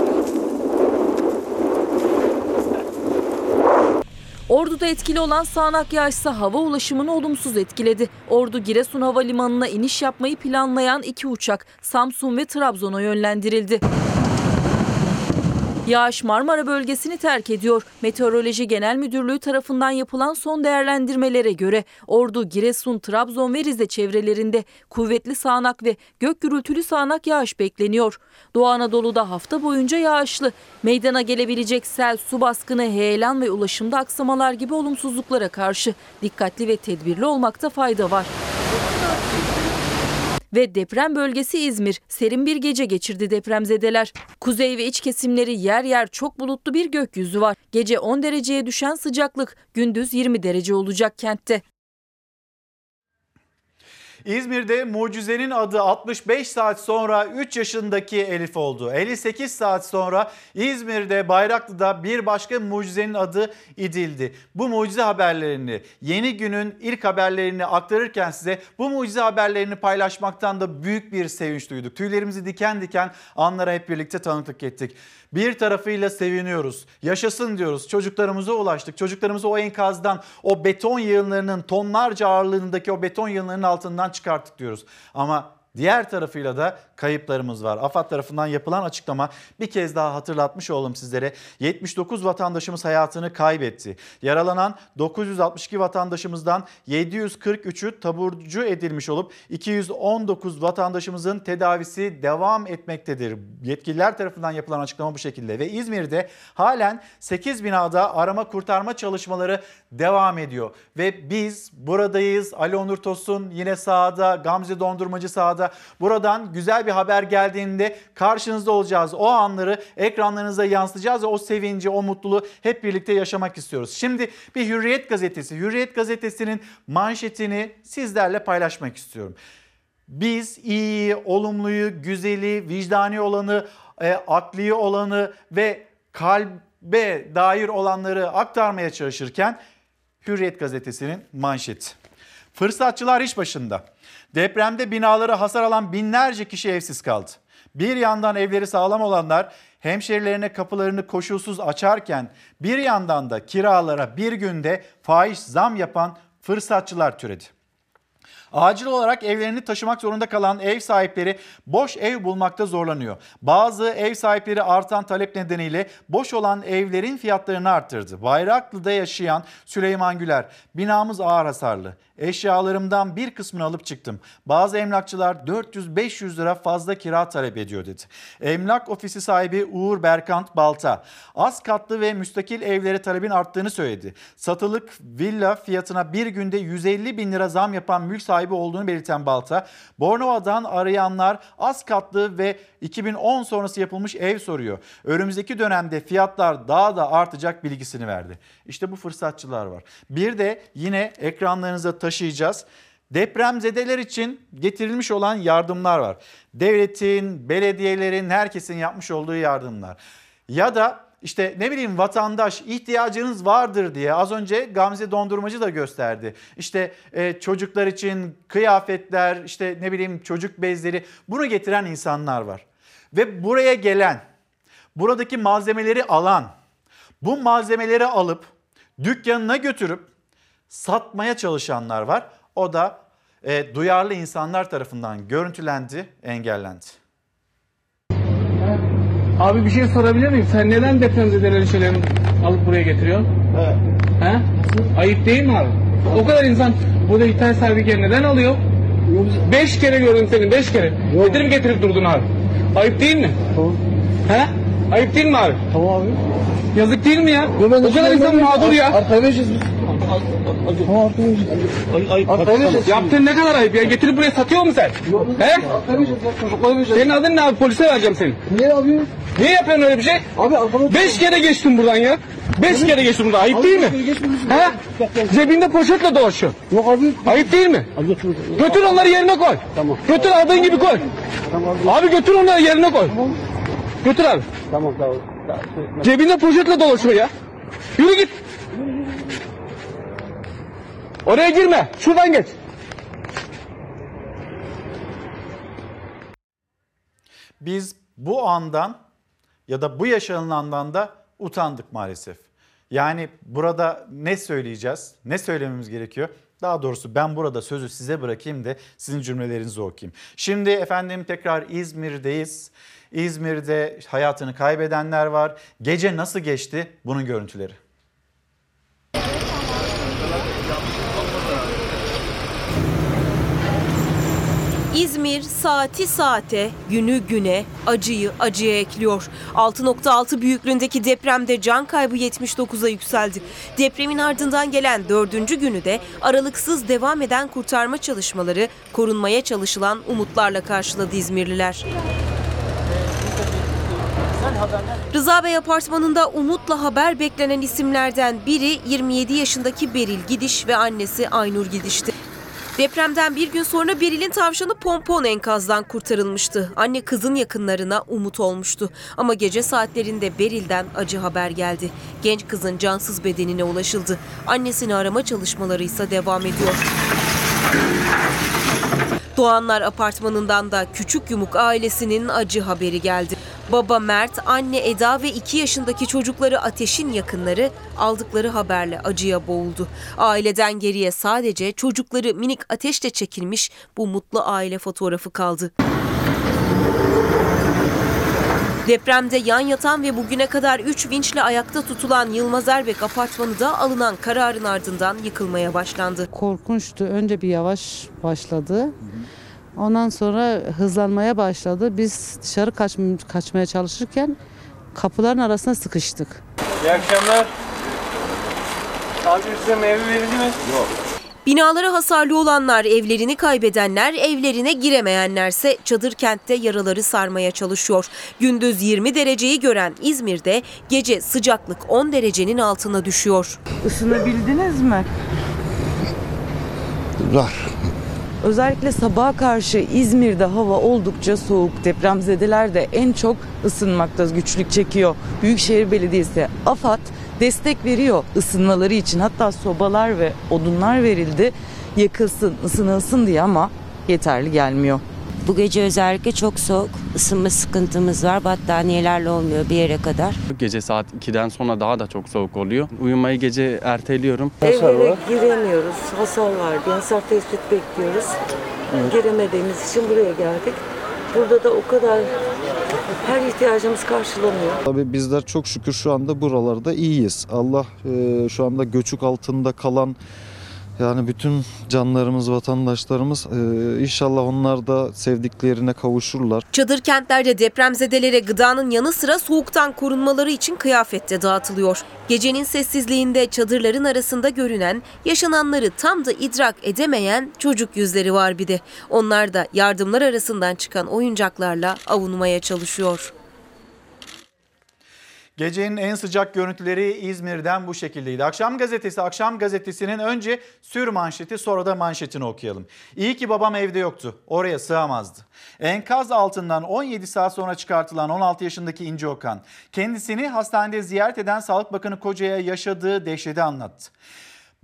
S8: Ordu'da etkili olan sağanak yağışsa hava ulaşımını olumsuz etkiledi. Ordu Giresun Havalimanı'na iniş yapmayı planlayan iki uçak Samsun ve Trabzon'a yönlendirildi. Yağış Marmara bölgesini terk ediyor. Meteoroloji Genel Müdürlüğü tarafından yapılan son değerlendirmelere göre Ordu, Giresun, Trabzon ve Rize çevrelerinde kuvvetli sağanak ve gök gürültülü sağanak yağış bekleniyor. Doğu Anadolu'da hafta boyunca yağışlı. Meydana gelebilecek sel, su baskını, heyelan ve ulaşımda aksamalar gibi olumsuzluklara karşı dikkatli ve tedbirli olmakta fayda var. Ve deprem bölgesi İzmir. Serin bir gece geçirdi depremzedeler. Kuzey ve iç kesimleri yer yer çok bulutlu bir gökyüzü var. Gece 10 dereceye düşen sıcaklık, gündüz 20 derece olacak kentte.
S5: İzmir'de mucizenin adı 65 saat sonra 3 yaşındaki Elif oldu. 58 saat sonra İzmir'de Bayraklı'da bir başka mucizenin adı İdil'di. Bu mucize haberlerini, yeni günün ilk haberlerini aktarırken size bu mucize haberlerini paylaşmaktan da büyük bir sevinç duyduk. Tüylerimizi diken diken anlara hep birlikte tanıklık ettik. Bir tarafıyla seviniyoruz. Yaşasın diyoruz. Çocuklarımıza ulaştık. Çocuklarımızı o enkazdan, o beton yığınlarının tonlarca ağırlığındaki o beton yığınlarının altından çıkarttık diyoruz. Ama Diğer tarafıyla da kayıplarımız var. AFAD tarafından yapılan açıklama bir kez daha hatırlatmış olalım sizlere. 79 vatandaşımız hayatını kaybetti. Yaralanan 962 vatandaşımızdan 743'ü taburcu edilmiş olup 219 vatandaşımızın tedavisi devam etmektedir. Yetkililer tarafından yapılan açıklama bu şekilde ve İzmir'de halen 8 binada arama kurtarma çalışmaları devam ediyor. Ve biz buradayız. Ali Onur Tosun yine sahada, Gamze Dondurmacı sahada. Buradan güzel bir haber geldiğinde karşınızda olacağız. O anları ekranlarınıza yansıtacağız ve o sevinci, o mutluluğu hep birlikte yaşamak istiyoruz. Şimdi bir Hürriyet gazetesi, Hürriyet gazetesinin manşetini sizlerle paylaşmak istiyorum. Biz iyi, olumluyu, güzeli, vicdani olanı, e, akli olanı ve kalbe dair olanları aktarmaya çalışırken Hürriyet gazetesinin manşeti. Fırsatçılar iş başında. Depremde binalara hasar alan binlerce kişi evsiz kaldı. Bir yandan evleri sağlam olanlar hemşerilerine kapılarını koşulsuz açarken bir yandan da kiralara bir günde faiz zam yapan fırsatçılar türedi. Acil olarak evlerini taşımak zorunda kalan ev sahipleri boş ev bulmakta zorlanıyor. Bazı ev sahipleri artan talep nedeniyle boş olan evlerin fiyatlarını arttırdı. Bayraklı'da yaşayan Süleyman Güler, binamız ağır hasarlı. Eşyalarımdan bir kısmını alıp çıktım. Bazı emlakçılar 400-500 lira fazla kira talep ediyor dedi. Emlak ofisi sahibi Uğur Berkant Balta az katlı ve müstakil evlere talebin arttığını söyledi. Satılık villa fiyatına bir günde 150 bin lira zam yapan mülk sahibi olduğunu belirten Balta, Bornova'dan arayanlar az katlı ve 2010 sonrası yapılmış ev soruyor. Önümüzdeki dönemde fiyatlar daha da artacak bilgisini verdi. İşte bu fırsatçılar var. Bir de yine ekranlarınıza taşıyacağız. Depremzedeler için getirilmiş olan yardımlar var. Devletin, belediyelerin, herkesin yapmış olduğu yardımlar. Ya da işte ne bileyim vatandaş ihtiyacınız vardır diye az önce Gamze Dondurmacı da gösterdi. İşte e, çocuklar için kıyafetler, işte ne bileyim çocuk bezleri bunu getiren insanlar var. Ve buraya gelen, buradaki malzemeleri alan, bu malzemeleri alıp dükkanına götürüp satmaya çalışanlar var. O da e, duyarlı insanlar tarafından görüntülendi, engellendi.
S13: Abi bir şey sorabilir miyim? Sen neden depremzedelerin şeylerini alıp buraya getiriyorsun? Evet. He? Ayıp değil mi abi? O kadar insan burada ihtiyaç sahibi neden alıyor? Beş kere gördüm seni, beş kere. Getirip getirip durdun abi. Ayıp değil mi? Tamam. He? Ayıp değil mi abi? Tamam abi. Yazık değil mi ya? o kadar insan mağdur ya. Arkadaşız biz. Tamam arkadaşız. Yaptığın ne kadar ayıp ya? Getirip buraya satıyor mu sen? He? Senin adın ne abi? Polise vereceğim seni. Niye abi? Niye yapıyorsun öyle bir şey? Abi Beş kere geçtim buradan ya. Beş kere geçtim buradan. Ayıp değil mi? He? Cebinde poşetle dolaşıyor. Yok abi. Ayıp değil mi? Götür onları yerine koy. Tamam. Götür aldığın gibi koy. Tamam. Abi götür onları yerine koy. Götür abi. Tamam tamam. Cebinde poşetle dolaşıyor ya. Yürü git. Oraya girme. Şuradan geç.
S5: Biz bu andan ya da bu yaşanılandan da utandık maalesef. Yani burada ne söyleyeceğiz? Ne söylememiz gerekiyor? Daha doğrusu ben burada sözü size bırakayım da sizin cümlelerinizi okuyayım. Şimdi efendim tekrar İzmir'deyiz. İzmir'de hayatını kaybedenler var. Gece nasıl geçti? Bunun görüntüleri.
S1: İzmir saati saate, günü güne, acıyı acıya ekliyor. 6.6 büyüklüğündeki depremde can kaybı 79'a yükseldi. Depremin ardından gelen dördüncü günü de aralıksız devam eden kurtarma çalışmaları korunmaya çalışılan umutlarla karşıladı İzmirliler. Rıza Bey apartmanında umutla haber beklenen isimlerden biri 27 yaşındaki Beril Gidiş ve annesi Aynur Gidiş'ti. Depremden bir gün sonra Beril'in tavşanı Pompon enkazdan kurtarılmıştı. Anne kızın yakınlarına umut olmuştu. Ama gece saatlerinde Beril'den acı haber geldi. Genç kızın cansız bedenine ulaşıldı. Annesini arama çalışmaları ise devam ediyor. Doğanlar apartmanından da Küçük Yumuk ailesinin acı haberi geldi. Baba Mert, anne Eda ve 2 yaşındaki çocukları Ateş'in yakınları aldıkları haberle acıya boğuldu. Aileden geriye sadece çocukları minik Ateş'le çekilmiş bu mutlu aile fotoğrafı kaldı. Depremde yan yatan ve bugüne kadar 3 vinçle ayakta tutulan Yılmaz Erbek apartmanı da alınan kararın ardından yıkılmaya başlandı.
S42: Korkunçtu. Önce bir yavaş başladı. Ondan sonra hızlanmaya başladı. Biz dışarı kaç, kaçmaya çalışırken kapıların arasına sıkıştık.
S13: İyi akşamlar. Abi size meyve verildi mi? Yok.
S1: Binaları hasarlı olanlar, evlerini kaybedenler, evlerine giremeyenlerse çadır kentte yaraları sarmaya çalışıyor. Gündüz 20 dereceyi gören İzmir'de gece sıcaklık 10 derecenin altına düşüyor.
S32: Isınabildiniz mi?
S36: Zor.
S32: Özellikle sabaha karşı İzmir'de hava oldukça soğuk. Depremzedeler de en çok ısınmakta güçlük çekiyor. Büyükşehir Belediyesi, AFAD destek veriyor ısınmaları için. Hatta sobalar ve odunlar verildi yakılsın, ısınılsın diye ama yeterli gelmiyor.
S43: Bu gece özellikle çok soğuk. Isınma sıkıntımız var. Battaniyelerle olmuyor bir yere kadar.
S44: Gece saat 2'den sonra daha da çok soğuk oluyor. Uyumayı gece erteliyorum.
S45: Evlere giremiyoruz. Hasar var diye hasar tespit bekliyoruz. Giremediğimiz için buraya geldik. Burada da o kadar her ihtiyacımız karşılanıyor.
S46: Tabii bizler çok şükür şu anda buralarda iyiyiz. Allah e, şu anda göçük altında kalan yani bütün canlarımız, vatandaşlarımız e, inşallah onlar da sevdiklerine kavuşurlar.
S1: Çadır kentlerde depremzedelere gıdanın yanı sıra soğuktan korunmaları için kıyafet de dağıtılıyor. Gecenin sessizliğinde çadırların arasında görünen, yaşananları tam da idrak edemeyen çocuk yüzleri var bir de. Onlar da yardımlar arasından çıkan oyuncaklarla avunmaya çalışıyor.
S5: Gecenin en sıcak görüntüleri İzmir'den bu şekildeydi. Akşam gazetesi, akşam gazetesinin önce sür manşeti sonra da manşetini okuyalım. İyi ki babam evde yoktu. Oraya sığamazdı. Enkaz altından 17 saat sonra çıkartılan 16 yaşındaki İnci Okan, kendisini hastanede ziyaret eden Sağlık Bakanı Koca'ya yaşadığı dehşeti anlattı.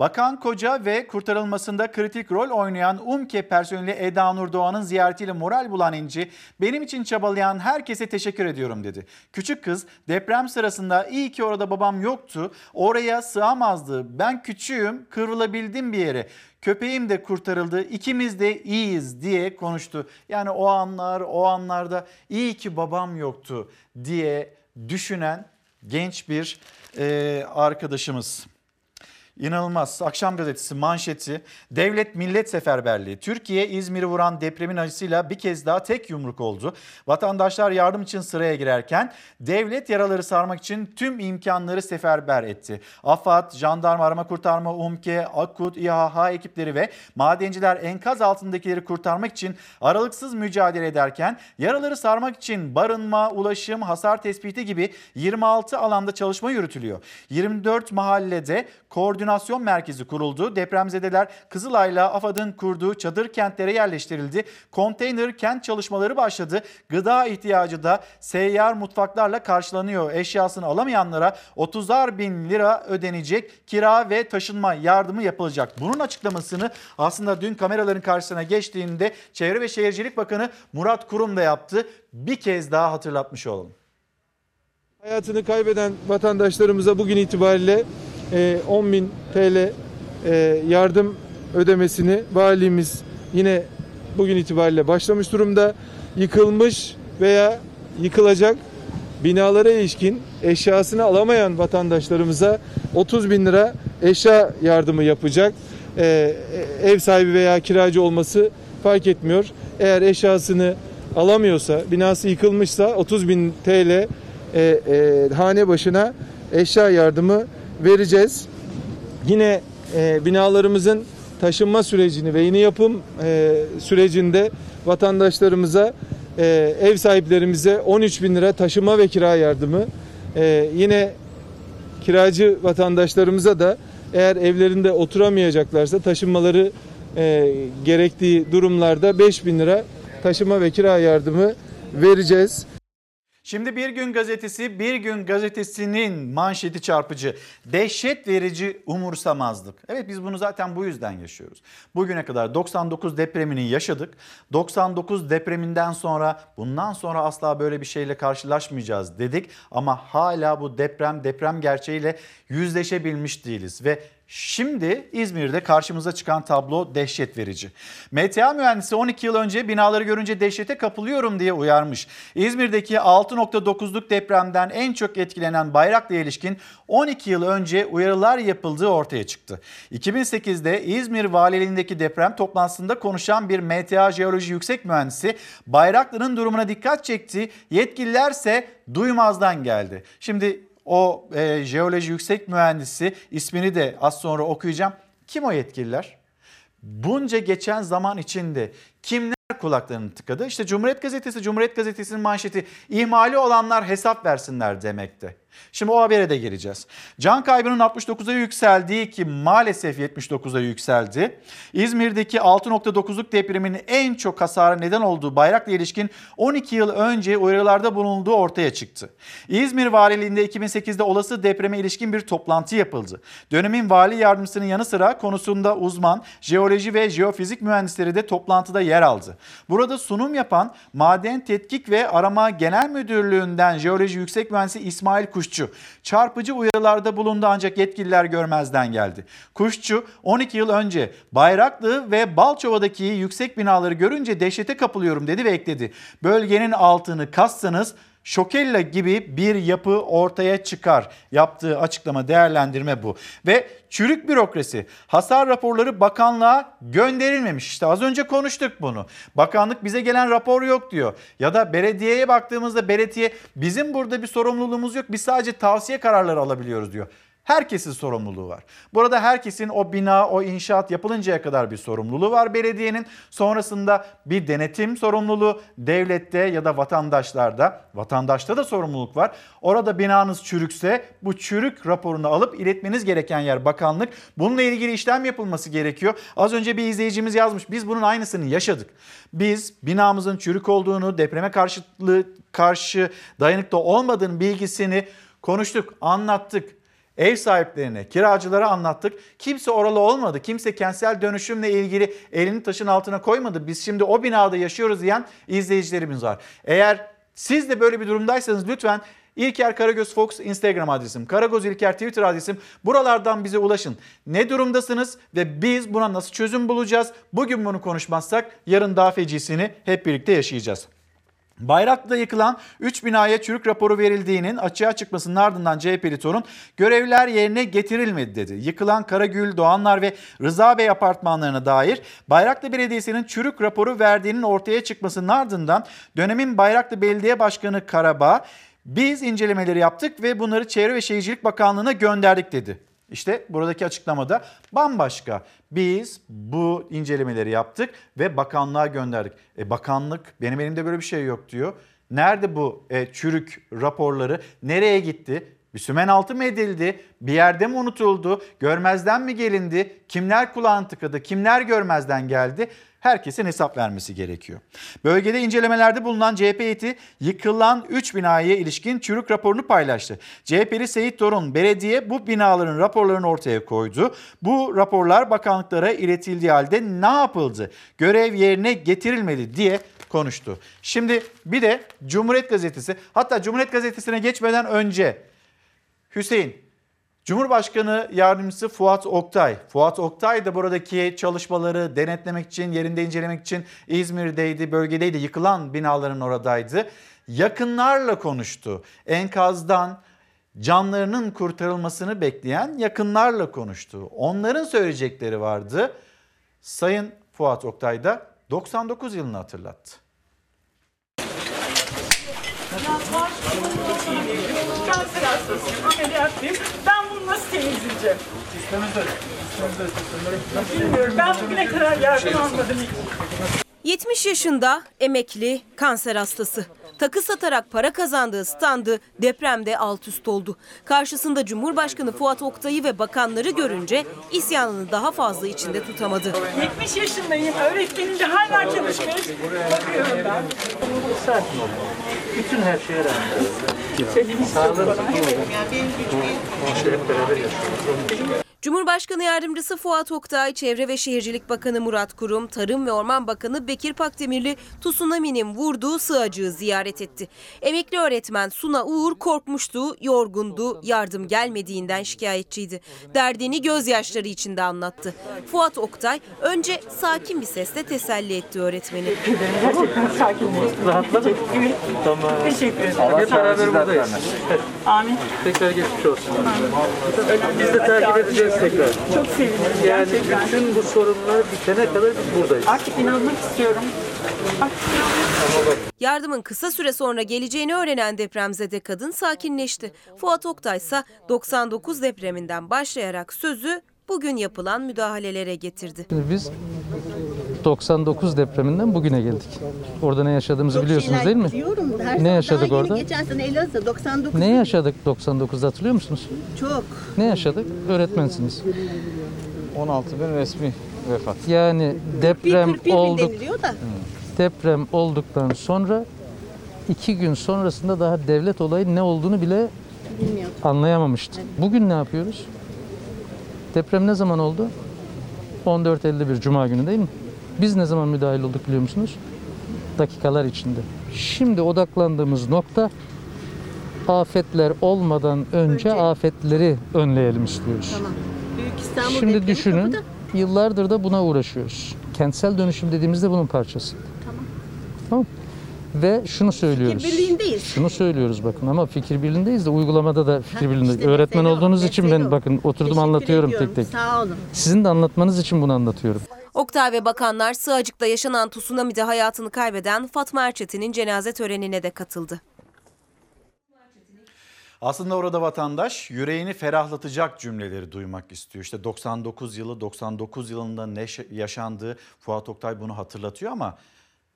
S5: Bakan Koca ve kurtarılmasında kritik rol oynayan UMKE personeli Eda Nur Doğan'ın ziyaretiyle moral bulan İnci, benim için çabalayan herkese teşekkür ediyorum dedi. Küçük kız deprem sırasında iyi ki orada babam yoktu, oraya sığamazdı, ben küçüğüm, kıvrılabildim bir yere. Köpeğim de kurtarıldı, ikimiz de iyiyiz diye konuştu. Yani o anlar, o anlarda iyi ki babam yoktu diye düşünen genç bir e, arkadaşımız. İnanılmaz. Akşam gazetesi manşeti devlet millet seferberliği. Türkiye İzmir'i vuran depremin acısıyla bir kez daha tek yumruk oldu. Vatandaşlar yardım için sıraya girerken devlet yaraları sarmak için tüm imkanları seferber etti. AFAD, Jandarma Arama Kurtarma, UMKE, AKUT, İHH ekipleri ve madenciler enkaz altındakileri kurtarmak için aralıksız mücadele ederken yaraları sarmak için barınma, ulaşım, hasar tespiti gibi 26 alanda çalışma yürütülüyor. 24 mahallede koordinasyon merkezi kuruldu. Depremzedeler Kızılay'la AFAD'ın kurduğu çadır kentlere yerleştirildi. Konteyner kent çalışmaları başladı. Gıda ihtiyacı da seyyar mutfaklarla karşılanıyor. Eşyasını alamayanlara 30'ar bin lira ödenecek. Kira ve taşınma yardımı yapılacak. Bunun açıklamasını aslında dün kameraların karşısına geçtiğinde Çevre ve Şehircilik Bakanı Murat Kurum da yaptı. Bir kez daha hatırlatmış olalım.
S26: Hayatını kaybeden vatandaşlarımıza bugün itibariyle e, 10 bin TL e, yardım ödemesini valimiz yine bugün itibariyle başlamış durumda. Yıkılmış veya yıkılacak binalara ilişkin eşyasını alamayan vatandaşlarımıza 30 bin lira eşya yardımı yapacak. E, ev sahibi veya kiracı olması fark etmiyor. Eğer eşyasını alamıyorsa, binası yıkılmışsa 30 bin TL e, e, hane başına eşya yardımı vereceğiz. Yine e, binalarımızın taşınma sürecini ve yeni yapım e, sürecinde vatandaşlarımıza, e, ev sahiplerimize 13 bin lira taşıma ve kira yardımı, e, yine kiracı vatandaşlarımıza da eğer evlerinde oturamayacaklarsa taşınmaları e, gerektiği durumlarda 5 bin lira taşıma ve kira yardımı vereceğiz.
S5: Şimdi Bir Gün Gazetesi, Bir Gün Gazetesi'nin manşeti çarpıcı. Dehşet verici umursamazlık. Evet biz bunu zaten bu yüzden yaşıyoruz. Bugüne kadar 99 depremini yaşadık. 99 depreminden sonra bundan sonra asla böyle bir şeyle karşılaşmayacağız dedik. Ama hala bu deprem deprem gerçeğiyle yüzleşebilmiş değiliz. Ve Şimdi İzmir'de karşımıza çıkan tablo dehşet verici. MTA mühendisi 12 yıl önce binaları görünce dehşete kapılıyorum diye uyarmış. İzmir'deki 6.9'luk depremden en çok etkilenen Bayraklı'ya ilişkin 12 yıl önce uyarılar yapıldığı ortaya çıktı. 2008'de İzmir Valiliğindeki deprem toplantısında konuşan bir MTA Jeoloji Yüksek Mühendisi Bayraklı'nın durumuna dikkat çekti. Yetkililerse duymazdan geldi. Şimdi o e, jeoloji yüksek mühendisi ismini de az sonra okuyacağım. Kim o yetkililer? Bunca geçen zaman içinde kimler kulaklarını tıkadı? İşte Cumhuriyet Gazetesi, Cumhuriyet Gazetesi'nin manşeti ihmali olanlar hesap versinler demekte. Şimdi o habere de geleceğiz. Can kaybının 69'a yükseldiği ki maalesef 79'a yükseldi. İzmir'deki 6.9'luk depremin en çok hasara neden olduğu Bayraklı ilişkin 12 yıl önce uyarılarda bulunduğu ortaya çıktı. İzmir Valiliğinde 2008'de olası depreme ilişkin bir toplantı yapıldı. Dönemin vali yardımcısının yanı sıra konusunda uzman jeoloji ve jeofizik mühendisleri de toplantıda yer aldı. Burada sunum yapan Maden Tetkik ve Arama Genel Müdürlüğü'nden jeoloji yüksek mühendisi İsmail Kuşçu çarpıcı uyarılarda bulundu ancak yetkililer görmezden geldi. Kuşçu 12 yıl önce Bayraklı ve Balçova'daki yüksek binaları görünce dehşete kapılıyorum dedi ve ekledi. Bölgenin altını kazsanız Şokella gibi bir yapı ortaya çıkar. Yaptığı açıklama değerlendirme bu. Ve çürük bürokrasi hasar raporları bakanlığa gönderilmemiş. İşte az önce konuştuk bunu. Bakanlık bize gelen rapor yok diyor. Ya da belediyeye baktığımızda belediye bizim burada bir sorumluluğumuz yok. Biz sadece tavsiye kararları alabiliyoruz diyor. Herkesin sorumluluğu var. Burada herkesin o bina, o inşaat yapılıncaya kadar bir sorumluluğu var belediyenin. Sonrasında bir denetim sorumluluğu devlette ya da vatandaşlarda. Vatandaşta da sorumluluk var. Orada binanız çürükse bu çürük raporunu alıp iletmeniz gereken yer bakanlık. Bununla ilgili işlem yapılması gerekiyor. Az önce bir izleyicimiz yazmış. Biz bunun aynısını yaşadık. Biz binamızın çürük olduğunu, depreme karşılığı karşı dayanıklı olmadığını bilgisini konuştuk, anlattık. Ev sahiplerine, kiracılara anlattık. Kimse oralı olmadı. Kimse kentsel dönüşümle ilgili elini taşın altına koymadı. Biz şimdi o binada yaşıyoruz diyen izleyicilerimiz var. Eğer siz de böyle bir durumdaysanız lütfen İlker Karagöz Fox Instagram adresim, Karagöz İlker Twitter adresim. Buralardan bize ulaşın. Ne durumdasınız ve biz buna nasıl çözüm bulacağız? Bugün bunu konuşmazsak yarın daha fecisini hep birlikte yaşayacağız. Bayraklı'da yıkılan 3 binaya çürük raporu verildiğinin açığa çıkmasının ardından CHP'li torun görevler yerine getirilmedi dedi. Yıkılan Karagül, Doğanlar ve Rıza Bey apartmanlarına dair Bayraklı Belediyesi'nin çürük raporu verdiğinin ortaya çıkmasının ardından dönemin Bayraklı Belediye Başkanı Karabağ biz incelemeleri yaptık ve bunları Çevre ve Şehircilik Bakanlığı'na gönderdik dedi. İşte buradaki açıklamada bambaşka. Biz bu incelemeleri yaptık ve bakanlığa gönderdik. E bakanlık benim elimde böyle bir şey yok diyor. Nerede bu e, çürük raporları? Nereye gitti? Bir sümen altı mı edildi? Bir yerde mi unutuldu? Görmezden mi gelindi? Kimler kulağını tıkadı? Kimler görmezden geldi? Herkesin hesap vermesi gerekiyor. Bölgede incelemelerde bulunan CHP heyeti yıkılan 3 binaya ilişkin çürük raporunu paylaştı. CHP'li Seyit Torun belediye bu binaların raporlarını ortaya koydu. Bu raporlar bakanlıklara iletildiği halde ne yapıldı? Görev yerine getirilmedi diye konuştu. Şimdi bir de Cumhuriyet Gazetesi hatta Cumhuriyet Gazetesi'ne geçmeden önce Hüseyin Cumhurbaşkanı Yardımcısı Fuat Oktay. Fuat Oktay da buradaki çalışmaları denetlemek için, yerinde incelemek için İzmir'deydi, bölgedeydi. Yıkılan binaların oradaydı. Yakınlarla konuştu. Enkazdan canlarının kurtarılmasını bekleyen yakınlarla konuştu. Onların söyleyecekleri vardı. Sayın Fuat Oktay da 99 yılını hatırlattı.
S35: Ben nasıl temizleyeceğim? Bilmiyorum. Ben bugüne kadar yardım almadım hiç.
S1: 70 yaşında emekli kanser hastası. Takı satarak para kazandığı standı depremde alt üst oldu. Karşısında Cumhurbaşkanı Fuat Oktay'ı ve bakanları görünce isyanını daha fazla içinde tutamadı.
S35: 70 yaşındayım. Öğretmenim de hala çalışmaya bakıyorum ben.
S47: Sakin ol. Bütün her şeye rağmen.
S35: Senin
S47: Sağlığın
S35: için
S47: İşte hep beraber yaşıyoruz.
S1: Cumhurbaşkanı Yardımcısı Fuat Oktay, Çevre ve Şehircilik Bakanı Murat Kurum, Tarım ve Orman Bakanı Bekir Pakdemirli tsunami'nin vurduğu sığacığı ziyaret etti. Emekli öğretmen Suna Uğur korkmuştu, yorgundu, yardım gelmediğinden şikayetçiydi. Derdini gözyaşları içinde anlattı. Fuat Oktay önce sakin bir sesle teselli etti öğretmeni.
S35: Gerçekten sakinleştim.
S47: Rahatladın mı? Tamam.
S35: Teşekkür ederim.
S47: Hep beraber buradayız.
S35: Amin.
S47: Tekrar geçmiş olsun. Biz de takip edeceğiz tekrar.
S35: Çok sevinirim.
S47: Yani
S35: Gerçekten.
S47: bütün bu sorunlar bitene kadar biz buradayız.
S35: Artık inanmak istiyorum. Artık
S1: Yardımın kısa süre sonra geleceğini öğrenen depremzede kadın sakinleşti. Fuat Oktay ise 99 depreminden başlayarak sözü bugün yapılan müdahalelere getirdi.
S13: Biz
S48: 99 depreminden bugüne geldik. Orada ne yaşadığımızı biliyorsunuz değil mi?
S49: Biliyorum. Her
S48: Ne yaşadık orada?
S49: Geçen sene Elazığ 99.
S48: Ne yaşadık 99'da hatırlıyor musunuz?
S49: Çok.
S48: Ne yaşadık? Öğretmensiniz.
S41: 16 bin resmi vefat.
S48: Yani deprem
S49: 41 bin
S48: olduk.
S49: deniliyor da.
S48: Deprem olduktan sonra iki gün sonrasında daha devlet olayı ne olduğunu bile
S49: Bilmiyorum.
S48: anlayamamıştı. Bugün ne yapıyoruz? Deprem ne zaman oldu? 14.51 Cuma günü değil mi? Biz ne zaman müdahil olduk biliyor musunuz? Dakikalar içinde. Şimdi odaklandığımız nokta afetler olmadan önce, afetleri önleyelim istiyoruz.
S49: Tamam. Büyük İstanbul
S48: Şimdi düşünün,
S49: kapıda.
S48: yıllardır da buna uğraşıyoruz. Kentsel dönüşüm dediğimizde bunun parçası.
S49: Tamam.
S48: Tamam. Ve şunu söylüyoruz.
S49: Fikir birliğindeyiz.
S48: Şunu söylüyoruz bakın ama fikir birliğindeyiz de uygulamada da fikir birliğindeyiz.
S49: işte
S48: Öğretmen
S49: o,
S48: olduğunuz için ben
S49: o.
S48: bakın oturdum
S49: Teşekkür
S48: anlatıyorum
S49: ediyorum.
S48: tek tek.
S49: Sağ olun.
S48: Sizin de anlatmanız için bunu anlatıyorum.
S1: Oktay ve bakanlar Sığacık'ta yaşanan tsunami'de hayatını kaybeden Fatma Erçetin'in cenaze törenine de katıldı.
S5: Aslında orada vatandaş yüreğini ferahlatacak cümleleri duymak istiyor. İşte 99 yılı 99 yılında ne şa- yaşandığı Fuat Oktay bunu hatırlatıyor ama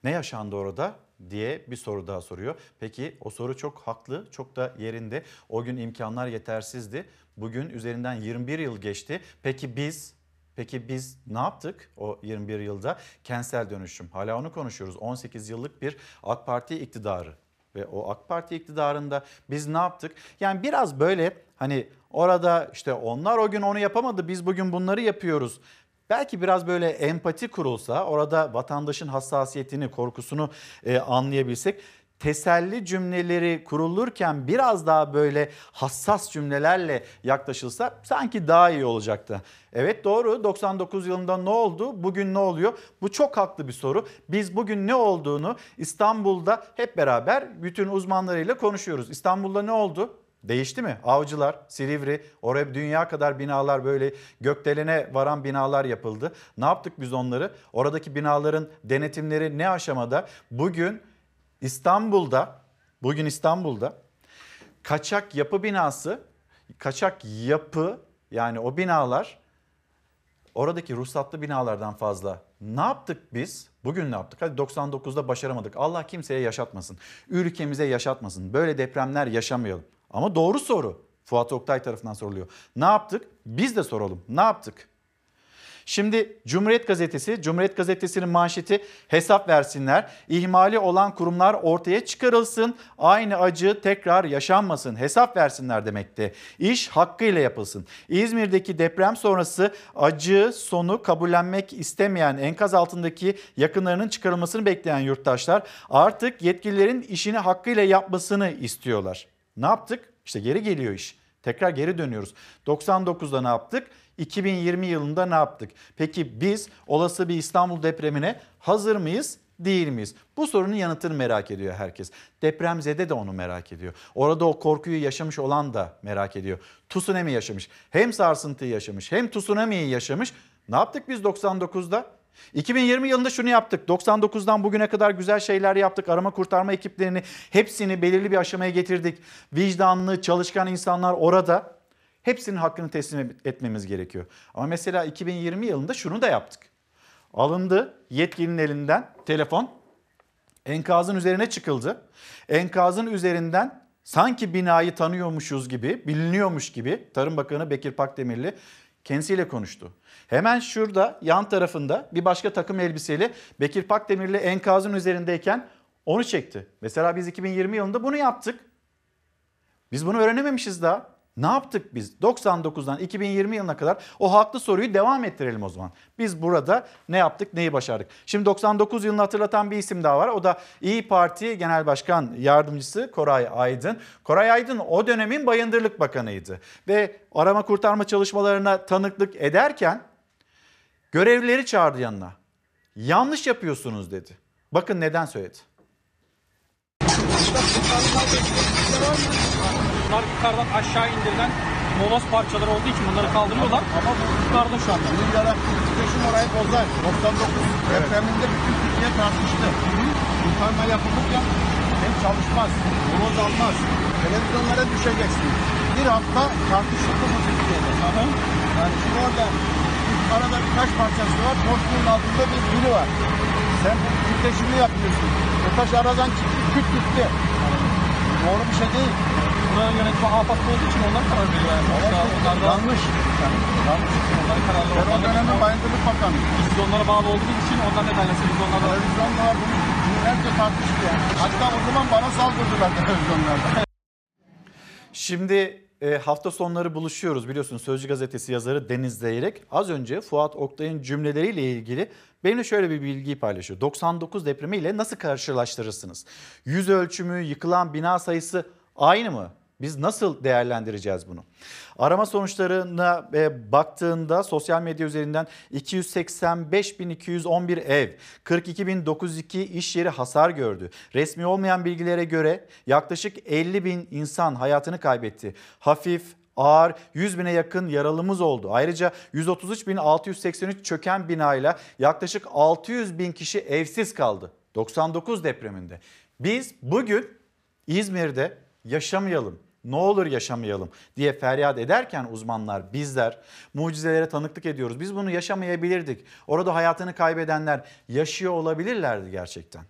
S5: ne yaşandı orada diye bir soru daha soruyor. Peki o soru çok haklı, çok da yerinde. O gün imkanlar yetersizdi. Bugün üzerinden 21 yıl geçti. Peki biz Peki biz ne yaptık o 21 yılda? Kentsel dönüşüm. Hala onu konuşuyoruz. 18 yıllık bir AK Parti iktidarı ve o AK Parti iktidarında biz ne yaptık? Yani biraz böyle hani orada işte onlar o gün onu yapamadı biz bugün bunları yapıyoruz. Belki biraz böyle empati kurulsa orada vatandaşın hassasiyetini, korkusunu e, anlayabilsek teselli cümleleri kurulurken biraz daha böyle hassas cümlelerle yaklaşılsa sanki daha iyi olacaktı. Evet doğru 99 yılında ne oldu? Bugün ne oluyor? Bu çok haklı bir soru. Biz bugün ne olduğunu İstanbul'da hep beraber bütün uzmanlarıyla konuşuyoruz. İstanbul'da ne oldu? Değişti mi? Avcılar, Silivri, oraya dünya kadar binalar böyle gökdelene varan binalar yapıldı. Ne yaptık biz onları? Oradaki binaların denetimleri ne aşamada? Bugün İstanbul'da, bugün İstanbul'da kaçak yapı binası, kaçak yapı yani o binalar oradaki ruhsatlı binalardan fazla. Ne yaptık biz? Bugün ne yaptık? Hadi 99'da başaramadık. Allah kimseye yaşatmasın. Ülkemize yaşatmasın. Böyle depremler yaşamayalım. Ama doğru soru Fuat Oktay tarafından soruluyor. Ne yaptık? Biz de soralım. Ne yaptık? Şimdi Cumhuriyet Gazetesi, Cumhuriyet Gazetesi'nin manşeti hesap versinler. İhmali olan kurumlar ortaya çıkarılsın. Aynı acı tekrar yaşanmasın. Hesap versinler demekti. İş hakkıyla yapılsın. İzmir'deki deprem sonrası acı sonu kabullenmek istemeyen enkaz altındaki yakınlarının çıkarılmasını bekleyen yurttaşlar artık yetkililerin işini hakkıyla yapmasını istiyorlar. Ne yaptık? İşte geri geliyor iş. Tekrar geri dönüyoruz. 99'da ne yaptık? 2020 yılında ne yaptık? Peki biz olası bir İstanbul depremine hazır mıyız? Değil miyiz? Bu sorunun yanıtını merak ediyor herkes. Depremzede de onu merak ediyor. Orada o korkuyu yaşamış olan da merak ediyor. Tsunami yaşamış. Hem sarsıntıyı yaşamış hem tsunami'yi yaşamış. Ne yaptık biz 99'da? 2020 yılında şunu yaptık. 99'dan bugüne kadar güzel şeyler yaptık. Arama kurtarma ekiplerini hepsini belirli bir aşamaya getirdik. Vicdanlı, çalışkan insanlar orada. Hepsinin hakkını teslim etmemiz gerekiyor. Ama mesela 2020 yılında şunu da yaptık. Alındı yetkilinin elinden telefon. Enkazın üzerine çıkıldı. Enkazın üzerinden sanki binayı tanıyormuşuz gibi, biliniyormuş gibi Tarım Bakanı Bekir Pakdemirli kendisiyle konuştu. Hemen şurada yan tarafında bir başka takım elbiseli Bekir Pakdemirli enkazın üzerindeyken onu çekti. Mesela biz 2020 yılında bunu yaptık. Biz bunu öğrenememişiz daha. Ne yaptık biz? 99'dan 2020 yılına kadar o haklı soruyu devam ettirelim o zaman. Biz burada ne yaptık, neyi başardık? Şimdi 99 yılını hatırlatan bir isim daha var. O da İyi Parti Genel Başkan Yardımcısı Koray Aydın. Koray Aydın o dönemin Bayındırlık Bakanıydı. Ve arama kurtarma çalışmalarına tanıklık ederken görevlileri çağırdı yanına. Yanlış yapıyorsunuz dedi. Bakın neden söyledi.
S47: Bunlar yukarıdan aşağı indirilen moloz parçaları olduğu için bunları kaldırıyorlar. Ama bu yukarıda şu anda.
S36: Bunun yarattığı titreşim orayı bozar. 99 depreminde bütün Türkiye tartıştı. Kurtarma yapılırken hem çalışmaz, moloz almaz. Televizyonlara düşeceksin. Bir hafta tartışıldı bu Türkiye'de. Yani şu orada arada bir taş parçası var. Boşluğun altında bir biri var. Sen bu titreşimli yapıyorsun. O taş aradan çıktı, küt gitti. Doğru bir şey değil.
S47: Buranın yönetimi AFAD'da olduğu için onlar karar veriyor. Yani. Yoksa onlar da
S36: Yanlış.
S47: yanlış. Onların kararları
S36: Ben o dönemin Bayındırlık Bakanı.
S47: Biz de onlara bağlı olduğumuz için onlar ne derlerse biz onlara
S36: Televizyonlar bunu günlerce tartıştı yani. Hatta o zaman bana saldırdılar televizyonlarda.
S5: Şimdi e, hafta sonları buluşuyoruz biliyorsunuz Sözcü Gazetesi yazarı Deniz Zeyrek az önce Fuat Oktay'ın cümleleriyle ilgili benimle şöyle bir bilgiyi paylaşıyor. 99 depremiyle nasıl karşılaştırırsınız? Yüz ölçümü, yıkılan bina sayısı aynı mı? Biz nasıl değerlendireceğiz bunu? Arama sonuçlarına e, baktığında sosyal medya üzerinden 285.211 ev, 42.902 iş yeri hasar gördü. Resmi olmayan bilgilere göre yaklaşık 50.000 insan hayatını kaybetti. Hafif, ağır 100 bine yakın yaralımız oldu. Ayrıca 133.683 çöken binayla yaklaşık 600 bin kişi evsiz kaldı. 99 depreminde. Biz bugün İzmir'de yaşamayalım, ne olur yaşamayalım diye feryat ederken uzmanlar bizler mucizelere tanıklık ediyoruz. Biz bunu yaşamayabilirdik. Orada hayatını kaybedenler yaşıyor olabilirlerdi gerçekten.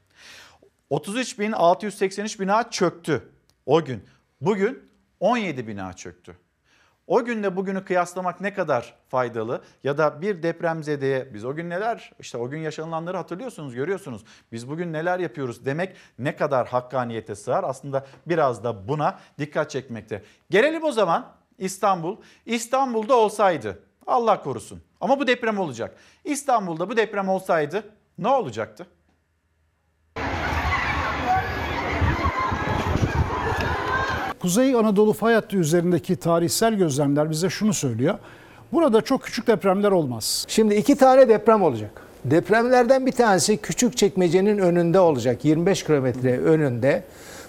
S5: 33.683 bina çöktü o gün. Bugün 17 bina çöktü. O günle bugünü kıyaslamak ne kadar faydalı ya da bir depremzedeye biz o gün neler işte o gün yaşanılanları hatırlıyorsunuz görüyorsunuz. Biz bugün neler yapıyoruz demek ne kadar hakkaniyete sığar aslında biraz da buna dikkat çekmekte. Gelelim o zaman İstanbul. İstanbul'da olsaydı Allah korusun ama bu deprem olacak. İstanbul'da bu deprem olsaydı ne olacaktı?
S50: Kuzey Anadolu fay hattı üzerindeki tarihsel gözlemler bize şunu söylüyor. Burada çok küçük depremler olmaz.
S51: Şimdi iki tane deprem olacak. Depremlerden bir tanesi küçük çekmecenin önünde olacak. 25 kilometre önünde.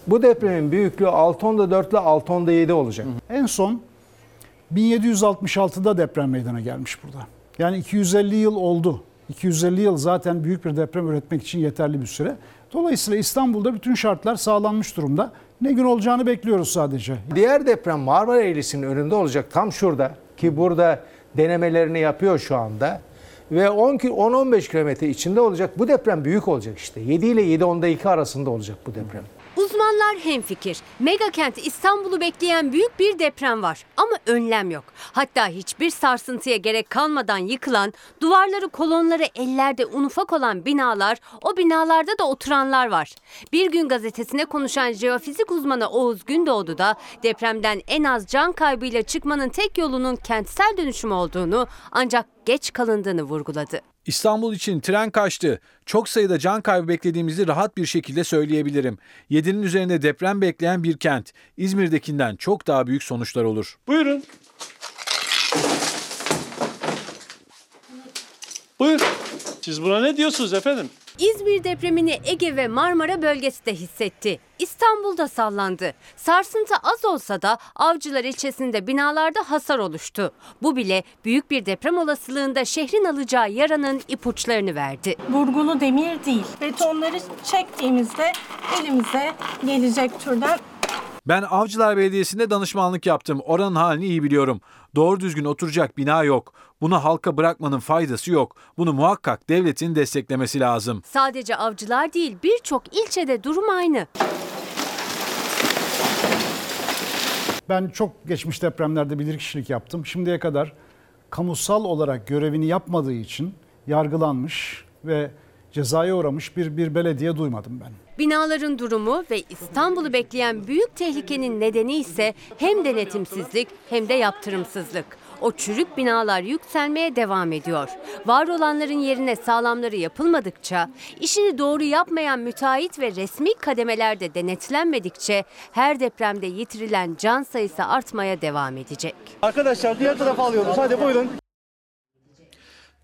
S51: Bu depremin büyüklüğü 6.4 ile 6.7 olacak.
S50: En son 1766'da deprem meydana gelmiş burada. Yani 250 yıl oldu. 250 yıl zaten büyük bir deprem üretmek için yeterli bir süre. Dolayısıyla İstanbul'da bütün şartlar sağlanmış durumda. Ne gün olacağını bekliyoruz sadece.
S51: Diğer deprem Marmara Eğrisi'nin önünde olacak tam şurada ki burada denemelerini yapıyor şu anda. Ve 10 ki- 10-15 kilometre içinde olacak. Bu deprem büyük olacak işte. 7 ile 7.10'da 2 arasında olacak bu deprem.
S52: Uzmanlar hemfikir. Mega kent İstanbul'u bekleyen büyük bir deprem var ama önlem yok. Hatta hiçbir sarsıntıya gerek kalmadan yıkılan, duvarları kolonları ellerde un ufak olan binalar, o binalarda da oturanlar var. Bir gün gazetesine konuşan jeofizik uzmanı Oğuz Gündoğdu da depremden en az can kaybıyla çıkmanın tek yolunun kentsel dönüşüm olduğunu ancak geç kalındığını vurguladı.
S53: İstanbul için tren kaçtı. Çok sayıda can kaybı beklediğimizi rahat bir şekilde söyleyebilirim. 7'nin üzerinde deprem bekleyen bir kent. İzmir'dekinden çok daha büyük sonuçlar olur.
S54: Buyurun. Buyur. Siz buna ne diyorsunuz efendim?
S52: İzmir depremini Ege ve Marmara bölgesi de hissetti. İstanbul'da sallandı. Sarsıntı az olsa da Avcılar ilçesinde binalarda hasar oluştu. Bu bile büyük bir deprem olasılığında şehrin alacağı yaranın ipuçlarını verdi.
S55: Burgulu demir değil. Betonları çektiğimizde elimize gelecek türden
S53: Ben Avcılar Belediyesi'nde danışmanlık yaptım. Oranın halini iyi biliyorum. Doğru düzgün oturacak bina yok. Bunu halka bırakmanın faydası yok. Bunu muhakkak devletin desteklemesi lazım.
S52: Sadece avcılar değil birçok ilçede durum aynı.
S50: Ben çok geçmiş depremlerde bilirkişilik yaptım. Şimdiye kadar kamusal olarak görevini yapmadığı için yargılanmış ve cezaya uğramış bir bir belediye duymadım ben.
S52: Binaların durumu ve İstanbul'u bekleyen büyük tehlikenin nedeni ise hem denetimsizlik hem de yaptırımsızlık. O çürük binalar yükselmeye devam ediyor. Var olanların yerine sağlamları yapılmadıkça, işini doğru yapmayan müteahhit ve resmi kademelerde denetlenmedikçe her depremde yitirilen can sayısı artmaya devam edecek.
S54: Arkadaşlar diğer tarafa alıyoruz. Hadi buyurun.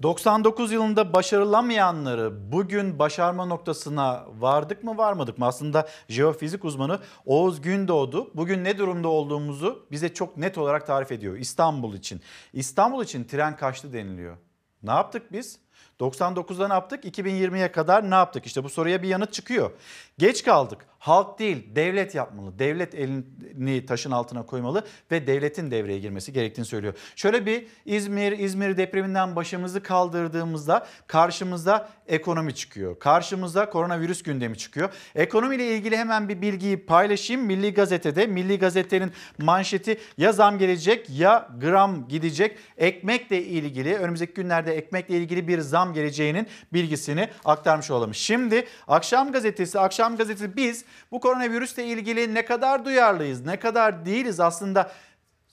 S5: 99 yılında başarılamayanları bugün başarma noktasına vardık mı varmadık mı? Aslında jeofizik uzmanı Oğuz Gündoğdu bugün ne durumda olduğumuzu bize çok net olarak tarif ediyor İstanbul için. İstanbul için tren kaçtı deniliyor. Ne yaptık biz? 99'da ne yaptık? 2020'ye kadar ne yaptık? İşte bu soruya bir yanıt çıkıyor. Geç kaldık. Halk değil, devlet yapmalı. Devlet elini taşın altına koymalı ve devletin devreye girmesi gerektiğini söylüyor. Şöyle bir İzmir, İzmir depreminden başımızı kaldırdığımızda karşımıza ekonomi çıkıyor. Karşımıza koronavirüs gündemi çıkıyor. Ekonomiyle ilgili hemen bir bilgiyi paylaşayım. Milli Gazete'de, Milli Gazete'nin manşeti ya zam gelecek ya gram gidecek. Ekmekle ilgili önümüzdeki günlerde ekmekle ilgili bir zam geleceğinin bilgisini aktarmış olalım. Şimdi Akşam Gazetesi, Akşam Gazetesi biz bu koronavirüsle ilgili ne kadar duyarlıyız, ne kadar değiliz aslında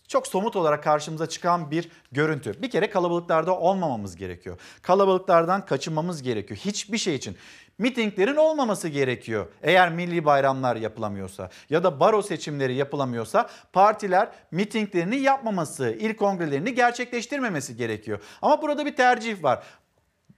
S5: çok somut olarak karşımıza çıkan bir görüntü. Bir kere kalabalıklarda olmamamız gerekiyor. Kalabalıklardan kaçınmamız gerekiyor. Hiçbir şey için. Mitinglerin olmaması gerekiyor. Eğer milli bayramlar yapılamıyorsa ya da baro seçimleri yapılamıyorsa partiler mitinglerini yapmaması, il kongrelerini gerçekleştirmemesi gerekiyor. Ama burada bir tercih var.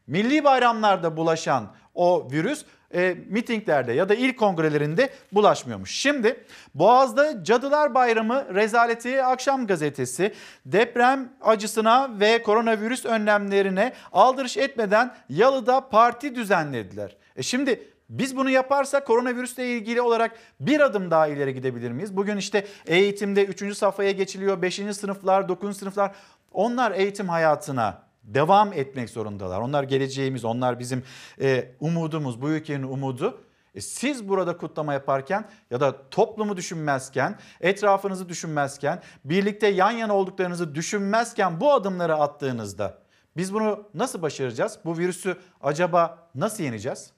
S5: Milli bayramlarda bulaşan o virüs e, mitinglerde ya da il kongrelerinde bulaşmıyormuş. Şimdi Boğaz'da Cadılar Bayramı rezaleti akşam gazetesi deprem acısına ve koronavirüs önlemlerine aldırış etmeden Yalı'da parti düzenlediler. E şimdi biz bunu yaparsak koronavirüsle ilgili olarak bir adım daha ileri gidebilir miyiz? Bugün işte eğitimde 3. safhaya geçiliyor. 5. sınıflar, 9. sınıflar onlar eğitim hayatına devam etmek zorundalar. Onlar geleceğimiz, onlar bizim e, umudumuz, bu ülkenin umudu. E, siz burada kutlama yaparken ya da toplumu düşünmezken, etrafınızı düşünmezken, birlikte yan yana olduklarınızı düşünmezken bu adımları attığınızda biz bunu nasıl başaracağız? Bu virüsü acaba nasıl yeneceğiz?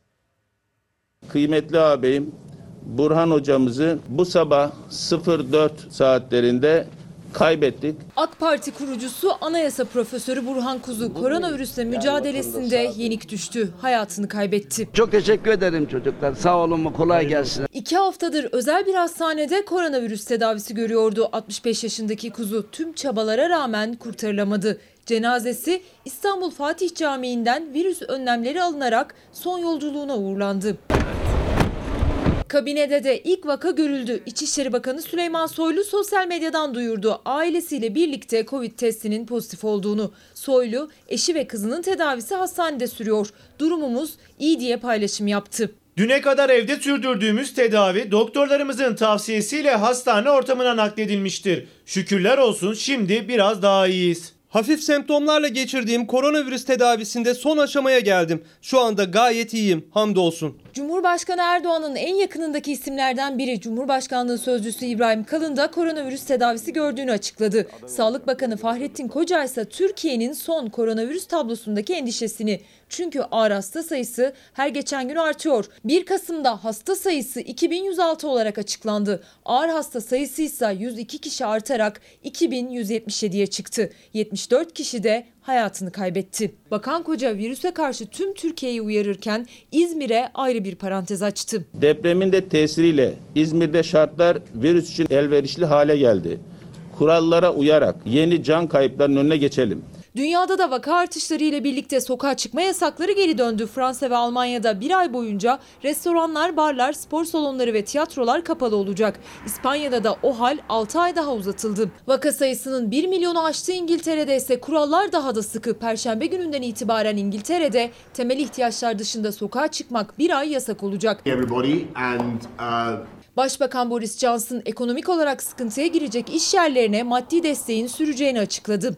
S56: Kıymetli ağabeyim Burhan hocamızı bu sabah 04 saatlerinde kaybettik.
S57: AK Parti kurucusu Anayasa Profesörü Burhan Kuzu koronavirüsle mücadelesinde yenik düştü. Hayatını kaybetti.
S58: Çok teşekkür ederim çocuklar. Sağ olun kolay gelsin.
S57: İki haftadır özel bir hastanede koronavirüs tedavisi görüyordu. 65 yaşındaki Kuzu tüm çabalara rağmen kurtarılamadı. Cenazesi İstanbul Fatih Camii'nden virüs önlemleri alınarak son yolculuğuna uğurlandı. Kabinede de ilk vaka görüldü. İçişleri Bakanı Süleyman Soylu sosyal medyadan duyurdu. Ailesiyle birlikte Covid testinin pozitif olduğunu. Soylu, eşi ve kızının tedavisi hastanede sürüyor. Durumumuz iyi diye paylaşım yaptı.
S59: Düne kadar evde sürdürdüğümüz tedavi doktorlarımızın tavsiyesiyle hastane ortamına nakledilmiştir. Şükürler olsun şimdi biraz daha iyiyiz.
S60: Hafif semptomlarla geçirdiğim koronavirüs tedavisinde son aşamaya geldim. Şu anda gayet iyiyim. Hamdolsun.
S57: Cumhurbaşkanı Erdoğan'ın en yakınındaki isimlerden biri Cumhurbaşkanlığı Sözcüsü İbrahim Kalın da koronavirüs tedavisi gördüğünü açıkladı. Sağlık Bakanı Fahrettin Koca ise Türkiye'nin son koronavirüs tablosundaki endişesini çünkü ağır hasta sayısı her geçen gün artıyor. 1 Kasım'da hasta sayısı 2106 olarak açıklandı. Ağır hasta sayısı ise 102 kişi artarak 2177'ye çıktı. 74 kişi de hayatını kaybetti. Bakan Koca virüse karşı tüm Türkiye'yi uyarırken İzmir'e ayrı bir parantez açtı.
S56: Depremin de tesiriyle İzmir'de şartlar virüs için elverişli hale geldi. Kurallara uyarak yeni can kayıplarının önüne geçelim.
S57: Dünyada da vaka artışları ile birlikte sokağa çıkma yasakları geri döndü. Fransa ve Almanya'da bir ay boyunca restoranlar, barlar, spor salonları ve tiyatrolar kapalı olacak. İspanya'da da o hal 6 ay daha uzatıldı. Vaka sayısının 1 milyonu aştığı İngiltere'de ise kurallar daha da sıkı. Perşembe gününden itibaren İngiltere'de temel ihtiyaçlar dışında sokağa çıkmak bir ay yasak olacak. Başbakan Boris Johnson ekonomik olarak sıkıntıya girecek iş yerlerine maddi desteğin süreceğini açıkladı.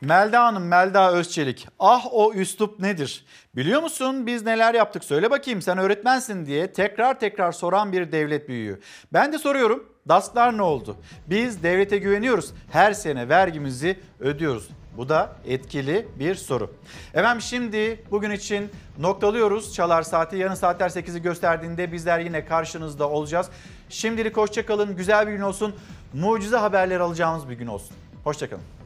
S5: Melda Hanım, Melda Özçelik. Ah o üslup nedir? Biliyor musun biz neler yaptık söyle bakayım sen öğretmensin diye tekrar tekrar soran bir devlet büyüğü. Ben de soruyorum DASK'lar ne oldu? Biz devlete güveniyoruz. Her sene vergimizi ödüyoruz. Bu da etkili bir soru. Efendim şimdi bugün için noktalıyoruz. Çalar saati yarın saatler 8'i gösterdiğinde bizler yine karşınızda olacağız. Şimdilik hoşçakalın. Güzel bir gün olsun. Mucize haberler alacağımız bir gün olsun. Hoşçakalın.